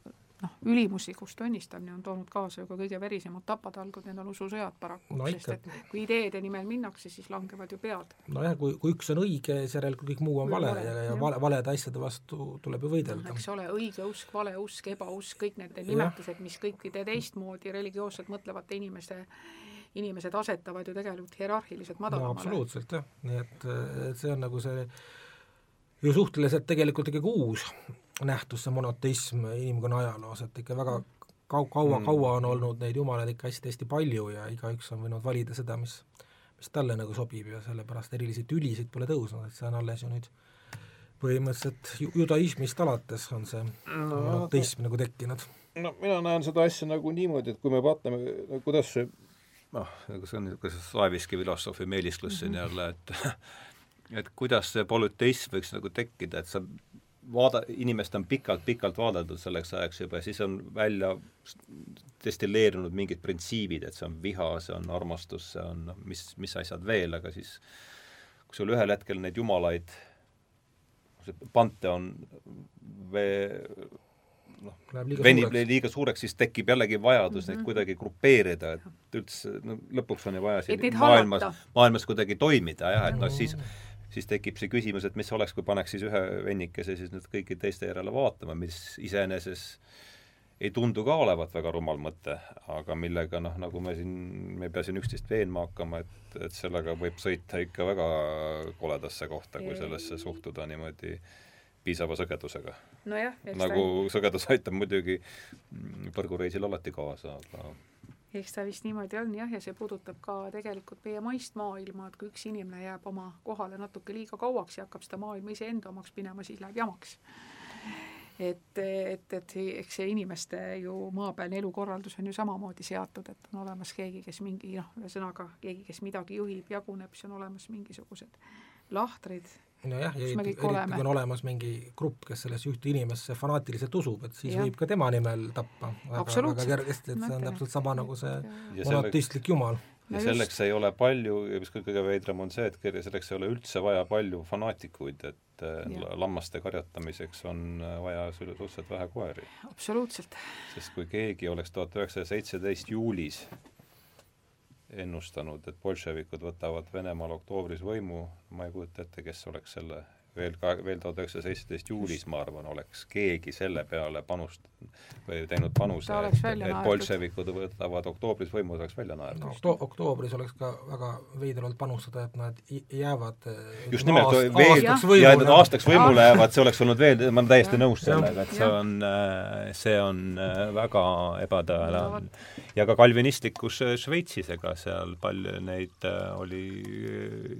noh, ülimuslikust tunnistamine on toonud kaasa ju ka kõige verisemad tapatalgud, need on ususõjad paraku no,, sest et kui ideede nimel minnakse, siis langevad ju pead. nojah, kui, kui üks on õige, siis järelikult kõik muu on vale, vale ja, ja vale, valede asjade vastu tuleb ju võidelda no,. eks ole, õigeusk, valeusk, ebausk, kõik need nimetused, mis kõikide teistmoodi religioosselt mõtlevate inimeste inimesed asetavad ju tegelikult hierarhiliselt madalamale. no absoluutselt jah, nii et, et see on nagu see ju suhteliselt tegelikult ikkagi uus nähtus, see monoteism inimkonna ajaloos, et ikka väga kau-, kaua mm., kaua on olnud neid jumalaid ikka hästi-hästi palju ja igaüks on võinud valida seda, mis, mis talle nagu sobib ja sellepärast erilisi tülisid pole tõusnud, et see on alles ju nüüd põhimõtteliselt judaismist alates on see no, monoteism nagu tekkinud. no mina näen seda asja nagu niimoodi, et kui me vaatame, kuidas see noh, nagu see on niisugune slaviski filosoofi meelisklus siin mm -hmm. jälle, et et kuidas see polüteism võiks nagu tekkida, et sa vaada, inimest on pikalt-pikalt vaadeldud selleks ajaks juba ja siis on välja destilleerunud mingid printsiibid, et see on viha, see on armastus, see on noh, mis, mis asjad veel, aga siis kui sul ühel hetkel neid jumalaid, see panteon noh, venib liiga suureks, siis tekib jällegi vajadus mm -hmm. neid mhm. kuidagi grupeerida, et üldse no lõpuks on ju vaja siin maailmas, maailmas kuidagi toimida jah, et noh, siis siis tekib see küsimus, et mis oleks, kui paneks siis ühe vennikese siis nüüd kõigi teiste järele vaatama, mis iseenesest ei tundu ka olevat väga rumal mõte, aga millega noh, nagu me siin, me ei pea siin üksteist veenma hakkama, et, et sellega võib sõita ikka väga koledasse kohta, kui sellesse suhtuda niimoodi piisava sagedusega. nojah, nagu ta... sagedus aitab muidugi põrgureisil alati kaasa, aga eks ta vist niimoodi on jah, ja see puudutab ka tegelikult meie maist maailma, et kui üks inimene jääb oma kohale natuke liiga kauaks ja hakkab seda maailma iseenda omaks minema, siis läheb jamaks. et, et, et eks see inimeste ju maapealne elukorraldus on ju samamoodi seatud, et on olemas keegi, kes mingi noh, ühesõnaga keegi, kes midagi juhib, jaguneb, siis on olemas mingisugused lahtrid nojah, ja eriti kui on olemas mingi grupp, kes sellesse ühte inimesse fanaatiliselt usub, et siis ja. võib ka tema nimel tappa väga, väga kergesti, et see on täpselt sama nagu see monoteistlik jumal. ja selleks ei ole palju, ja mis kõige veidram on see, et selleks ei ole üldse vaja palju fanaatikuid, et äh, ja. lammaste karjatamiseks on äh, vaja suhteliselt vähe koeri. absoluutselt. sest kui keegi oleks tuhat üheksasada seitseteist juulis ennustanud, et bolševikud võtavad Venemaal oktoobris võimu, ma ei kujuta ette, kes oleks selle veel ka, veel tuhat üheksasada seitseteist juulis, ma arvan, oleks keegi selle peale panust- või teinud panuse, et, et bolševikud võtavad oktoobris võimu, oleks välja naerdud no,. Okto-, oktoobris oleks ka väga veider olnud panustada, et nad jäävad just nimelt, veel, ja et nad aastaks võimule jäävad, see oleks olnud veel, ma olen täiesti nõus sellega, et see on, äh, see on äh, väga ebatõenäoline. ja ka kalvinistlikus Šveitsis, ega seal palju neid oli,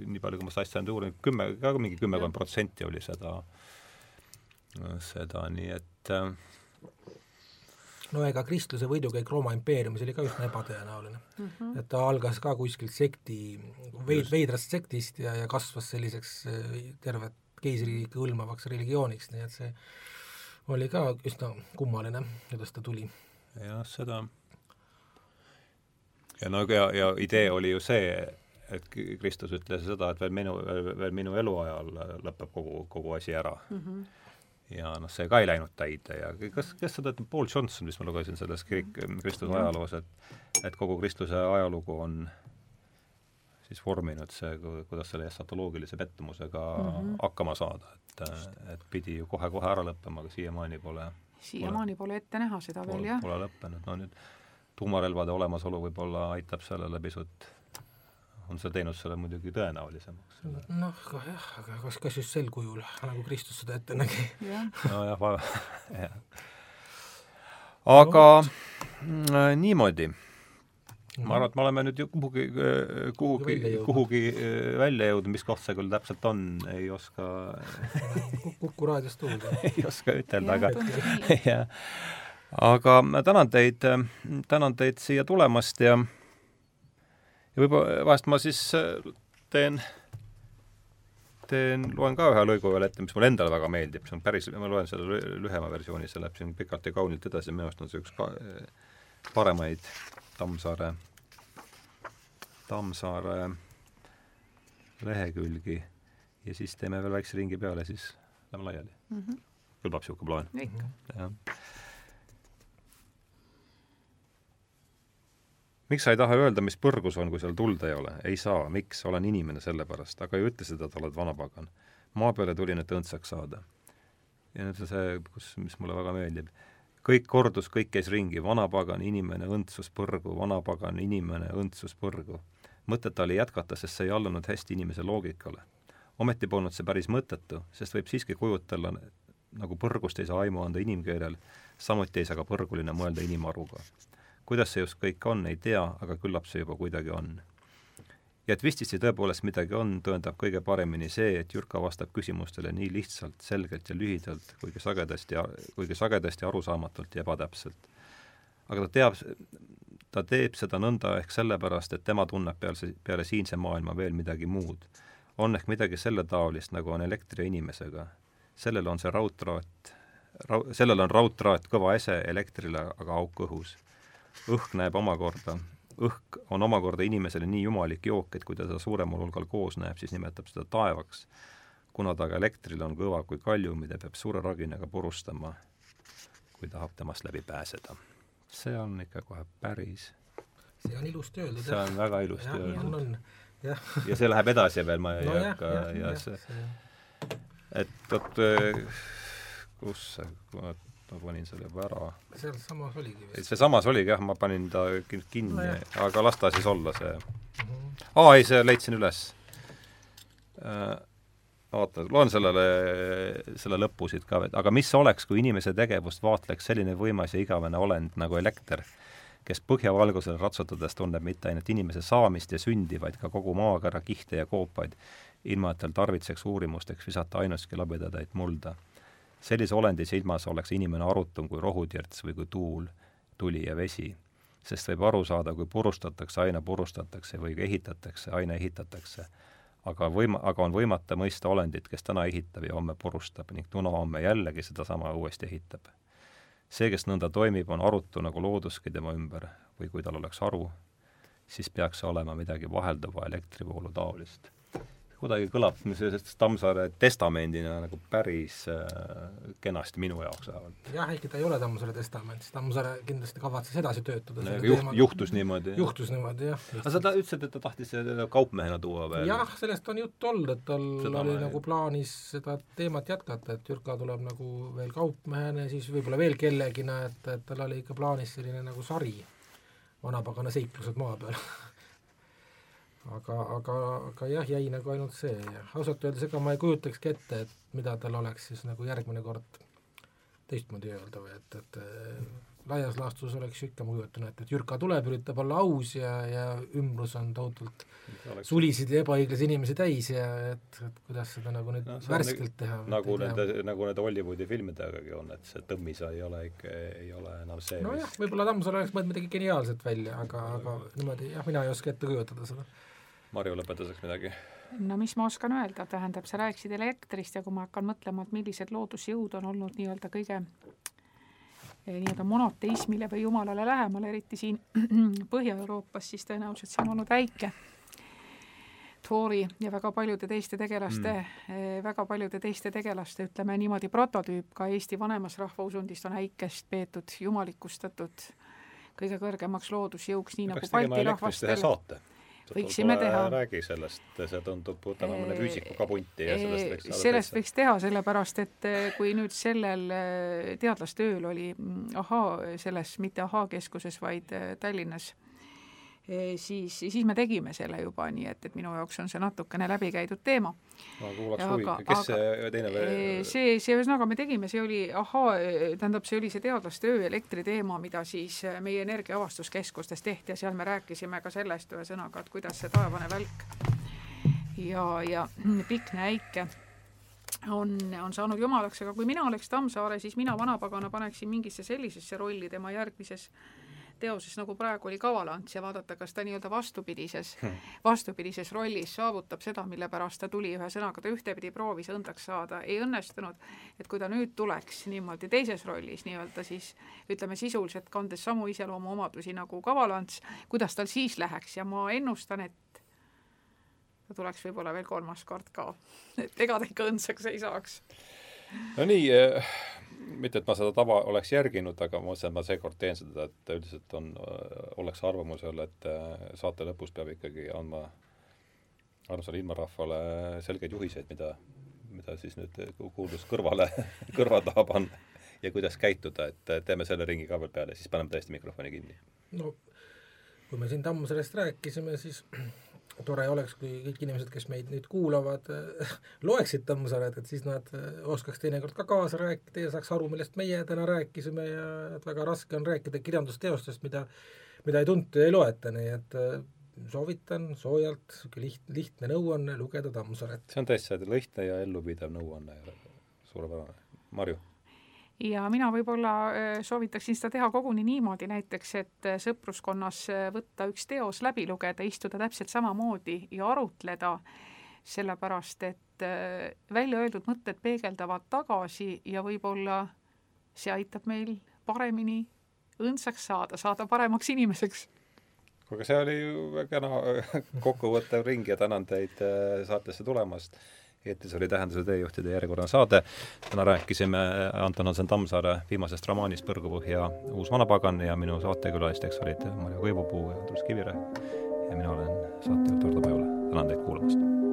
nii palju, kui ma seda asja olen uurinud, kümme, ka mingi kümmekond protsenti protsenti oli seda, seda, nii et äh, no ega kristluse võidukäik Rooma impeeriumis oli ka üsna ebatõenäoline mm. -hmm. et ta algas ka kuskilt sekti, veid-, veidrast sektist ja, ja kasvas selliseks äh, tervet keisririiki hõlmavaks religiooniks, nii et see oli ka üsna kummaline, kuidas ta tuli. jah, seda ja no ja, ja idee oli ju see, et Kristus ütles seda, et veel minu, veel minu eluajal lõpeb kogu, kogu asi ära mm. -hmm. ja noh, see ka ei läinud täide ja kas, kes seda, Paul Johnson, mis ma lugesin selles kirik, Kristuse ajaloos, et et kogu Kristuse ajalugu on siis vorminud see, kuidas selle esatoloogilise pettumusega mm -hmm. hakkama saada, et, et pidi ju kohe-kohe ära lõppema, aga siiamaani pole siiamaani pole ette näha seda pole, veel, jah. Pole lõppenud, no nüüd tuumarelvade olemasolu võib-olla aitab sellele pisut on see teinud selle muidugi tõenäolisemaks. noh, jah, aga kas, kas just sel kujul, nagu Kristus seda ette nägi? nojah, jah. aga no, niimoodi ma arvan, et me oleme nüüd ju kuhugi, kuhugi, kuhugi välja jõudnud, mis koht see küll täpselt on, ei oska Kuku raadios tuulda ei oska ütelda, aga jah. aga ma tänan teid, tänan teid siia tulemast ja ja võib-olla vahest ma siis teen, teen, loen ka ühe lõigu veel ette, mis mulle endale väga meeldib, see on päris, ma loen selle lühema versiooni, see läheb siin pikalt ja kaunilt edasi, minu arust on see üks ka, paremaid Tammsaare, Tammsaare lehekülgi ja siis teeme veel väikse ringi peale, siis lähme laiali mm. -hmm. kõlbab niisugune plaan? ikka. Miks sa ei taha öelda, mis põrgus on, kui seal tuld ei ole? ei saa, miks, olen inimene sellepärast, aga ei ütle seda, et oled vanapagan. maa peale tulin, et õndsaks saada. ja nüüd see, kus, mis mulle väga meeldib kõik kordus, kõik käis ringi, vanapagan, inimene, õndsus põrgu, vanapagan, inimene, õndsus põrgu. mõtet oli jätkata, sest see ei allunud hästi inimese loogikale. ometi polnud see päris mõttetu, sest võib siiski kujutada, nagu põrgust ei saa aimu anda inimkeelel, samuti ei saa ka põrguline mõelda inimaruga. Kuidas see just kõik on, ei tea, aga küllap see juba kuidagi on ja et vistisi tõepoolest midagi on, tõendab kõige paremini see, et Jürka vastab küsimustele nii lihtsalt, selgelt ja lühidalt, kuigi sagedasti, kuigi sagedasti arusaamatult ja ebatäpselt. aga ta teab, ta teeb seda nõnda ehk sellepärast, et tema tunneb peale, peale siinse maailma veel midagi muud. on ehk midagi selletaolist, nagu on elektri inimesega. sellel on see raudtraat, rau-, sellel on raudtraat kõva ese, elektrile aga auk õhus. Õhk näeb omakorda õhk on omakorda inimesele nii jumalik jook, et kui ta seda suuremal hulgal koos näeb, siis nimetab seda taevaks. kuna ta aga elektrile on kõva kui kalju, mida peab suure raginaga purustama, kui tahab temast läbi pääseda. see on ikka kohe päris see on ilusti öeldud. see on väga ilusti ja, öeldud. jah. ja see läheb edasi veel, ma ei no hakka ja, ja, ja see, see, et vot kus see, ma panin selle ära. sealsamas oligi vist? sealsamas oligi jah, ma panin ta kinni no,, aga las ta siis olla see mm. -hmm. aa ei, see leidsin üles äh,. oota, loen sellele, selle lõpu siit ka, aga mis oleks, kui inimese tegevust vaatleks selline võimas ja igavene olend nagu elekter, kes põhjavalgusel ratsutades tunneb mitte ainult inimese saamist ja sündi, vaid ka kogu maakera kihte ja koopaid, ilma et tal tarvitseks uurimusteks visata ainustki labedatäit mulda sellise olendi silmas oleks inimene arutum kui rohutirts või kui tuul, tuli ja vesi. sest võib aru saada, kui purustatakse, aina purustatakse või ehitatakse, aina ehitatakse. aga võima-, aga on võimata mõista olendit, kes täna ehitab ja homme purustab ning tunahomme jällegi sedasama uuesti ehitab. see, kes nõnda toimib, on arutu nagu looduski tema ümber või kui tal oleks aru, siis peaks see olema midagi vahelduva elektrivoolu taolist kuidagi kõlab sellisest Tammsaare testamendina nagu päris äh, kenasti minu jaoks vähemalt. jah, ehkki ta ei ole Tammsaare testament, siis Tammsaare kindlasti kavatses edasi töötada no, juht, juhtus niimoodi. juhtus niimoodi, jah. aga sa ta ütlesid, et ta tahtis seda kaupmehena tuua veel? jah, sellest on juttu olnud, et tal seda oli nagu plaanis seda teemat jätkata, et Jürka tuleb nagu veel kaupmehena ja siis võib-olla veel kellegina, et, et tal oli ikka plaanis selline nagu sari, vanapagana seiklused maa peal aga, aga, aga jah, jäi nagu ainult see ja ausalt öeldes ega ma ei kujutakski ette, et mida tal oleks siis nagu järgmine kord teistmoodi öelda või et, et laias laastus oleks ju ikka, ma kujutan ette, et Jürka tuleb, üritab olla aus ja, ja ümbrus on tohutult oleks... sulisid ja ebaõiglasi inimesi täis ja et, et kuidas seda nagu nüüd no, värskelt teha. nagu nende, nagu nende Hollywoodi filmidegagi on, et see tõmmisa ei ole ikka, ei ole enam see nojah, võib-olla Tammsaar oleks mõelnud midagi geniaalset välja, aga, aga niimoodi jah, mina ei oska ette kujutada seda Marju, lõpetuseks midagi? no mis ma oskan öelda, tähendab, sa rääkisid elektrist ja kui ma hakkan mõtlema, et millised loodusjõud on olnud nii-öelda kõige eh, nii-öelda monoteismile või jumalale lähemal, eriti siin Põhja-Euroopas, siis tõenäoliselt see on olnud väike. Toori ja väga paljude teiste tegelaste mm., väga paljude teiste tegelaste, ütleme niimoodi, prototüüp ka Eesti vanemas rahvausundist on äikest peetud jumalikustatud kõige kõrgemaks loodusjõuks, nii nagu Balti rahvastel. saate võiksime teha. räägi sellest, see tundub, võtame mõne füüsiku ka punti ja sellest võiks sellest võiks teha, sellepärast et eh, kui nüüd sellel eh, teadlaste ööl oli mm, ahaa, selles, mitte ahaa keskuses, vaid eh, Tallinnas siis, siis me tegime selle juba, nii et, et minu jaoks on see natukene läbikäidud teema. ma kuulaks huvi, kes aga, see teine veel see, see ühesõnaga me tegime, see oli ahaa, tähendab, see oli see teadlaste ööelektri teema, mida siis meie energiaavastuskeskustes tehti ja seal me rääkisime ka sellest ühesõnaga, et kuidas see taevane välk ja, ja Pikne äike on, on saanud jumalaks, aga kui mina oleks Tammsaare, siis mina vanapagana paneksin mingisse sellisesse rolli tema järgmises äh, teoses, nagu praegu oli Kavalants ja vaadata, kas ta nii-öelda vastupidises hmm., vastupidises rollis saavutab seda, mille pärast ta tuli, ühesõnaga ta ühtepidi proovis õndaks saada, ei õnnestunud, et kui ta nüüd tuleks niimoodi teises rollis nii-öelda siis ütleme sisuliselt kandes samu iseloomuomadusi nagu Kavalants, kuidas tal siis läheks ja ma ennustan, et ta tuleks võib-olla veel kolmas kord ka. et ega ta ikka õndsaks ei saaks. no nii äh mitte, et ma seda tava oleks järginud, aga ma mõtlesin, et ma seekord teen seda, et üldiselt on, ollakse arvamusel, et äh, saate lõpus peab ikkagi andma armsale ilmarahvale selgeid juhiseid, mida, mida siis nüüd kuulus kõrvale, kõrva taha panna ja kuidas käituda, et teeme selle ringi ka veel peale, siis paneme tõesti mikrofoni kinni. no kui me siin Tammsalest rääkisime, siis tore oleks, kui kõik inimesed, kes meid nüüd kuulavad, loeksid Tammsaret, et siis nad äh, oskaks teinekord ka kaasa rääkida ja saaks aru, millest meie täna rääkisime ja et väga raske on rääkida kirjandusteostest, mida, mida ei tunta ja ei loeta, nii et äh, soovitan soojalt, niisugune liht-, lihtne nõuanne, lugeda Tammsaret. see on tõesti lihtne ja ellupidav nõuanne, suurepärane. Marju ja mina võib-olla äh, soovitaksin seda teha koguni niimoodi näiteks, et äh, sõpruskonnas äh, võtta üks teos läbi lugeda, istuda täpselt samamoodi ja arutleda, sellepärast et välja öeldud mõtted peegeldavad tagasi ja võib-olla see aitab meil paremini õndsaks saada, saada paremaks inimeseks. Kuulge, see oli ju väga kena kokkuvõttev ring ja tänan teid saatesse tulemast eetris oli Tähenduse teejuhtide järjekordne saade. täna rääkisime Anton Hansen Tammsaare viimasest romaanist Põrgupõhja uus vanapagan ja minu saatekülalisteks olid Marju Kõivupuu ja Andrus Kivirähk ja mina olen saatejuht Ardo Pajula. tänan teid kuulamast!